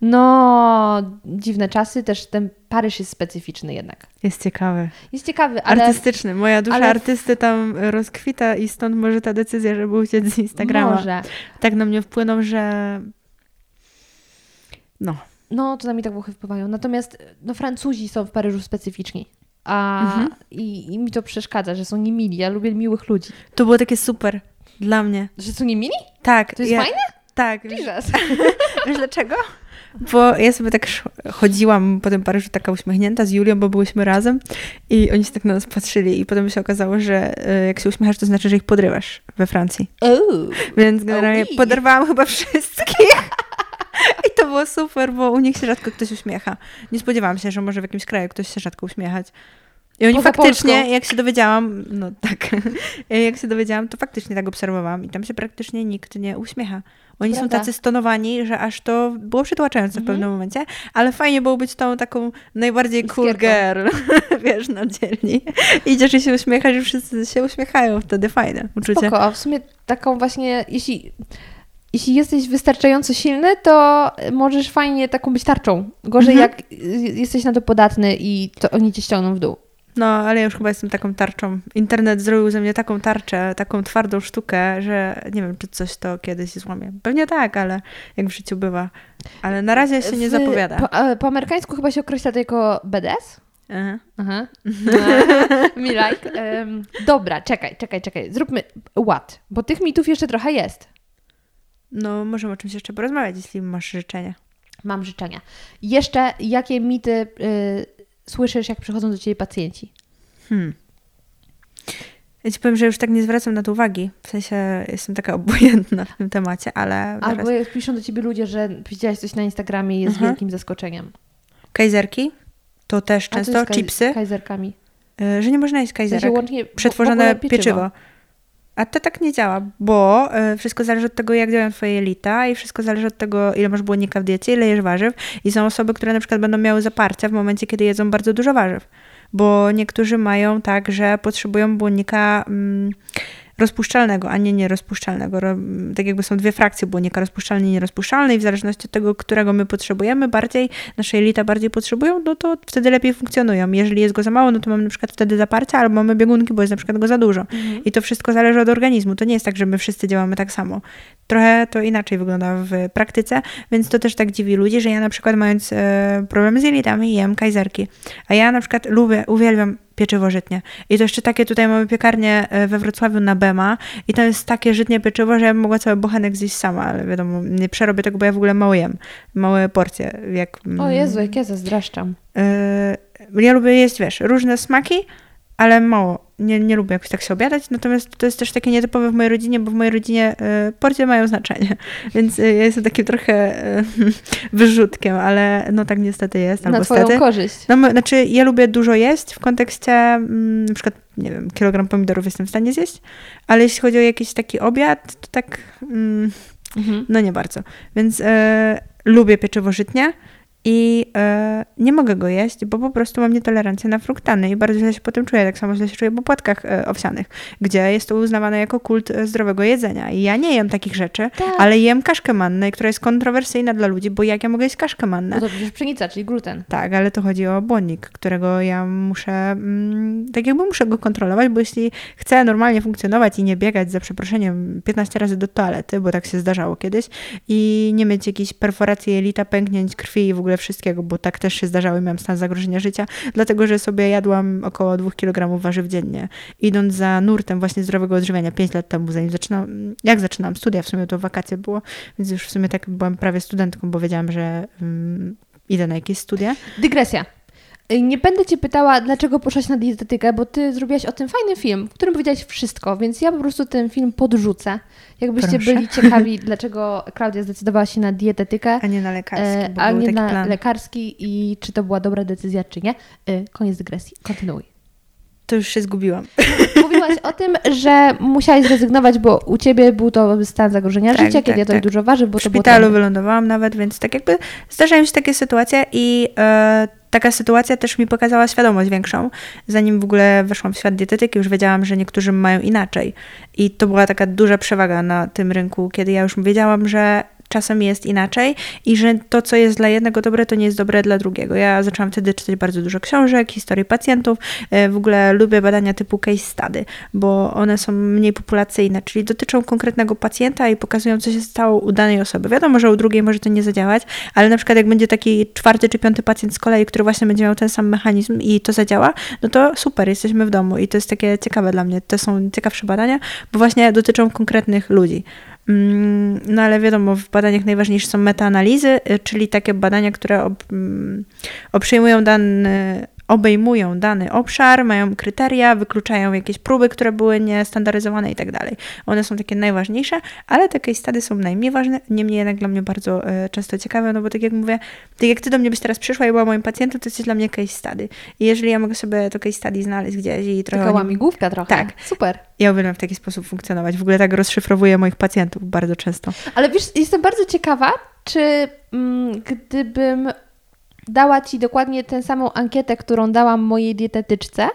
no dziwne czasy, też ten Paryż jest specyficzny jednak. Jest ciekawy. Jest ciekawy, ale Artystyczny. Moja dusza ale- artysty tam rozkwita i stąd może ta decyzja, żeby uciec z Instagrama. może. Tak na mnie wpłynął, że no, No, to na mnie tak Włochy wpływają. Natomiast no, Francuzi są w Paryżu specyficzni. A, Mhm. i, I mi to przeszkadza, że są niemili. Ja lubię miłych ludzi. to było takie super dla mnie. Że są niemili? Tak. To jest ja, fajne? Tak. Wiesz, Jesus. wiesz dlaczego? Bo ja sobie tak chodziłam po tym Paryżu taka uśmiechnięta z Julią, bo byłyśmy razem i oni się tak na nas patrzyli i potem się okazało, że e, jak się uśmiechasz, to znaczy, że ich podrywasz we Francji. Ooh. Więc generalnie oui. poderwałam chyba wszystkich. I to było super, bo u nich się rzadko ktoś uśmiecha. Nie spodziewałam się, że może w jakimś kraju ktoś się rzadko uśmiechać. I oni Poza faktycznie, Polską. jak się dowiedziałam, no tak, jak się dowiedziałam, to faktycznie tak obserwowałam i tam się praktycznie nikt nie uśmiecha. Oni są Prawda. tacy stonowani, że aż to było przytłaczające w pewnym momencie, ale fajnie było być tą taką najbardziej cool Iskierką. girl, wiesz, na dzielni. Idziesz i się uśmiechasz i wszyscy się uśmiechają, wtedy fajne uczucie. Spoko. A w sumie taką właśnie, jeśli, jeśli jesteś wystarczająco silny, to możesz fajnie taką być tarczą. Gorzej Mhm. jak jesteś na to podatny i to oni cię ściągną w dół. No, ale ja już chyba jestem taką tarczą. Internet zrobił ze mnie taką tarczę, taką twardą sztukę, że nie wiem, czy coś to kiedyś złamie. Pewnie tak, ale jak w życiu bywa. Ale na razie się nie W- zapowiada. Po, e, po amerykańsku chyba się określa to jako BDS. Aha. Aha. Me like. Em, dobra, czekaj, czekaj, czekaj. Zróbmy what? Bo tych mitów jeszcze trochę jest. No, możemy o czymś jeszcze porozmawiać, jeśli masz życzenia. Mam życzenia. Jeszcze jakie mity y, słyszysz, jak przychodzą do ciebie pacjenci? Hmm. Ja ci powiem, że już tak nie zwracam na to uwagi. W sensie jestem taka obojętna w tym temacie, ale Albo jak piszą do ciebie ludzie, że widziałaś coś na Instagramie i jest Mhm. wielkim zaskoczeniem. Kajzerki to też często, kaj- chipsy, Kajzerkami. y, że nie można jeść W sensie kajzerek. łącznie przetworzone ogóle pieczywo. A to tak nie działa, bo y, wszystko zależy od tego, jak działają twoje jelita i wszystko zależy od tego, ile masz błonnika w diecie, ile jesz warzyw. I są osoby, które na przykład będą miały zaparcia w momencie, kiedy jedzą bardzo dużo warzyw. bo niektórzy mają tak, że potrzebują błonnika mm, rozpuszczalnego, a nie nierozpuszczalnego. Ro- Tak jakby są dwie frakcje błonnika, rozpuszczalny i nierozpuszczalny i w zależności od tego, którego my potrzebujemy bardziej, nasze jelita bardziej potrzebują, no to wtedy lepiej funkcjonują. Jeżeli jest go za mało, no to mamy na przykład wtedy zaparcie albo mamy biegunki, bo jest na przykład go za dużo. I to wszystko zależy od organizmu. To nie jest tak, że my wszyscy działamy tak samo. Trochę to inaczej wygląda w praktyce, więc to też tak dziwi ludzi, że ja na przykład mając e, problem z jelitami jem kajzerki. A ja na przykład lubię, uwielbiam pieczywo żytnie. I to jeszcze takie tutaj mamy piekarnię e, we Wrocławiu na Bema i to jest takie żytnie pieczywo, że ja bym mogła cały bochenek zjeść sama, ale wiadomo, nie przerobię tego, bo ja w ogóle mało jem. Małe porcje, jak... mm, O Jezu, jak ja zazdraszczam. e, ja lubię jeść, wiesz, różne smaki, ale mało. Nie, nie lubię jakoś tak się obiadać, natomiast to jest też takie nietypowe w mojej rodzinie, bo w mojej rodzinie e, porcje mają znaczenie, więc e, ja jestem takim trochę e, wyrzutkiem, ale no tak niestety jest, albo Na twoją stety. korzyść. No, znaczy, ja lubię dużo jeść w kontekście, mm, na przykład, nie wiem, kilogram pomidorów jestem w stanie zjeść, ale jeśli chodzi o jakiś taki obiad, to tak, mm, Mhm. no nie bardzo. Więc lubię pieczywo żytnie i e, nie mogę go jeść, bo po prostu mam nietolerancję na fruktany i bardzo źle się po tym czuję. Tak samo źle się czuję po płatkach e, owsianych, gdzie jest to uznawane jako kult e, zdrowego jedzenia. I ja nie jem takich rzeczy, Tak. ale jem kaszkę mannę, która jest kontrowersyjna dla ludzi, bo jak ja mogę jeść kaszkę mannę? No to przecież pszenica, czyli gluten. Tak, ale to chodzi o błonnik, którego ja muszę, mm, tak jakby muszę go kontrolować, bo jeśli chcę normalnie funkcjonować i nie biegać za przeproszeniem 15 razy do toalety, bo tak się zdarzało kiedyś, i nie mieć jakiejś perforacji jelita, pęknięć krwi i w ogóle wszystkiego, bo tak też się zdarzało i miałam stan zagrożenia życia, dlatego że sobie jadłam około 2 kg warzyw dziennie, idąc za nurtem właśnie zdrowego odżywiania 5 lat temu, zanim zaczynam, jak zaczynałam studia, w sumie to wakacje było, więc już w sumie tak byłam prawie studentką, bo wiedziałam, że mm, idę na jakieś studia. Dygresja. Nie będę Cię pytała, dlaczego poszłaś na dietetykę, bo Ty zrobiłaś o tym fajny film, w którym powiedziałaś wszystko, więc ja po prostu ten film podrzucę. Jakbyście Proszę. byli ciekawi, dlaczego Klaudia zdecydowała się na dietetykę, A nie na lekarski, e, bo a był nie taki na plan. lekarski i czy to była dobra decyzja, czy nie. Y, Koniec dygresji. Kontynuuj. To już się zgubiłam. Mówiłaś o tym, że musiałaś zrezygnować, bo u Ciebie był to stan zagrożenia Tak, życia, kiedy tak, to tak. dużo waży, bo W to było szpitalu trudne. wylądowałam nawet, więc tak jakby zdarzają się takie sytuacje i e, taka sytuacja też mi pokazała świadomość większą. Zanim w ogóle weszłam w świat dietetyki, już wiedziałam, że niektórzy mają inaczej. I to była taka duża przewaga na tym rynku, kiedy ja już wiedziałam, że czasem jest inaczej i że to, co jest dla jednego dobre, to nie jest dobre dla drugiego. Ja zaczęłam wtedy czytać bardzo dużo książek, historii pacjentów. E, W ogóle lubię badania typu case study, bo one są mniej populacyjne, czyli dotyczą konkretnego pacjenta i pokazują, co się stało u danej osoby. Wiadomo, że u drugiej może to nie zadziałać, ale na przykład jak będzie taki czwarty czy piąty pacjent z kolei, który właśnie będzie miał ten sam mechanizm i to zadziała, no to super, jesteśmy w domu i to jest takie ciekawe dla mnie. To są ciekawsze badania, bo właśnie dotyczą konkretnych ludzi. Mm, No ale wiadomo, w badaniach najważniejsze są metaanalizy, y, czyli takie badania, które ob, mm, obejmują dany, obejmują dany obszar, mają kryteria, wykluczają jakieś próby, które były niestandaryzowane i tak dalej. One są takie najważniejsze, ale te case study są najmniej ważne, niemniej jednak dla mnie bardzo e, często ciekawe, no bo tak jak mówię, tak jak ty do mnie byś teraz przyszła i była moim pacjentem, to jesteś dla mnie case study. I jeżeli ja mogę sobie to case study znaleźć gdzieś i trochę... Taka łamigłówka trochę. Tak. Super. Ja uwielbiam w taki sposób funkcjonować. W ogóle tak rozszyfrowuję moich pacjentów bardzo często. Ale wiesz, jestem bardzo ciekawa, czy mm, gdybym dała Ci dokładnie tę samą ankietę, którą dałam mojej dietetyczce,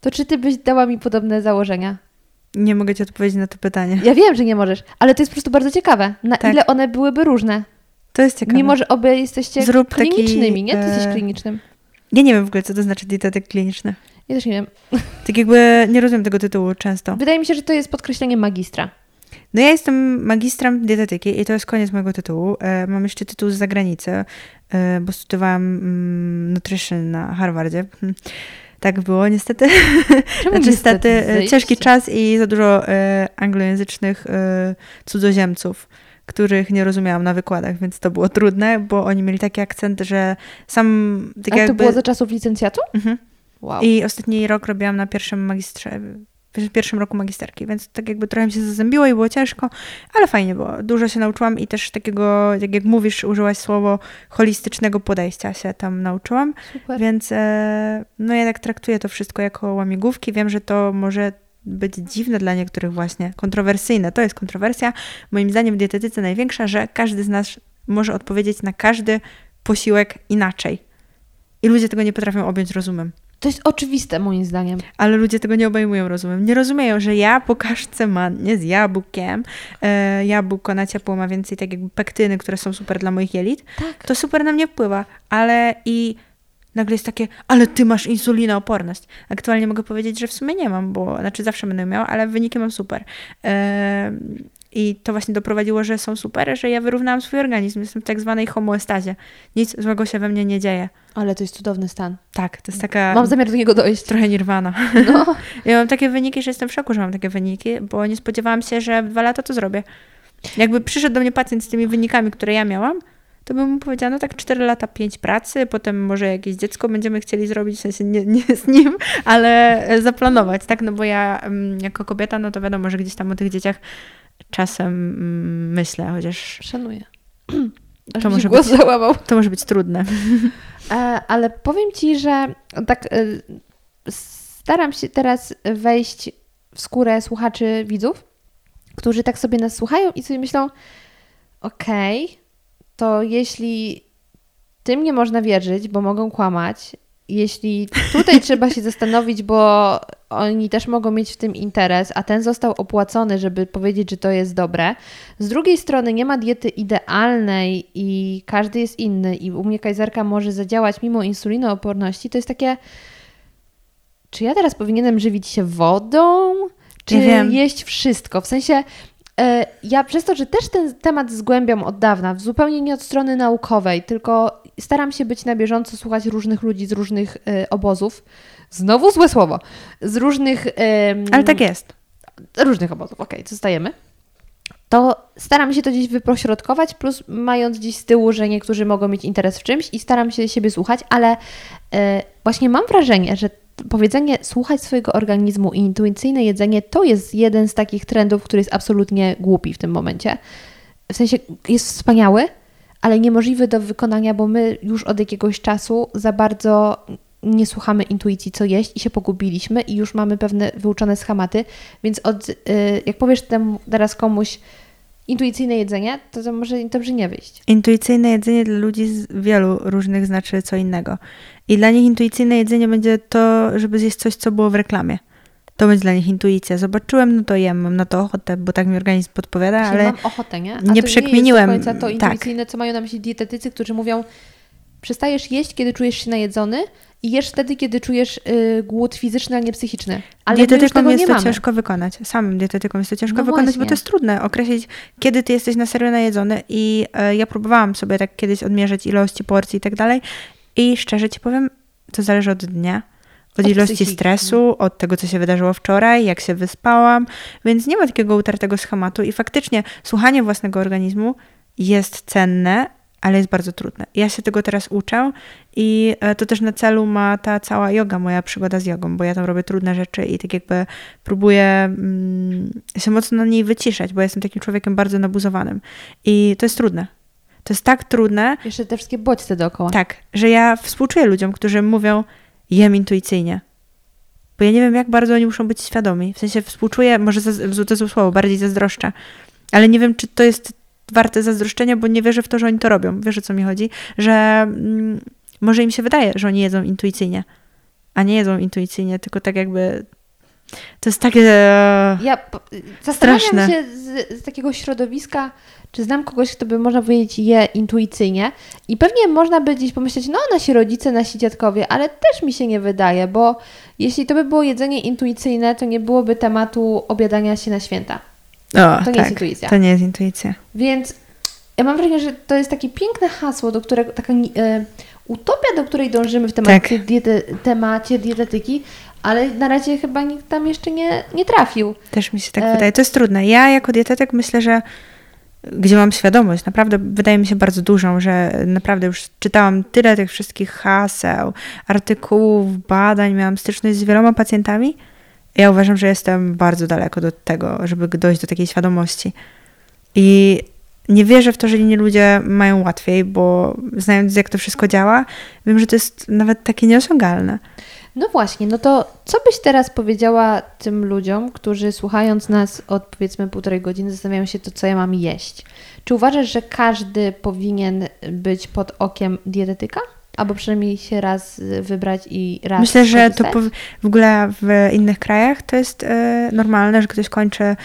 to czy Ty byś dała mi podobne założenia? Nie mogę ci odpowiedzieć na to pytanie. Ja wiem, że nie możesz, ale to jest po prostu bardzo ciekawe. Na Tak. ile one byłyby różne? To jest ciekawe. Mimo, że obie jesteście Zrób taki, klinicznymi, nie? Ty e, jesteś klinicznym. Ja nie wiem w ogóle, co to znaczy dietetyk kliniczny. Ja też nie wiem. Tak jakby nie rozumiem tego tytułu często. Wydaje mi się, że to jest podkreślenie magistra. No ja jestem magistrem dietetyki i to jest koniec mojego tytułu. E, mam jeszcze tytuł z zagranicy, e, bo studiowałam mm, nutrition na Harvardzie. Tak było niestety. Czemu Znaczy niestety ciężki czas i za dużo e, anglojęzycznych cudzoziemców, których nie rozumiałam na wykładach, więc to było trudne, bo oni mieli taki akcent, że sam tak A to jakby... było za czasów licencjatu? Mhm. Wow. I ostatni rok robiłam na pierwszym magistrze, w pierwszym roku magisterki, więc tak jakby trochę mi się zazębiło i było ciężko, ale fajnie było. Dużo się nauczyłam i też takiego, tak jak mówisz, użyłaś słowo holistycznego podejścia się tam nauczyłam, Super. więc e, no ja tak traktuję to wszystko jako łamigłówki. Wiem, że to może być dziwne dla niektórych właśnie, kontrowersyjne. To jest kontrowersja, moim zdaniem w dietetyce największa, że każdy z nas może odpowiedzieć na każdy posiłek inaczej. I ludzie tego nie potrafią objąć rozumem. To jest oczywiste moim zdaniem. Ale ludzie tego nie obejmują, rozumiem. Nie rozumieją, że ja po kaszce mannie z jabłkiem, e, jabłko na ciepło ma więcej tak jakby pektyny, które są super dla moich jelit, Tak. to super na mnie wpływa. Ale i nagle jest takie, ale ty masz insulinooporność. Aktualnie mogę powiedzieć, że w sumie nie mam, bo znaczy zawsze będę miała, ale wyniki mam super. E, I to właśnie doprowadziło, że są super, że ja wyrównałam swój organizm. Jestem w tak zwanej homoestazie. Nic złego się we mnie nie dzieje. Ale to jest cudowny stan. Tak, to jest taka Mam zamiar do niego dojść. trochę nirwana. No. Ja mam takie wyniki, że jestem w szoku, że mam takie wyniki, bo nie spodziewałam się, że w dwa lata to zrobię. Jakby przyszedł do mnie pacjent z tymi wynikami, które ja miałam, to bym mu powiedziała, no tak 4 lata, 5 pracy, potem może jakieś dziecko będziemy chcieli zrobić, w sensie nie, nie z nim, ale zaplanować, tak? No bo ja mm, jako kobieta, no to wiadomo, że gdzieś tam o tych dzieciach czasem mm, myślę, chociaż Szanuję. To może być- to może być trudne. E, ale powiem Ci, że tak e, staram się teraz wejść w skórę słuchaczy, widzów, którzy tak sobie nas słuchają i sobie myślą, okej, to jeśli tym nie można wierzyć, bo mogą kłamać, jeśli tutaj trzeba się zastanowić, bo oni też mogą mieć w tym interes, a ten został opłacony, żeby powiedzieć, że to jest dobre. Z drugiej strony nie ma diety idealnej i każdy jest inny i u mnie kajzerka może zadziałać mimo insulinooporności, to jest takie czy ja teraz powinienem żywić się wodą, czy jeść wszystko? W sensie ja przez to, że też ten temat zgłębiam od dawna, zupełnie nie od strony naukowej, tylko staram się być na bieżąco, słuchać różnych ludzi z różnych e, obozów. Znowu złe słowo. Z różnych. Ale tak jest. różnych obozów, okej, zostajemy. To staram się to gdzieś wypośrodkować, plus mając gdzieś z tyłu, że niektórzy mogą mieć interes w czymś i staram się siebie słuchać, ale e, właśnie mam wrażenie, że powiedzenie słuchać swojego organizmu i intuicyjne jedzenie to jest jeden z takich trendów, który jest absolutnie głupi w tym momencie. W sensie jest wspaniały, ale niemożliwy do wykonania, bo my już od jakiegoś czasu za bardzo nie słuchamy intuicji, co jeść i się pogubiliśmy i już mamy pewne wyuczone schematy, więc od, y, jak powiesz temu teraz komuś intuicyjne jedzenie, to, to może dobrze nie wyjść. Intuicyjne jedzenie dla ludzi z wielu różnych znaczy co innego. I dla nich intuicyjne jedzenie będzie to, żeby zjeść coś, co było w reklamie. To będzie dla nich intuicja. Zobaczyłem, no to jem, mam na to ochotę, bo tak mi organizm podpowiada, Czyli ale mam ochotę, nie? A nie to przekminiłem, Nie jest do końca to tak. intuicyjne, co mają na myśli dietetycy, którzy mówią, przestajesz jeść, kiedy czujesz się najedzony i jesz wtedy, kiedy czujesz y, głód fizyczny, a nie psychiczny. Ale dietetykom jest to mamy. ciężko wykonać. Samym dietetykom jest to ciężko No wykonać, właśnie. bo to jest trudne określić, kiedy ty jesteś na serio najedzony. I e, ja próbowałam sobie tak kiedyś odmierzyć ilości porcji i tak dalej. I szczerze ci powiem, to zależy od dnia. Od, Od ilości psychiki. stresu, od tego, co się wydarzyło wczoraj, jak się wyspałam, więc nie ma takiego utartego schematu i faktycznie słuchanie własnego organizmu jest cenne, ale jest bardzo trudne. Ja się tego teraz uczę i e, to też na celu ma ta cała yoga, moja przygoda z jogą, bo ja tam robię trudne rzeczy i tak jakby próbuję mm, się mocno na niej wyciszać, bo jestem takim człowiekiem bardzo nabuzowanym i to jest trudne. To jest tak trudne, Jeszcze te wszystkie bodźce dookoła. tak, że ja współczuję ludziom, którzy mówią, jem intuicyjnie. Bo ja nie wiem, jak bardzo oni muszą być świadomi. W sensie współczuję, może zaz- to złe słowo, bardziej zazdroszczę. Ale nie wiem, czy to jest warte zazdroszczenia, bo nie wierzę w to, że oni to robią. Wiesz, o co mi chodzi? Że mm, może im się wydaje, że oni jedzą intuicyjnie. A nie jedzą intuicyjnie, tylko tak jakby... To jest takie... Ja p- zastanawiam Straszne. się z, z takiego środowiska, czy znam kogoś, kto by można powiedzieć je intuicyjnie i pewnie można by gdzieś pomyśleć, no nasi rodzice, nasi dziadkowie, ale też mi się nie wydaje, bo jeśli to by było jedzenie intuicyjne, to nie byłoby tematu obiadania się na święta. O, To nie jest intuicja. To nie jest intuicja. Więc ja mam wrażenie, że to jest takie piękne hasło, do którego, taka e, utopia, do której dążymy w temacie, Tak. diety, temacie dietetyki, ale na razie chyba nikt tam jeszcze nie, nie trafił. Też mi się tak E, wydaje. To jest trudne. Ja jako dietetyk myślę, że gdzie mam świadomość, naprawdę wydaje mi się bardzo dużą, że naprawdę już czytałam tyle tych wszystkich haseł, artykułów, badań, miałam styczność z wieloma pacjentami. Ja uważam, że jestem bardzo daleko do tego, żeby dojść do takiej świadomości. I nie wierzę w to, że inni ludzie mają łatwiej, bo znając jak to wszystko działa, wiem, że to jest nawet takie nieosiągalne. No właśnie, no to co byś teraz powiedziała tym ludziom, którzy słuchając nas od powiedzmy półtorej godziny zastanawiają się to, co ja mam jeść? Czy uważasz, że każdy powinien być pod okiem dietetyka? Albo przynajmniej się raz y, wybrać i raz Myślę, że to w ogóle w innych krajach to jest e, normalne, że ktoś kończy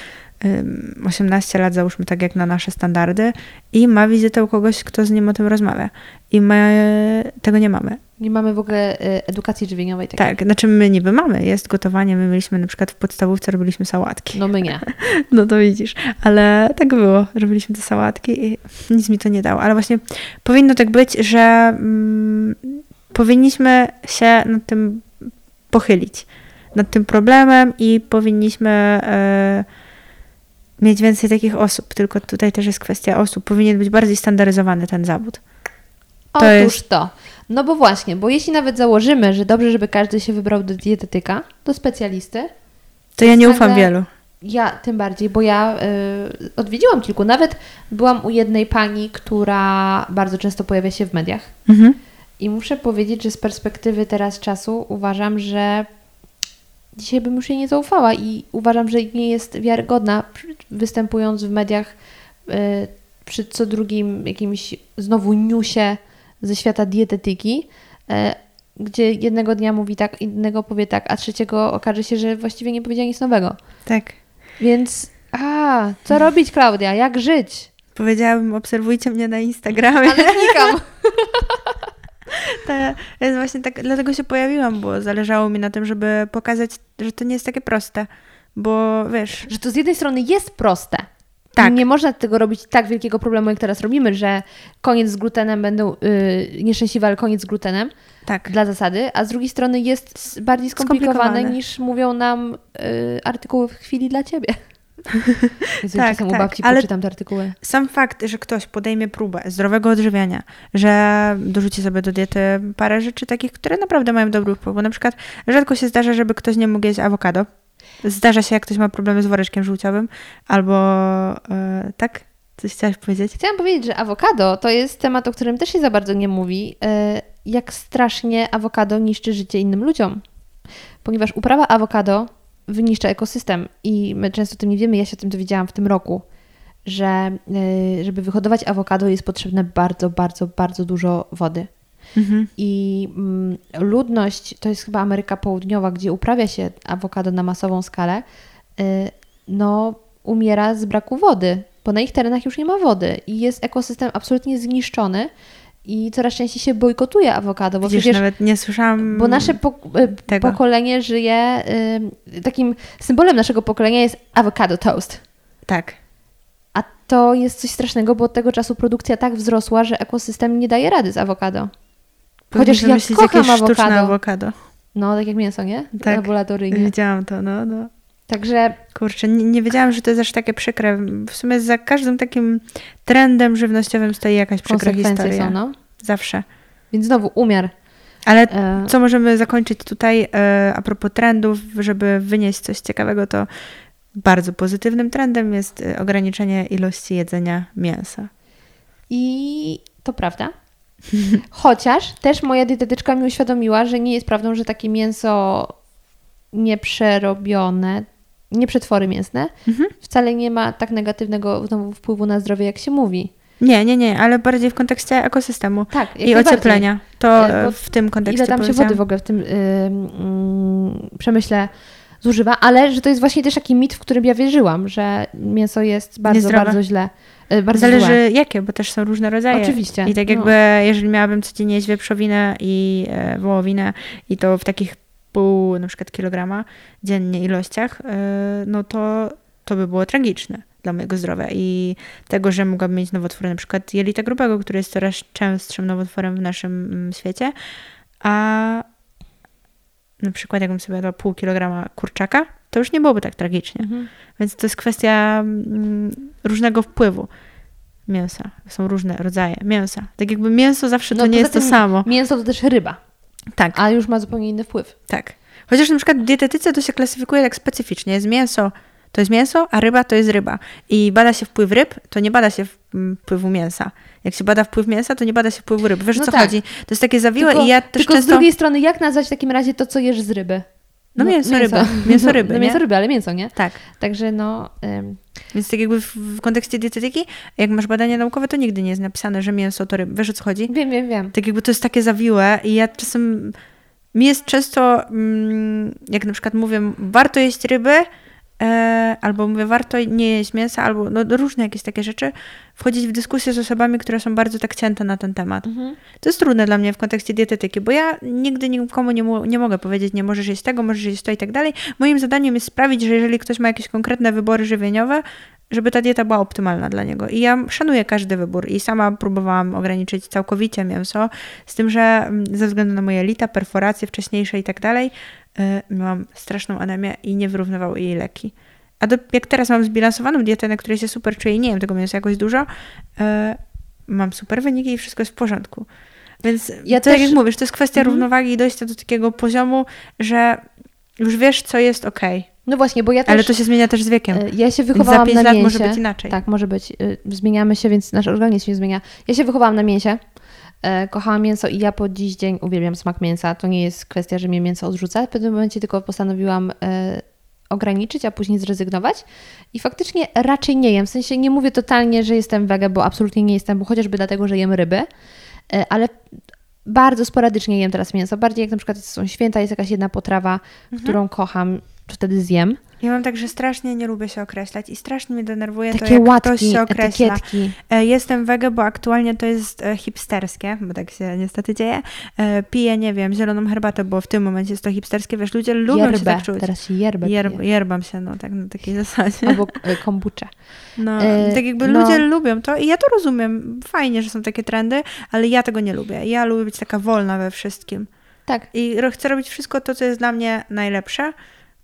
18 lat, załóżmy tak jak na nasze standardy i ma wizytę u kogoś, kto z nim o tym rozmawia. I my tego nie mamy. Nie mamy w ogóle y, edukacji żywieniowej takiej. Tak, znaczy my niby mamy, jest gotowanie, my mieliśmy na przykład w podstawówce robiliśmy sałatki. No my nie. No to widzisz, ale tak było, robiliśmy te sałatki i nic mi to nie dało. Ale właśnie powinno tak być, że mm, powinniśmy się nad tym pochylić, nad tym problemem i powinniśmy e, mieć więcej takich osób. Tylko tutaj też jest kwestia osób. Powinien być bardziej standaryzowany ten zawód. To Otóż jest- to. No bo właśnie, bo jeśli nawet założymy, że dobrze, żeby każdy się wybrał do dietetyka, do specjalisty, To ja nie ufam wielu. Ja tym bardziej, bo ja y, odwiedziłam kilku. Nawet byłam u jednej pani, która bardzo często pojawia się w mediach. Mhm. I muszę powiedzieć, że z perspektywy teraz czasu uważam, że dzisiaj bym już jej nie zaufała i uważam, że nie jest wiarygodna występując w mediach y, przy co drugim jakimś znowu newsie ze świata dietetyki, y, gdzie jednego dnia mówi tak, innego powie tak, a trzeciego okaże się, że właściwie nie powiedziała nic nowego. Tak. Więc, a, co robić, Klaudia? Jak żyć? Powiedziałabym, obserwujcie mnie na Instagramie. Ale klikam. To jest właśnie tak, dlatego się pojawiłam, bo zależało mi na tym, żeby pokazać, że to nie jest takie proste. Bo wiesz, Że to z jednej strony jest proste. Tak. Nie można tego robić tak wielkiego problemu, jak teraz robimy, że koniec z glutenem będą yy, nieszczęśliwe, ale koniec z glutenem tak. dla zasady, a z drugiej strony jest bardziej skomplikowane, Skomplikowane. niż mówią nam yy, artykuły w chwili dla ciebie. Jezu, Tak, u tak, babci ale- poczytam te artykuły. Sam fakt, że ktoś podejmie próbę zdrowego odżywiania, że dorzuci sobie do diety parę rzeczy takich, które naprawdę mają dobry wpływ. Bo na przykład rzadko się zdarza, żeby ktoś nie mógł jeść awokado. Zdarza się, jak ktoś ma problemy z woreczkiem żółciowym, albo e, tak? Coś chciałaś powiedzieć? Chciałam powiedzieć, że awokado to jest temat, o którym też się za bardzo nie mówi. e, Jak strasznie awokado niszczy życie innym ludziom. Ponieważ uprawa awokado wyniszcza ekosystem i my często o tym nie wiemy. Ja się o tym dowiedziałam w tym roku, że e, żeby wyhodować awokado jest potrzebne bardzo, bardzo, bardzo dużo wody. Mhm. I mm, ludność, to jest chyba Ameryka Południowa, gdzie uprawia się awokado na masową skalę, y, no umiera z braku wody, bo na ich terenach już nie ma wody i jest ekosystem absolutnie zniszczony i coraz częściej się bojkotuje awokado, bo Widzisz, przecież nawet nie słyszałam bo nasze y, tego. pokolenie żyje, y, takim symbolem naszego pokolenia jest avocado toast. Tak. A to jest coś strasznego, bo od tego czasu produkcja tak wzrosła, że ekosystem nie daje rady z awokado. Chociaż ja kocham jakieś awokado. awokado. No, tak jak mięso, nie? Tak. Laboratoryjnie. Widziałam to, no, no. Także Kurczę, nie, nie wiedziałam, że to jest aż takie przykre. W sumie za każdym takim trendem żywnościowym stoi jakaś przykra historia. są, no. Zawsze. Więc znowu umiar. Ale E, co możemy zakończyć tutaj e, a propos trendów, żeby wynieść coś ciekawego, to bardzo pozytywnym trendem jest e, ograniczenie ilości jedzenia mięsa. I to prawda. Chociaż też moja dietetyczka mi uświadomiła, że nie jest prawdą, że takie mięso nieprzerobione, nie przetwory mięsne, Mhm. wcale nie ma tak negatywnego znowu wpływu na zdrowie, jak się mówi. Nie, nie, nie, ale bardziej w kontekście ekosystemu Tak, i ocieplenia. To E, e, bo w tym kontekście Ile tam się wody w ogóle w tym yy, yy, przemyśle zużywa, ale że to jest właśnie też taki mit, w którym ja wierzyłam, że mięso jest bardzo, Niezdrowe. bardzo źle. Yy, bardzo Zależy złe. jakie, bo też są różne rodzaje. Oczywiście, I tak no. jakby, jeżeli miałabym codziennie jeść wieprzowinę i e, wołowinę i to w takich pół na przykład kilograma dziennie ilościach, e, no to to by było tragiczne dla mojego zdrowia i tego, że mogłabym mieć nowotwory, na przykład jelita grubego, który jest coraz częstszym nowotworem w naszym mm, świecie, a na przykład jakbym sobie jadła pół kilograma kurczaka, to już nie byłoby tak tragicznie. Mhm. Więc to jest kwestia mm, różnego wpływu mięsa. Są różne rodzaje mięsa. Tak jakby mięso zawsze No, to nie jest to samo. Mięso to też ryba, Tak, a już ma zupełnie inny wpływ. tak. Chociaż na przykład w dietetyce to się klasyfikuje tak specyficznie. Jest mięso, to jest mięso, a ryba to jest ryba. I bada się wpływ ryb, to nie bada się mm, wpływu mięsa. Jak się bada wpływ mięsa, to nie bada się wpływu ryb. Wiesz o No co tak. chodzi? To jest takie zawiłe Tylko, i ja też tylko często... z drugiej strony, jak nazwać w takim razie to, co jesz z ryby? No, mięso, ryba. Mięso ryby, No mięso ryby, ale mięso, nie? Tak. Także no... ym, Więc tak jakby w, w kontekście dietetyki, jak masz badania naukowe, to nigdy nie jest napisane, że mięso to ryba. Wiesz o co chodzi? wiem, wiem, wiem. Tak jakby to jest takie zawiłe i ja czasem... Mi jest często, mm, jak na przykład mówię, warto jeść ryby, albo mówię, warto nie jeść mięsa, albo no, różne jakieś takie rzeczy, wchodzić w dyskusję z osobami, które są bardzo tak cięte na ten temat. Mhm. To jest trudne dla mnie w kontekście dietetyki, bo ja nigdy nikomu nie, nie mogę powiedzieć, nie możesz jeść tego, możesz jeść to i tak dalej. Moim zadaniem jest sprawić, że jeżeli ktoś ma jakieś konkretne wybory żywieniowe, żeby ta dieta była optymalna dla niego. I ja szanuję każdy wybór i sama próbowałam ograniczyć całkowicie mięso, z tym, że mm, ze względu na moje lita, perforacje wcześniejsze i tak dalej, miałam straszną anemię i nie wyrównywały jej leki. A do, jak teraz mam zbilansowaną dietę, na której się super czuję i nie jem tego mięsa jakoś dużo, y, mam super wyniki i wszystko jest w porządku. Więc Ja tak też- jak mówisz, to jest kwestia Mhm. równowagi i dojścia do takiego poziomu, że już wiesz, co jest okej. No właśnie, bo ja też... Ale to się zmienia też z wiekiem. y, Ja się Więc za wychowałam 5 na lat mięsie. może być inaczej. Tak, może być. Zmieniamy się, więc nasz organizm się zmienia. Ja się wychowałam na mięsie. E, Kochałam mięso i ja po dziś dzień uwielbiam smak mięsa. To nie jest kwestia, że mnie mięso odrzuca. W pewnym momencie tylko postanowiłam e, ograniczyć, a później zrezygnować. I faktycznie raczej nie jem. W sensie nie mówię totalnie, że jestem wege, bo absolutnie nie jestem, bo chociażby dlatego, że jem ryby. E, ale bardzo sporadycznie jem teraz mięso. Bardziej jak na przykład są święta, jest jakaś jedna potrawa, Mhm. którą kocham, to wtedy zjem. Ja mam tak, że strasznie nie lubię się określać i strasznie mnie denerwuje to, Takie jak ktoś łatki, się określa. etykietki. E, Jestem wege, bo aktualnie to jest e, hipsterskie, bo tak się niestety dzieje. E, Piję, nie wiem, zieloną herbatę, bo w tym momencie jest to hipsterskie. Wiesz, ludzie lubią się Yerbę. tak czuć. Teraz się yerbę Yerb, pije. yerbam się, no tak na takiej zasadzie. Albo e, kombucha. No, E, tak jakby no. ludzie lubią to i ja to rozumiem. Fajnie, że są takie trendy, ale ja tego nie lubię. Ja lubię być taka wolna we wszystkim. Tak. I chcę robić wszystko to, co jest dla mnie najlepsze,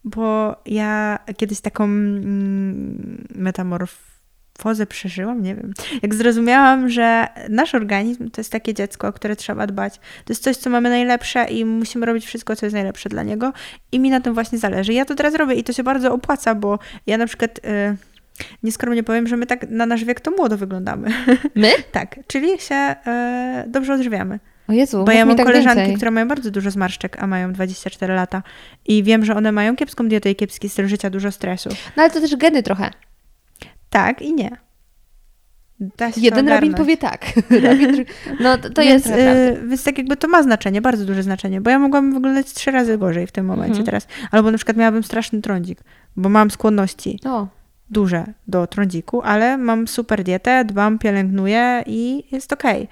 bo ja kiedyś taką mm, metamorfozę przeżyłam, nie wiem. Jak zrozumiałam, że nasz organizm to jest takie dziecko, o które trzeba dbać. To jest coś, co mamy najlepsze i musimy robić wszystko, co jest najlepsze dla niego. I mi na tym właśnie zależy. Ja to teraz robię i to się bardzo opłaca, bo ja na przykład... Y- Nieskromnie powiem, że my tak na nasz wiek to młodo wyglądamy. My? tak, czyli się e, dobrze odżywiamy. O Jezu, Bo ja mam tak koleżanki, więcej. które mają bardzo dużo zmarszczek, a mają 24 lata. I wiem, że one mają kiepską dietę i kiepski styl życia, dużo stresu. No ale to też geny trochę. Tak i nie. Jeden rabin powie tak. no to, to więc, jest trochę prawdy. y, więc tak jakby to ma znaczenie, bardzo duże znaczenie, bo ja mogłabym wyglądać trzy razy gorzej w tym momencie Mhm. teraz. Albo na przykład miałabym straszny trądzik, bo mam skłonności O, duże do trądziku, ale mam super dietę, dbam, pielęgnuję i jest okej.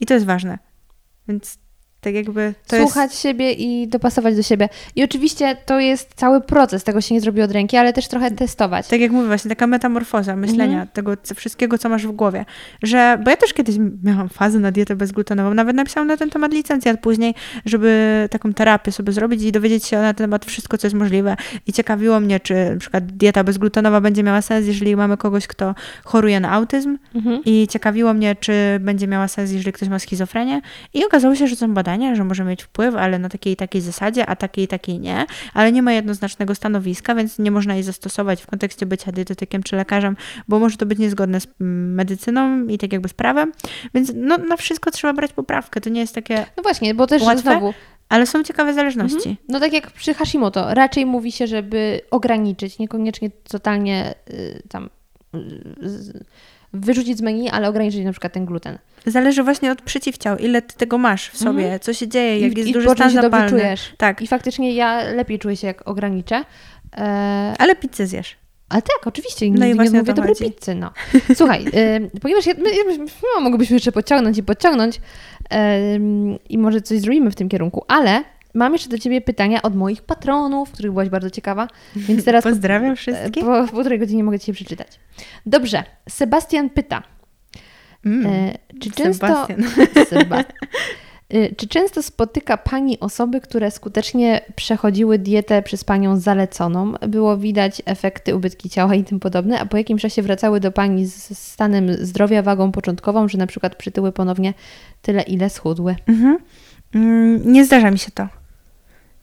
I to jest ważne. Więc tak jakby słuchać siebie i dopasować do siebie. I oczywiście to jest cały proces, tego się nie zrobi od ręki, ale też trochę testować. jest, tak jak mówię, właśnie taka metamorfoza myślenia, Mhm. tego wszystkiego, co masz w głowie. Że, bo ja też kiedyś miałam fazę na dietę bezglutenową, nawet napisałam na ten temat licencjat później, żeby taką terapię sobie zrobić i dowiedzieć się na ten temat wszystko, co jest możliwe. I ciekawiło mnie, czy na przykład dieta bezglutenowa będzie miała sens, jeżeli mamy kogoś, kto choruje na autyzm, Mhm. I ciekawiło mnie, czy będzie miała sens, jeżeli ktoś ma schizofrenię. I okazało się, że są badania, że może mieć wpływ, ale na takiej i takiej zasadzie, a takiej i takiej nie. Ale nie ma jednoznacznego stanowiska, więc nie można jej zastosować w kontekście bycia dietetykiem czy lekarzem, bo może to być niezgodne z mm, medycyną i tak jakby z prawem. Więc no, na wszystko trzeba brać poprawkę. To nie jest takie... No właśnie, bo też Łatwe? znowu, Ale są ciekawe zależności. no tak jak przy Hashimoto, raczej mówi się, żeby ograniczyć, niekoniecznie totalnie y, tam y, z, wyrzucić z menu, ale ograniczyć na przykład ten gluten. Zależy właśnie od przeciwciał, ile ty tego masz w sobie, Mhm. co się dzieje, jak I, jest i duży stan się dobrze zapalny. czujesz. Tak, I faktycznie ja lepiej czuję się, jak ograniczę. E, ale pizzę zjesz. Ale tak, oczywiście. No Nigdy i nie właśnie o mówię dobrej pizzy, no. Słuchaj, y, ponieważ ja, my, no, mogłybyśmy jeszcze pociągnąć i pociągnąć ym, i może coś zrobimy w tym kierunku, ale mam jeszcze do Ciebie pytania od moich patronów, których byłaś bardzo ciekawa, więc teraz po, Pozdrawiam wszystkich. po, po półtorej godzinie mogę Ci je przeczytać. Dobrze, Sebastian pyta, Mm. e, czy często... Sebastian. Seba- Y, Czy często spotyka Pani osoby, które skutecznie przechodziły dietę przez Panią zaleconą? Było widać efekty ubytki ciała i tym podobne, a po jakimś czasie wracały do Pani z stanem zdrowia, wagą początkową, że na przykład przytyły ponownie tyle, ile schudły? Mhm. Mm, Nie zdarza mi się to.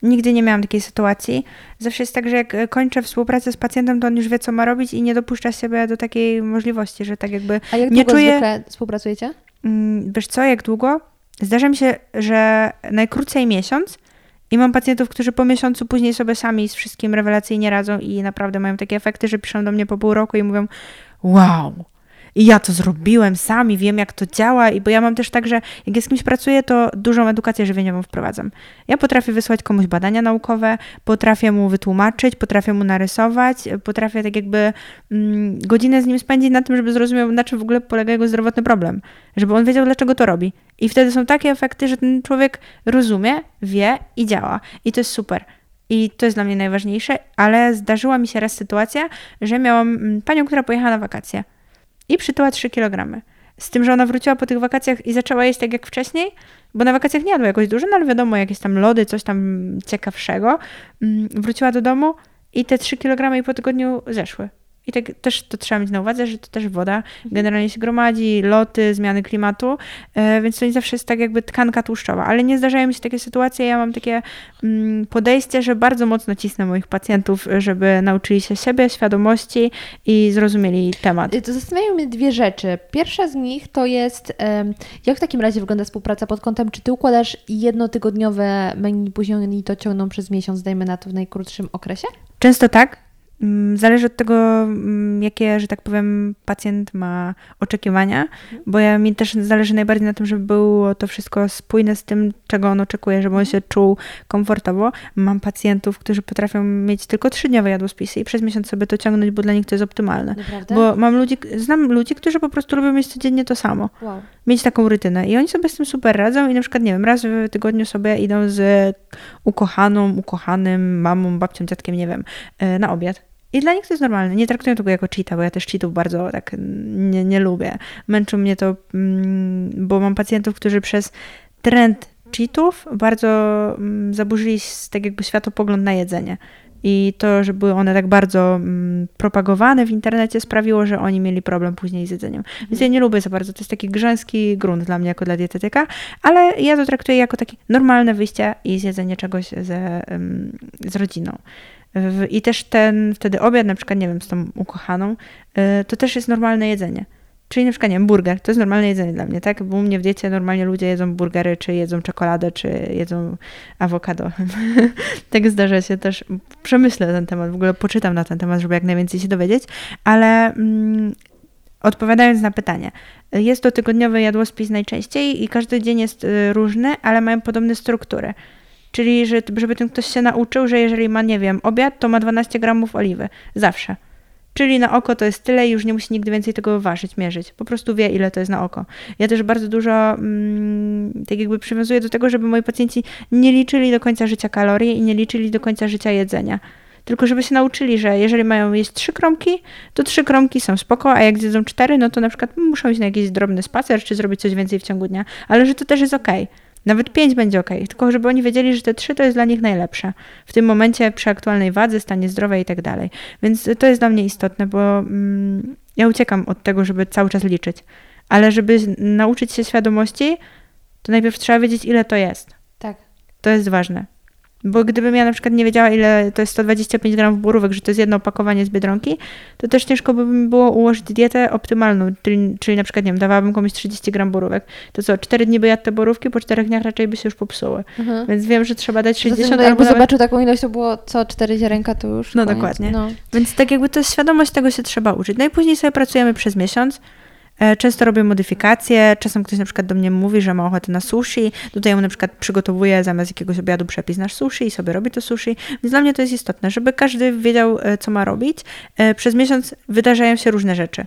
Nigdy nie miałam takiej sytuacji. Zawsze jest tak, że jak e, kończę współpracę z pacjentem, to on już wie, co ma robić i nie dopuszcza siebie do takiej możliwości, że tak jakby. A jak Nie długo czuję- zwykle współpracujecie? Mm, Wiesz co, jak długo? Zdarza mi się, że najkrócej miesiąc I mam pacjentów, którzy po miesiącu później sobie sami z wszystkim rewelacyjnie radzą i naprawdę mają takie efekty, że piszą do mnie po pół roku i mówią: Wow, i ja to zrobiłem sami, wiem jak to działa, i bo ja mam też tak, że jak ja z kimś pracuję, to dużą edukację żywieniową wprowadzam. Ja potrafię wysłać komuś badania naukowe, potrafię mu wytłumaczyć, potrafię mu narysować, potrafię tak jakby mm, godzinę z nim spędzić na tym, żeby zrozumiał, na czym w ogóle polega jego zdrowotny problem, żeby on wiedział, dlaczego to robi. I wtedy są takie efekty, że ten człowiek rozumie, wie i działa. I to jest super. I to jest dla mnie najważniejsze, ale zdarzyła mi się raz sytuacja, że miałam mm, panią, która pojechała na wakacje i przytyła 3 kg. Z tym, że ona wróciła po tych wakacjach i zaczęła jeść tak jak wcześniej, bo na wakacjach nie jadła jakoś dużo, no ale wiadomo, jakieś tam lody, coś tam ciekawszego. Mm, Wróciła do domu i te 3 kg i po tygodniu zeszły. I tak też to trzeba mieć na uwadze, że to też woda generalnie się gromadzi, loty, zmiany klimatu, e, więc to nie zawsze jest tak jakby tkanka tłuszczowa. Ale nie zdarzają mi się takie sytuacje. Ja mam takie mm, podejście, że bardzo mocno cisnę moich pacjentów, żeby nauczyli się siebie, świadomości i zrozumieli temat. Y, To zastanawiają mnie dwie rzeczy. Pierwsza z nich to jest, jak w takim razie wygląda współpraca pod kątem, czy ty układasz jednotygodniowe menu, później oni to ciągną przez miesiąc, dajmy na to w najkrótszym okresie? Często tak. Mm, Zależy od tego, mm, jakie, że tak powiem, pacjent ma oczekiwania, bo ja mi też zależy najbardziej na tym, żeby było to wszystko spójne z tym, czego on oczekuje, żeby on się czuł komfortowo. Mam pacjentów, którzy potrafią mieć tylko trzydniowe jadłospisy i przez miesiąc sobie to ciągnąć, bo dla nich to jest optymalne. Naprawdę? Bo mam ludzi, znam ludzi, którzy po prostu lubią mieć codziennie to samo Wow. Mieć taką rutynę. I oni sobie z tym super radzą i na przykład, nie wiem, raz w tygodniu sobie idą z ukochaną, ukochanym, mamą, babcią, dziadkiem, nie wiem, e, na obiad. I dla nich to jest normalne. Nie traktują tego jako cheata, bo ja też cheatów bardzo tak nie, nie lubię. Męczą mnie to, mm, bo mam pacjentów, którzy przez trend cheatów bardzo mm, zaburzyli tak jakby światopogląd na jedzenie. I to, że były one tak bardzo mm, propagowane w internecie, sprawiło, że oni mieli problem później z jedzeniem. Więc ja nie lubię za bardzo. To jest taki grzęski grunt dla mnie, jako dla dietetyka, ale ja to traktuję jako takie normalne wyjście i zjedzenie czegoś ze, z rodziną. I też ten wtedy obiad, na przykład, nie wiem, z tą ukochaną, y, to też jest normalne jedzenie. Czyli na przykład, nie wiem, burger, to jest normalne jedzenie dla mnie, tak? Bo u mnie w diecie normalnie ludzie jedzą burgery, czy jedzą czekoladę, czy jedzą awokado. tak zdarza się też. Przemyślę ten temat, w ogóle poczytam na ten temat, żeby jak najwięcej się dowiedzieć, ale mm, odpowiadając na pytanie, jest to tygodniowy jadłospis najczęściej i każdy dzień jest y, różny, ale mają podobne struktury. Czyli, że, żeby ten ktoś się nauczył, że jeżeli ma, nie wiem, obiad, to ma 12 gramów oliwy. Zawsze. Czyli na oko to jest tyle i już nie musi nigdy więcej tego ważyć, mierzyć. Po prostu wie, ile to jest na oko. Ja też bardzo dużo mm, tak jakby przywiązuję do tego, żeby moi pacjenci nie liczyli do końca życia kalorii i nie liczyli do końca życia jedzenia. Tylko żeby się nauczyli, że jeżeli mają jeść trzy kromki, to trzy kromki są spoko, a jak zjedzą cztery, no to na przykład muszą iść na jakiś drobny spacer, czy zrobić coś więcej w ciągu dnia, ale że to też jest okej. Nawet pięć będzie ok, tylko żeby oni wiedzieli, że te trzy to jest dla nich najlepsze. W tym momencie przy aktualnej wadze, stanie zdrowia i tak dalej. Więc to jest dla mnie istotne, bo mm, ja uciekam od tego, żeby cały czas liczyć. Ale żeby nauczyć się świadomości, to najpierw trzeba wiedzieć, ile to jest. Tak. To jest ważne. Bo gdybym ja na przykład nie wiedziała, ile to jest 125 gramów borówek, że to jest jedno opakowanie z Biedronki, to też ciężko by mi było ułożyć dietę optymalną, czyli, czyli na przykład, nie wiem, dawałabym komuś 30 gram borówek. To co, 4 dni by jadł te borówki, po 4 dniach raczej by się już popsuły. Mhm. Więc wiem, że trzeba dać Poza tym, 60 no, jakby nawet... zobaczył taką ilość, to było co cztery ziarenka, to już No koniec. dokładnie. No. Więc tak jakby to świadomość tego się trzeba uczyć. No i później sobie pracujemy przez miesiąc. E, Często robię modyfikacje, czasem ktoś na przykład do mnie mówi, że ma ochotę na sushi, tutaj mu na przykład przygotowuję zamiast jakiegoś obiadu przepis na sushi i sobie robi to sushi, więc dla mnie to jest istotne, żeby każdy wiedział, e, co ma robić. E, Przez miesiąc wydarzają się różne rzeczy.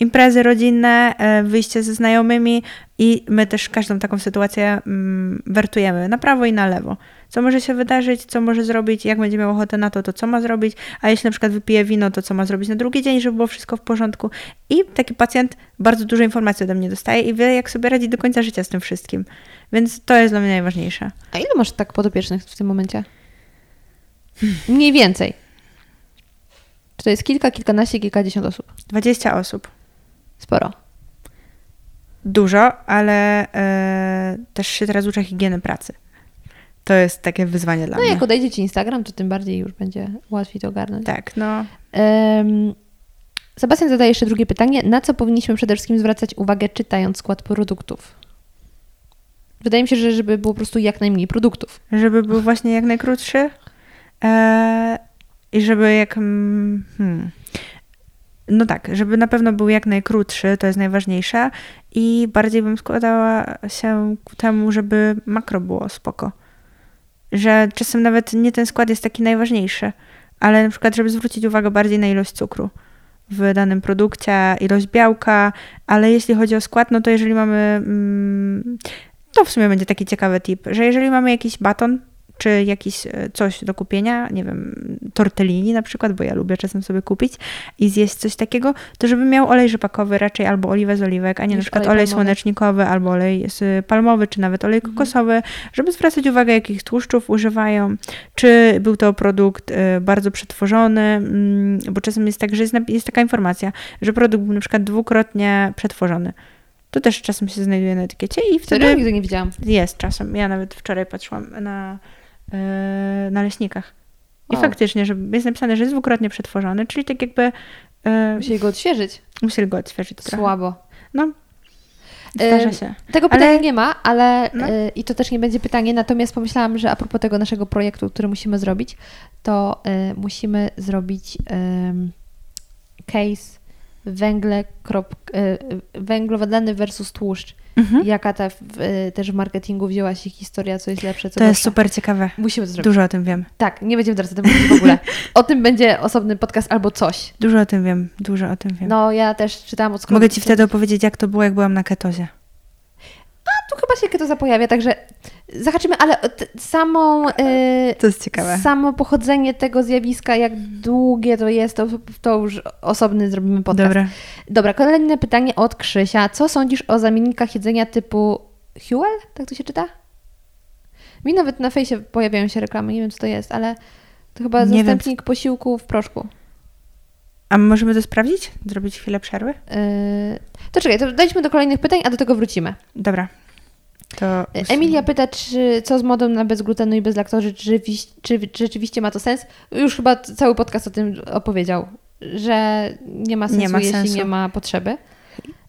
Imprezy rodzinne, e, wyjście ze znajomymi i my też każdą taką sytuację mm, wertujemy na prawo i na lewo. Co może się wydarzyć, co może zrobić, jak będzie miał ochotę na to, to co ma zrobić, a jeśli na przykład wypije wino, to co ma zrobić na drugi dzień, żeby było wszystko w porządku. I taki pacjent bardzo dużo informacji ode mnie dostaje i wie, jak sobie radzić do końca życia z tym wszystkim. Więc to jest dla mnie najważniejsze. A ile masz tak podopiecznych w tym momencie? Mniej więcej. Czy to jest kilka, kilkanaście, kilkadziesiąt osób? 20 osób. Sporo. Dużo, ale e, też się teraz uczę higieny pracy. To jest takie wyzwanie dla No mnie. jak odejdzie Ci Instagram, to tym bardziej już będzie łatwiej to ogarnąć. Tak, no. Em, Sebastian zadaje jeszcze drugie pytanie. Na co powinniśmy przede wszystkim zwracać uwagę czytając skład produktów? Wydaje mi się, że żeby było po prostu jak najmniej produktów. Żeby był właśnie jak najkrótszy e, i żeby jak... mm, Hmm, no tak, żeby na pewno był jak najkrótszy, to jest najważniejsze i bardziej bym składała się ku temu, żeby makro było spoko. Że czasem nawet nie ten skład jest taki najważniejszy, ale na przykład, żeby zwrócić uwagę bardziej na ilość cukru w danym produkcie, ilość białka, ale jeśli chodzi o skład, no to jeżeli mamy, mm, to w sumie będzie taki ciekawy tip, że jeżeli mamy jakiś baton, czy jakiś e, coś do kupienia, nie wiem, tortellini na przykład, bo ja lubię czasem sobie kupić i zjeść coś takiego, to żeby miał olej rzepakowy raczej albo oliwę z oliwek, a nie na przykład olej olej słonecznikowy albo olej palmowy, czy nawet olej kokosowy, żeby zwracać uwagę, jakich tłuszczów używają, czy był to produkt e, bardzo przetworzony, mm, bo czasem jest tak, że jest, jest taka informacja, że produkt był na przykład dwukrotnie przetworzony. To też czasem się znajduje na etykiecie i wtedy... Serio? Nigdy nie widziałam. Jest czasem. Ja nawet wczoraj patrzyłam na, e, na leśnikach. I O. faktycznie, że jest napisane, że jest dwukrotnie przetworzony, czyli tak jakby e, Musieli go odświeżyć. musieli go odświeżyć trochę. Słabo. No, zdarza Em, się. Tego Ale- pytania nie ma, ale No. i to też nie będzie pytanie, natomiast pomyślałam, że a propos tego naszego projektu, który musimy zrobić, to musimy zrobić case węgle, krop, y, węglowodany versus tłuszcz. Mhm. Jaka ta w, y, też w marketingu wzięła się historia, co jest lepsze, co To jest gorsze. super ciekawe. Musimy to zrobić. Dużo o tym wiem. Tak, nie będziemy teraz o tym mówić w ogóle. O tym będzie osobny podcast albo coś. Dużo o tym wiem. Dużo o tym wiem. No, ja też czytałam od Mogę ci wtedy opowiedzieć, jak to było, jak byłam na ketozie. Tu chyba się kieto zapojawia, także zahaczymy, ale samą... y, To jest ciekawe. Samo pochodzenie tego zjawiska, jak długie to jest, to, to już osobny zrobimy podcast. Dobra. Dobra, kolejne pytanie od Krzysia. Co sądzisz o zamiennikach jedzenia typu Huel? Tak to się czyta? Mi nawet na fejsie pojawiają się reklamy, nie wiem co to jest, ale to chyba Nie wiem, zastępnik posiłku w proszku. A możemy to sprawdzić? Zrobić chwilę przerwy? Yy, to czekaj, to dojdźmy do kolejnych pytań, a do tego wrócimy. Dobra. To Emilia pyta, czy co z modą na bez glutenu i bez laktozy, czy, czy, czy rzeczywiście ma to sens? Już chyba cały podcast o tym opowiedział, że nie ma sensu, Nie ma jeśli sensu. nie ma potrzeby.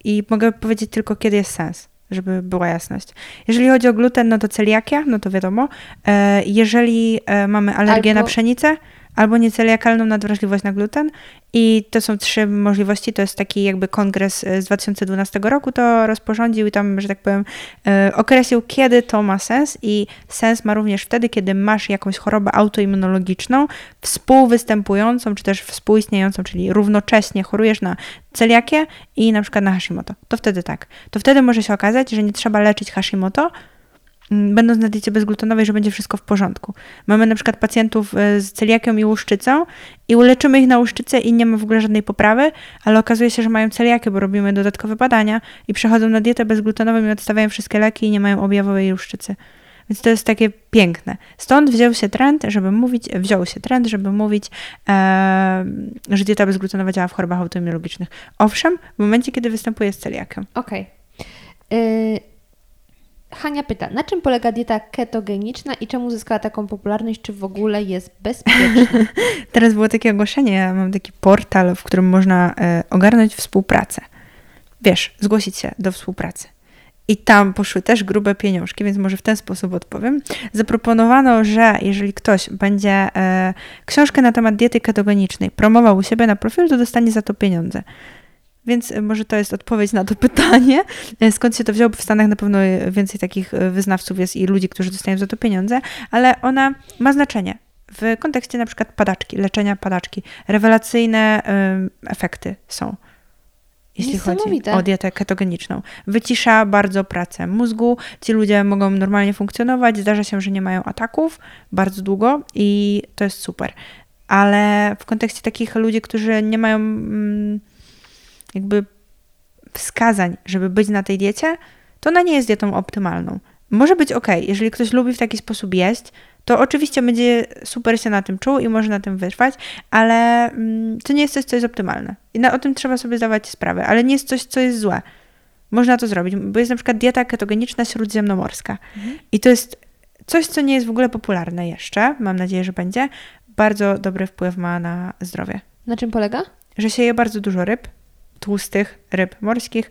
I mogę powiedzieć tylko, kiedy jest sens, żeby była jasność. Jeżeli chodzi o gluten, no to celiakia, no to wiadomo. E, jeżeli e, mamy alergię Albo- na pszenicę, albo nieceliakalną nadwrażliwość na gluten. I to są trzy możliwości. To jest taki jakby kongres e, z 2012 roku to rozporządził i tam, że tak powiem, e, określił, kiedy to ma sens. I sens ma również wtedy, kiedy masz jakąś chorobę autoimmunologiczną współwystępującą, czy też współistniejącą, czyli równocześnie chorujesz na celiakię i na przykład na Hashimoto. To wtedy tak. To wtedy może się okazać, że nie trzeba leczyć Hashimoto, będąc na diecie bezglutenowej, że będzie wszystko w porządku. Mamy na przykład pacjentów e, z celiakią i łuszczycą i uleczymy ich na łuszczycę i nie ma w ogóle żadnej poprawy, ale okazuje się, że mają celiakię, bo robimy dodatkowe badania i przechodzą na dietę bezglutenową i odstawiają wszystkie leki i nie mają objawowej łuszczycy. Więc to jest takie piękne. Stąd wziął się trend, żeby mówić, wziął się trend, żeby mówić, e, że dieta bezglutenowa działa w chorobach autoimmunologicznych. Owszem, w momencie, kiedy występuje z celiakią. Okej. Y, Hania pyta, na czym polega dieta ketogeniczna i czemu zyskała taką popularność, czy w ogóle jest bezpieczna? Teraz było takie ogłoszenie, ja mam taki portal, w którym można e, ogarnąć współpracę. Wiesz, zgłosić się do współpracy. I tam poszły też grube pieniążki, więc może w ten sposób odpowiem. Zaproponowano, że jeżeli ktoś będzie e, książkę na temat diety ketogenicznej promował u siebie na profil, to dostanie za to pieniądze. Więc e, może to jest odpowiedź na to pytanie. E, Skąd się to wzięło? Bo W Stanach na pewno e, więcej takich e, wyznawców jest i ludzi, którzy dostają za to pieniądze, ale ona ma znaczenie w kontekście na przykład padaczki, leczenia padaczki. Rewelacyjne efekty są, jeśli chodzi o dietę ketogeniczną. Wycisza bardzo pracę mózgu, ci ludzie mogą normalnie funkcjonować, zdarza się, że nie mają ataków bardzo długo i to jest super. Ale w kontekście takich ludzi, którzy nie mają mm, jakby wskazań, żeby być na tej diecie, to ona nie jest dietą optymalną. Może być ok, jeżeli ktoś lubi w taki sposób jeść, to oczywiście będzie super się na tym czuł i może na tym wytrwać, ale mm, to nie jest coś, co jest optymalne. I na, o tym trzeba sobie zdawać sprawę, ale nie jest coś, co jest złe. Można to zrobić, bo jest na przykład dieta ketogeniczna śródziemnomorska. I to jest coś, co nie jest w ogóle popularne jeszcze, mam nadzieję, że będzie. Bardzo dobry wpływ ma na zdrowie. Na czym polega? Że się je bardzo dużo ryb, tłustych ryb morskich,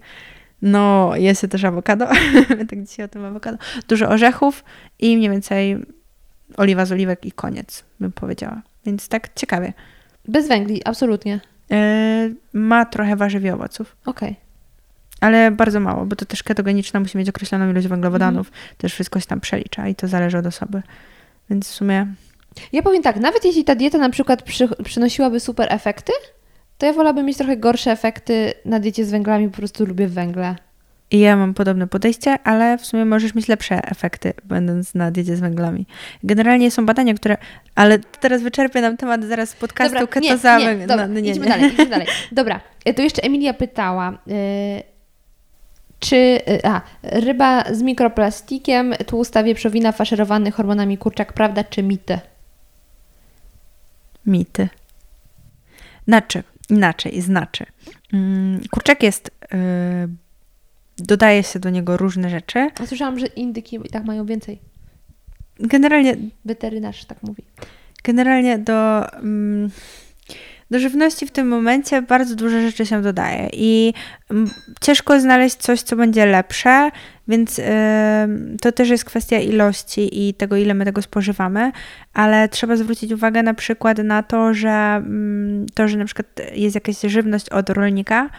No, jest też awokado. tak dzisiaj o tym awokado. Dużo orzechów i mniej więcej oliwa z oliwek i koniec, bym powiedziała. Więc tak ciekawie. Bez węgli, absolutnie. E, ma trochę warzyw i owoców, Okej. ale bardzo mało, bo to też ketogeniczna musi mieć określoną ilość węglowodanów. Też wszystko się tam przelicza i to zależy od osoby. Więc w sumie Ja powiem tak, nawet jeśli ta dieta na przykład przy, przynosiłaby super efekty, to ja wolałabym mieć trochę gorsze efekty na diecie z węglami, po prostu lubię węgle. I ja mam podobne podejście, ale w sumie możesz mieć lepsze efekty, będąc na diecie z węglami. Generalnie są badania, które. Ale teraz wyczerpię nam temat zaraz z podcastu nie, ketoza. nie, węg- dobra, no, nie, idźmy nie. dalej, idźmy dalej. Dobra, e, to jeszcze Emilia pytała, y, czy y, a, ryba z mikroplastikiem, tłusta wieprzowina, faszerowany hormonami kurczak, prawda czy mity? Mity. Znaczy, inaczej, znaczy. Mm, Kurczak jest. Yy, dodaje się do niego różne rzeczy. Ja słyszałam, że indyki i tak mają więcej. Generalnie Weterynarz tak mówi. generalnie do, mm, do żywności w tym momencie bardzo dużo rzeczy się dodaje i mm, ciężko znaleźć coś, co będzie lepsze, więc ym, to też jest kwestia ilości i tego, ile my tego spożywamy, ale trzeba zwrócić uwagę na przykład na to, że mm, to, że na przykład jest jakaś żywność od rolnika,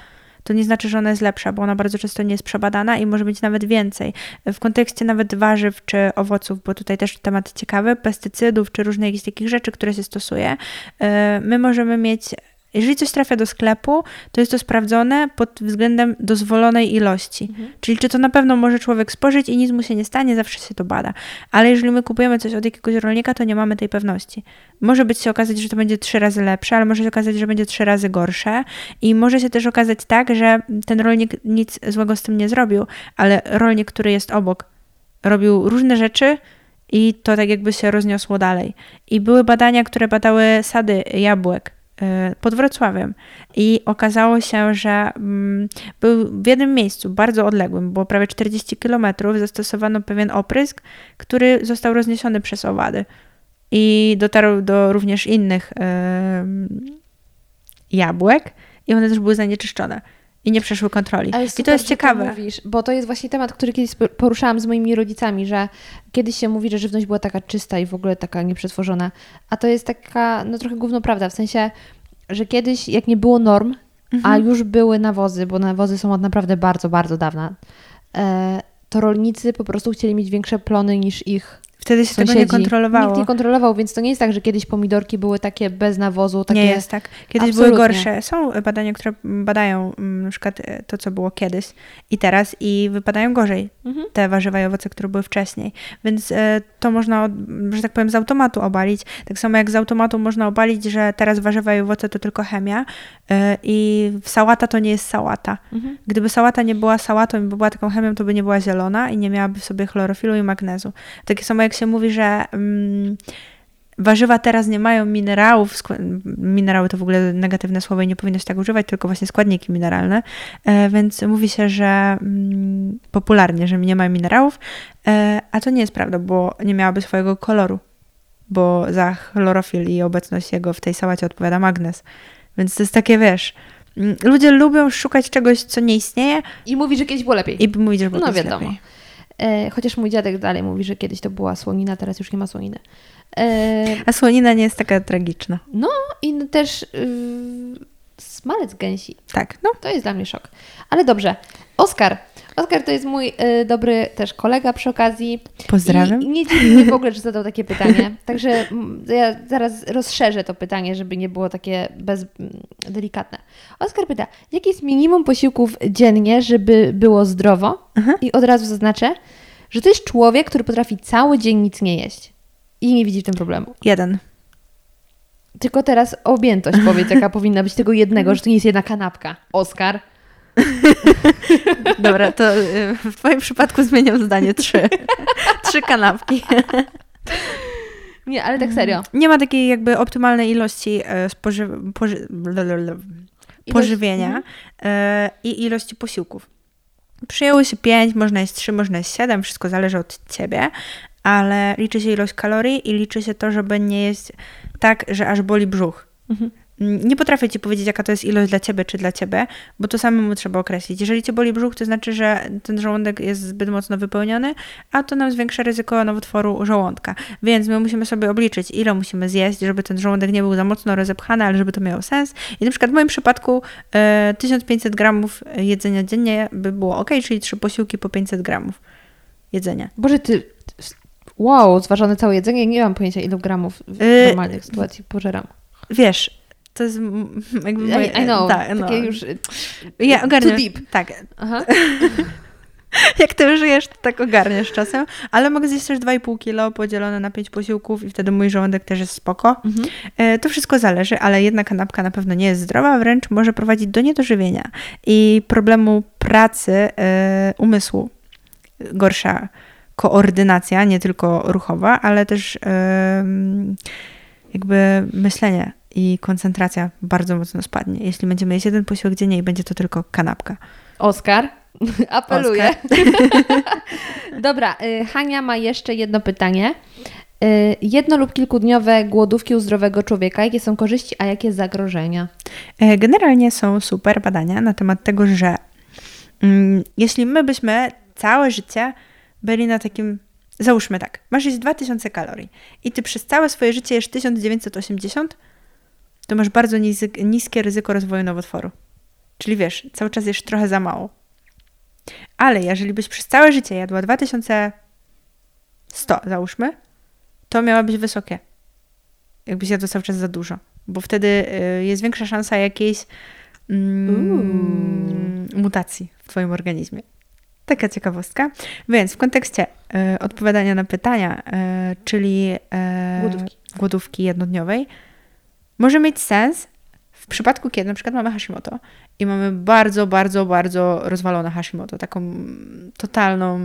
to nie znaczy, że ona jest lepsza, bo ona bardzo często nie jest przebadana i może być nawet więcej. W kontekście nawet warzyw czy owoców, bo tutaj też temat ciekawy, pestycydów czy różnych jakichś takich rzeczy, które się stosuje, yy, my możemy mieć, jeżeli coś trafia do sklepu, to jest to sprawdzone pod względem dozwolonej ilości. Czyli czy to na pewno może człowiek spożyć i nic mu się nie stanie, zawsze się to bada. Ale jeżeli my kupujemy coś od jakiegoś rolnika, to nie mamy tej pewności. Może być się okazać, że to będzie trzy razy lepsze, ale może się okazać, że będzie trzy razy gorsze. I może się też okazać tak, że ten rolnik nic złego z tym nie zrobił, ale rolnik, który jest obok, robił różne rzeczy i to tak jakby się rozniosło dalej. I były badania, które badały sady jabłek pod Wrocławiem. I okazało się, że mm, był w jednym miejscu, bardzo odległym, było prawie 40 kilometrów, zastosowano pewien oprysk, który został rozniesiony przez owady. I dotarł do również innych jabłek i one też były zanieczyszczone i nie przeszły kontroli. Ale I super, to jest ciekawe. Mówisz, bo to jest właśnie temat, który kiedyś poruszałam z moimi rodzicami, że kiedyś się mówi, że żywność była taka czysta i w ogóle taka nieprzetworzona, a to jest taka, no trochę gówno prawda, w sensie, że kiedyś jak nie było norm, a Mhm. już były nawozy, bo nawozy są od naprawdę bardzo, bardzo dawna, e, to rolnicy po prostu chcieli mieć większe plony niż ich Wtedy się tego sąsiedzi. nie kontrolowało. Nikt nie kontrolował, więc to nie jest tak, że kiedyś pomidorki były takie bez nawozu, takie... Nie jest tak. Kiedyś Absolutnie. były gorsze. Są badania, które badają mm, na przykład e, to, co było kiedyś i teraz i wypadają gorzej Mhm. te warzywa i owoce, które były wcześniej. Więc e, to można, że tak powiem, z automatu obalić. Tak samo jak z automatu można obalić, że teraz warzywa i owoce to tylko chemia e, i sałata to nie jest sałata. Mhm. Gdyby sałata nie była sałatą i by była taką chemią, to by nie była zielona i nie miałaby w sobie chlorofilu i magnezu. Takie samo jak się mówi, że mm, warzywa teraz nie mają minerałów, minerały to w ogóle negatywne słowo i nie powinno się tak używać, tylko właśnie składniki mineralne, e, więc mówi się, że mm, popularnie, że nie ma minerałów, e, a to nie jest prawda, bo nie miałaby swojego koloru, bo za chlorofil i obecność jego w tej sałacie odpowiada magnez. Więc to jest takie, wiesz, mm, ludzie lubią szukać czegoś, co nie istnieje I mówi, że kiedyś było lepiej. i mówić, że było No kiedyś wiadomo. E, chociaż mój dziadek dalej mówi, że kiedyś to była słonina, teraz już nie ma słoniny. E, A słonina nie jest taka tragiczna. no i też yy, smalec gęsi. Tak, no. To jest dla mnie szok. Ale dobrze. Oskar. Oskar to jest mój y, dobry też kolega przy okazji. Pozdrawiam. I, nie dziwi mnie w ogóle, że zadał takie pytanie. Także mm, ja zaraz rozszerzę to pytanie, żeby nie było takie bez, mm, delikatne. Oskar pyta, jakie jest minimum posiłków dziennie, żeby było zdrowo? I od razu zaznaczę, że to jest człowiek, który potrafi cały dzień nic nie jeść. I nie widzi w tym problemu. Jeden. Tylko teraz objętość powiedz, jaka powinna być tego jednego, że to nie jest jedna kanapka. Oskar. Dobra, to y, w Twoim przypadku zmieniam zdanie. Trzy. Trzy kanapki. Nie, ale tak serio. Nie ma takiej jakby optymalnej ilości e, spoży- poży- pożywienia mhm. e, i ilości posiłków. Przyjęło się pięć, można jeść trzy, można jeść siedem, wszystko zależy od Ciebie, ale liczy się ilość kalorii i liczy się to, żeby nie jeść tak, że aż boli brzuch. Mhm. Mm, nie potrafię ci powiedzieć, jaka to jest ilość dla ciebie czy dla ciebie, bo to samemu trzeba określić. Jeżeli cię boli brzuch, to znaczy, że ten żołądek jest zbyt mocno wypełniony, a to nam zwiększa ryzyko nowotworu żołądka. Więc my musimy sobie obliczyć, ile musimy zjeść, żeby ten żołądek nie był za mocno rozepchany, ale żeby to miało sens. I na przykład w moim przypadku e, 1500 gramów jedzenia dziennie by było ok, czyli trzy posiłki po 500 gramów jedzenia. Boże, ty... Wow, zważone całe jedzenie, nie mam pojęcia ilu gramów w Y, normalnych sytuacji pożeram. Wiesz, to jest jakby... I, moje- I know, tak, takie no. już... Ja ogarniam. Too deep. Tak, Aha. jak ty żyjesz, to tak ogarniasz czasem, ale mogę zjeść też 2,5 kilo podzielone na 5 posiłków i wtedy mój żołądek też jest spoko. Mhm. E, To wszystko zależy, ale jedna kanapka na pewno nie jest zdrowa, wręcz może prowadzić do niedożywienia i problemu pracy e, umysłu. Gorsza koordynacja, nie tylko ruchowa, ale też jakby myślenie i koncentracja bardzo mocno spadnie. Jeśli będziemy jeść jeden posiłek dziennie i będzie to tylko kanapka. Oskar, apeluję. Dobra, y, Hania ma jeszcze jedno pytanie. Y, Jedno lub kilkudniowe głodówki u zdrowego człowieka. Jakie są korzyści, a jakie zagrożenia? E, Generalnie są super badania na temat tego, że mm, jeśli my byśmy całe życie byli na takim, załóżmy tak, masz jeść 2000 kalorii i ty przez całe swoje życie jesz 1980, to masz bardzo niskie ryzyko rozwoju nowotworu. Czyli wiesz, cały czas jesz trochę za mało. Ale jeżeli byś przez całe życie jadła 2100, załóżmy, to miałabyś wysokie. Jakbyś jadła cały czas za dużo. Bo wtedy y, jest większa szansa jakiejś mm, mutacji w Twoim organizmie. Taka ciekawostka. Więc w kontekście y, odpowiadania na pytania, y, czyli y, Głodówki. głodówki jednodniowej, może mieć sens w przypadku, kiedy na przykład mamy Hashimoto i mamy bardzo, bardzo, bardzo rozwalone Hashimoto, taką totalną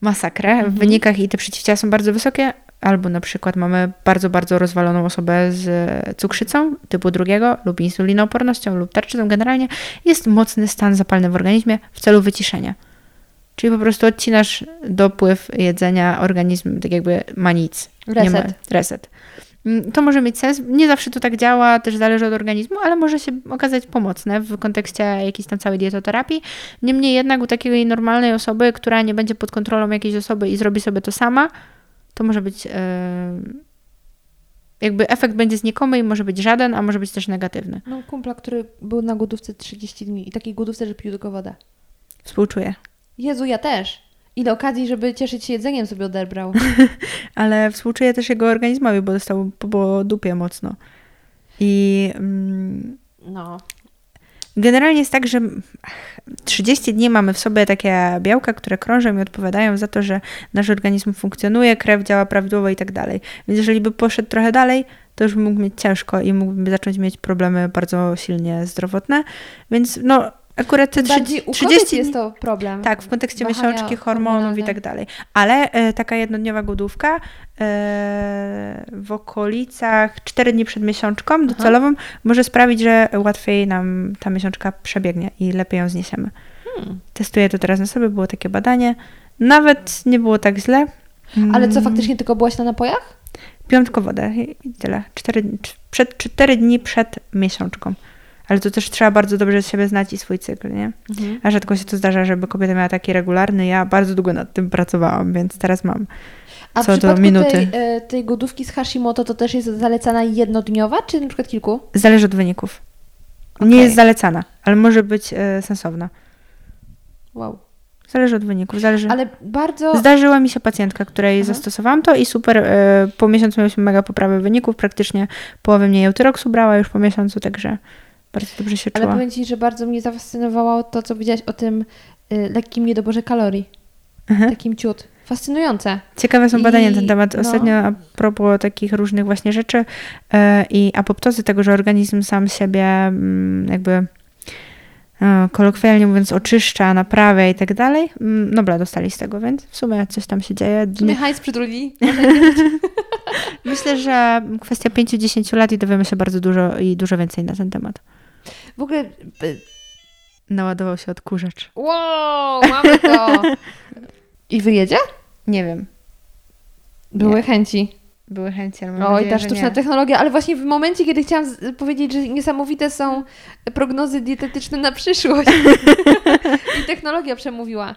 masakrę w wynikach i te przeciwciała są bardzo wysokie, albo na przykład mamy bardzo, bardzo rozwaloną osobę z cukrzycą typu drugiego lub insulinoopornością lub tarczycą generalnie, jest mocny stan zapalny w organizmie w celu wyciszenia. Czyli po prostu odcinasz dopływ jedzenia, organizm tak jakby ma nic. Nie ma, Reset. Mm, To może mieć sens. Nie zawsze to tak działa, też zależy od organizmu, ale może się okazać pomocne w kontekście jakiejś tam całej dietoterapii. Niemniej jednak u takiej normalnej osoby, która nie będzie pod kontrolą jakiejś osoby i zrobi sobie to sama, to może być e, jakby efekt będzie znikomy i może być żaden, a może być też negatywny. Mam kumpla, który był na głodówce 30 dni i takiej głodówce, że pił tylko wodę. Współczuję. Jezu, ja też. Ile okazji, żeby cieszyć się jedzeniem sobie odebrał. Ale współczuję też jego organizmowi, bo dostał po, dupie mocno. I mm, No. Generalnie jest tak, że ach, 30 dni mamy w sobie takie białka, które krążą i odpowiadają za to, że nasz organizm funkcjonuje, krew działa prawidłowo i tak dalej. Więc jeżeli by poszedł trochę dalej, to już mógł mieć ciężko i mógłby zacząć mieć problemy bardzo silnie zdrowotne. Więc no, akurat te trzy- Bardziej u 30 kobiet dni... jest to problem. Tak, w kontekście Wahania miesiączki, hormonów i tak dalej. Ale e, taka jednodniowa głodówka e, w okolicach 4 dni przed miesiączką docelową może sprawić, że łatwiej nam ta miesiączka przebiegnie i lepiej ją zniesiemy. Hmm. Testuję to teraz na sobie, było takie badanie. Nawet nie było tak źle. Ale co, Mm, faktycznie tylko byłaś na napojach? Piłam tylko wodę i tyle. 4, przed, 4 dni przed miesiączką. Ale to też trzeba bardzo dobrze siebie znać i swój cykl, nie? Mhm. A rzadko się to zdarza, żeby kobieta miała taki regularny. Ja bardzo długo nad tym pracowałam, więc teraz mam. A w Co do minuty. Tej, e, tej głodówki z Hashimoto to też jest zalecana jednodniowa, czy na przykład kilku? Zależy od wyników. Nie Okej. jest zalecana, ale może być e, sensowna. Wow. Zależy od wyników. Zależy. Ale bardzo... Zdarzyła mi się pacjentka, której Aha. zastosowałam to i super, e, po miesiącu miałyśmy mega poprawę wyników, praktycznie połowę mniej eutyroksu brała już po miesiącu, także bardzo dobrze się Ale czuła. powiem Ci, że bardzo mnie zafascynowało to, co powiedziałaś o tym y, lekkim niedoborze kalorii. Mhm. Takim ciut. Fascynujące. Ciekawe są badania na ten temat. no. Ostatnio a propos takich różnych właśnie rzeczy e, i apoptozy tego, że organizm sam siebie mm, jakby e, kolokwialnie mówiąc oczyszcza, naprawia i tak dalej. Mm, Nobla dostali z tego, więc w sumie coś tam się dzieje. Sumie hajs przytruli. Myślę, że kwestia 5-10 lat i dowiemy się bardzo dużo i dużo więcej na ten temat. W ogóle... y, Naładował się odkurzacz. Wow, mamy to! I wyjedzie? Nie wiem. Były Nie. chęci. były chęci. Ale mam Oj, nadzieję, ta sztuczna technologia, ale właśnie w momencie, kiedy chciałam powiedzieć, że niesamowite są prognozy dietetyczne na przyszłość. I technologia przemówiła.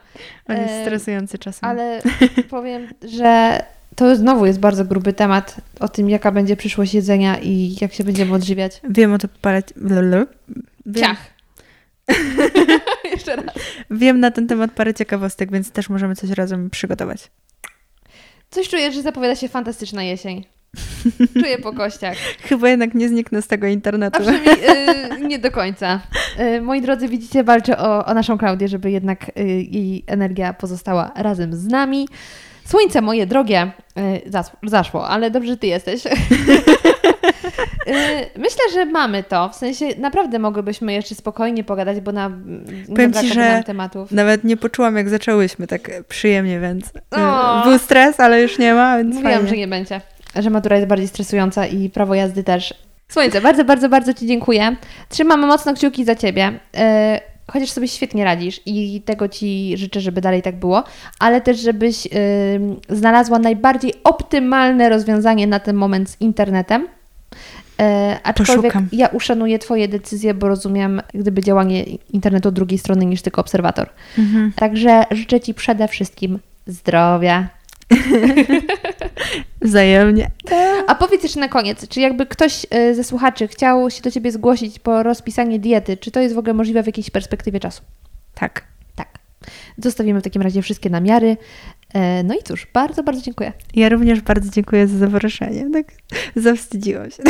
On jest stresujący czasem. Ale powiem, że to znowu jest bardzo gruby temat o tym, jaka będzie przyszłość jedzenia i jak się będziemy odżywiać. Wiem o to parę... Ciach. Jeszcze raz. wiem na ten temat parę ciekawostek, więc też możemy coś razem przygotować. Coś czuję, że zapowiada się fantastyczna jesień. Czuję po kościach. Chyba jednak nie zniknę z tego internetu. A przynajmniej y, nie do końca. Y, moi drodzy, widzicie, walczę o, o naszą Klaudię, żeby jednak y, jej energia pozostała razem z nami. Słońce moje drogie y, zas- zaszło, ale dobrze, że ty jesteś. Y, Myślę, że mamy to. W sensie naprawdę mogłybyśmy jeszcze spokojnie pogadać, bo na Powiem ci, że tematów. Nawet nie poczułam, jak zaczęłyśmy tak przyjemnie, więc e, O. był stres, ale już nie ma, więc Mówiłam, fajnie. że nie będzie. Że matura jest bardziej stresująca i prawo jazdy też. Słońce, bardzo, bardzo, bardzo Ci dziękuję. Trzymamy mocno kciuki za Ciebie. Chociaż sobie świetnie radzisz i tego Ci życzę, żeby dalej tak było, ale też, żebyś znalazła najbardziej optymalne rozwiązanie na ten moment z internetem. E, aczkolwiek Poszukam. ja uszanuję Twoje decyzje, bo rozumiem gdyby działanie internetu od drugiej strony niż tylko obserwator. Mhm. Także życzę Ci przede wszystkim zdrowia, Wzajemnie. A powiedz jeszcze na koniec, czy jakby ktoś e, ze słuchaczy chciał się do Ciebie zgłosić po rozpisanie diety, czy to jest w ogóle możliwe w jakiejś perspektywie czasu? Tak. Tak. Zostawimy w takim razie wszystkie namiary. E, No i cóż, bardzo, bardzo dziękuję. Ja również bardzo dziękuję za zaproszenie. Tak zawstydziłam się.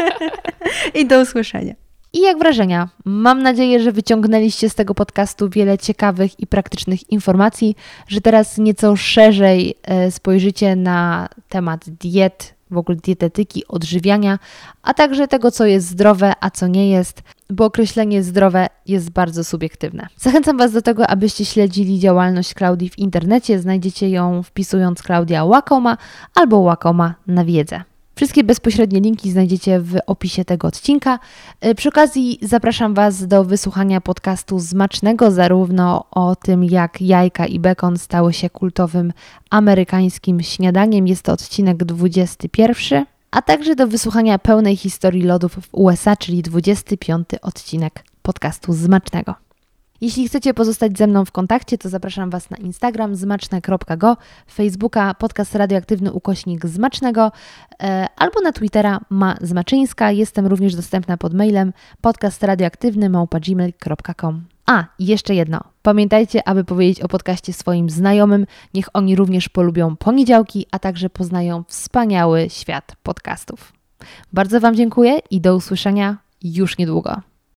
I do usłyszenia. I jak wrażenia? Mam nadzieję, że wyciągnęliście z tego podcastu wiele ciekawych i praktycznych informacji, że teraz nieco szerzej e, spojrzycie na temat diet, w ogóle dietetyki, odżywiania, a także tego, co jest zdrowe, a co nie jest, bo określenie zdrowe jest bardzo subiektywne. Zachęcam Was do tego, abyście śledzili działalność Klaudii w internecie. Znajdziecie ją wpisując Klaudia Łakoma albo Łakoma na wiedzę. Wszystkie bezpośrednie linki znajdziecie w opisie tego odcinka. E, Przy okazji zapraszam Was do wysłuchania podcastu Smacznego, zarówno o tym, jak jajka i bekon stały się kultowym amerykańskim śniadaniem. Jest to odcinek 21, a także do wysłuchania pełnej historii lodów w USA, czyli 25 odcinek podcastu Smacznego. Jeśli chcecie pozostać ze mną w kontakcie, to zapraszam Was na Instagram zmaczne.go, Facebooka podcast radioaktywny ukośnik zmacznego e, albo na Twittera ma zmaczyńska. Jestem również dostępna pod mailem podcastradioaktywny małpa.gmail.com. A, jeszcze jedno. Pamiętajcie, aby powiedzieć o podcaście swoim znajomym. Niech oni również polubią poniedziałki, a także poznają wspaniały świat podcastów. Bardzo Wam dziękuję i do usłyszenia już niedługo.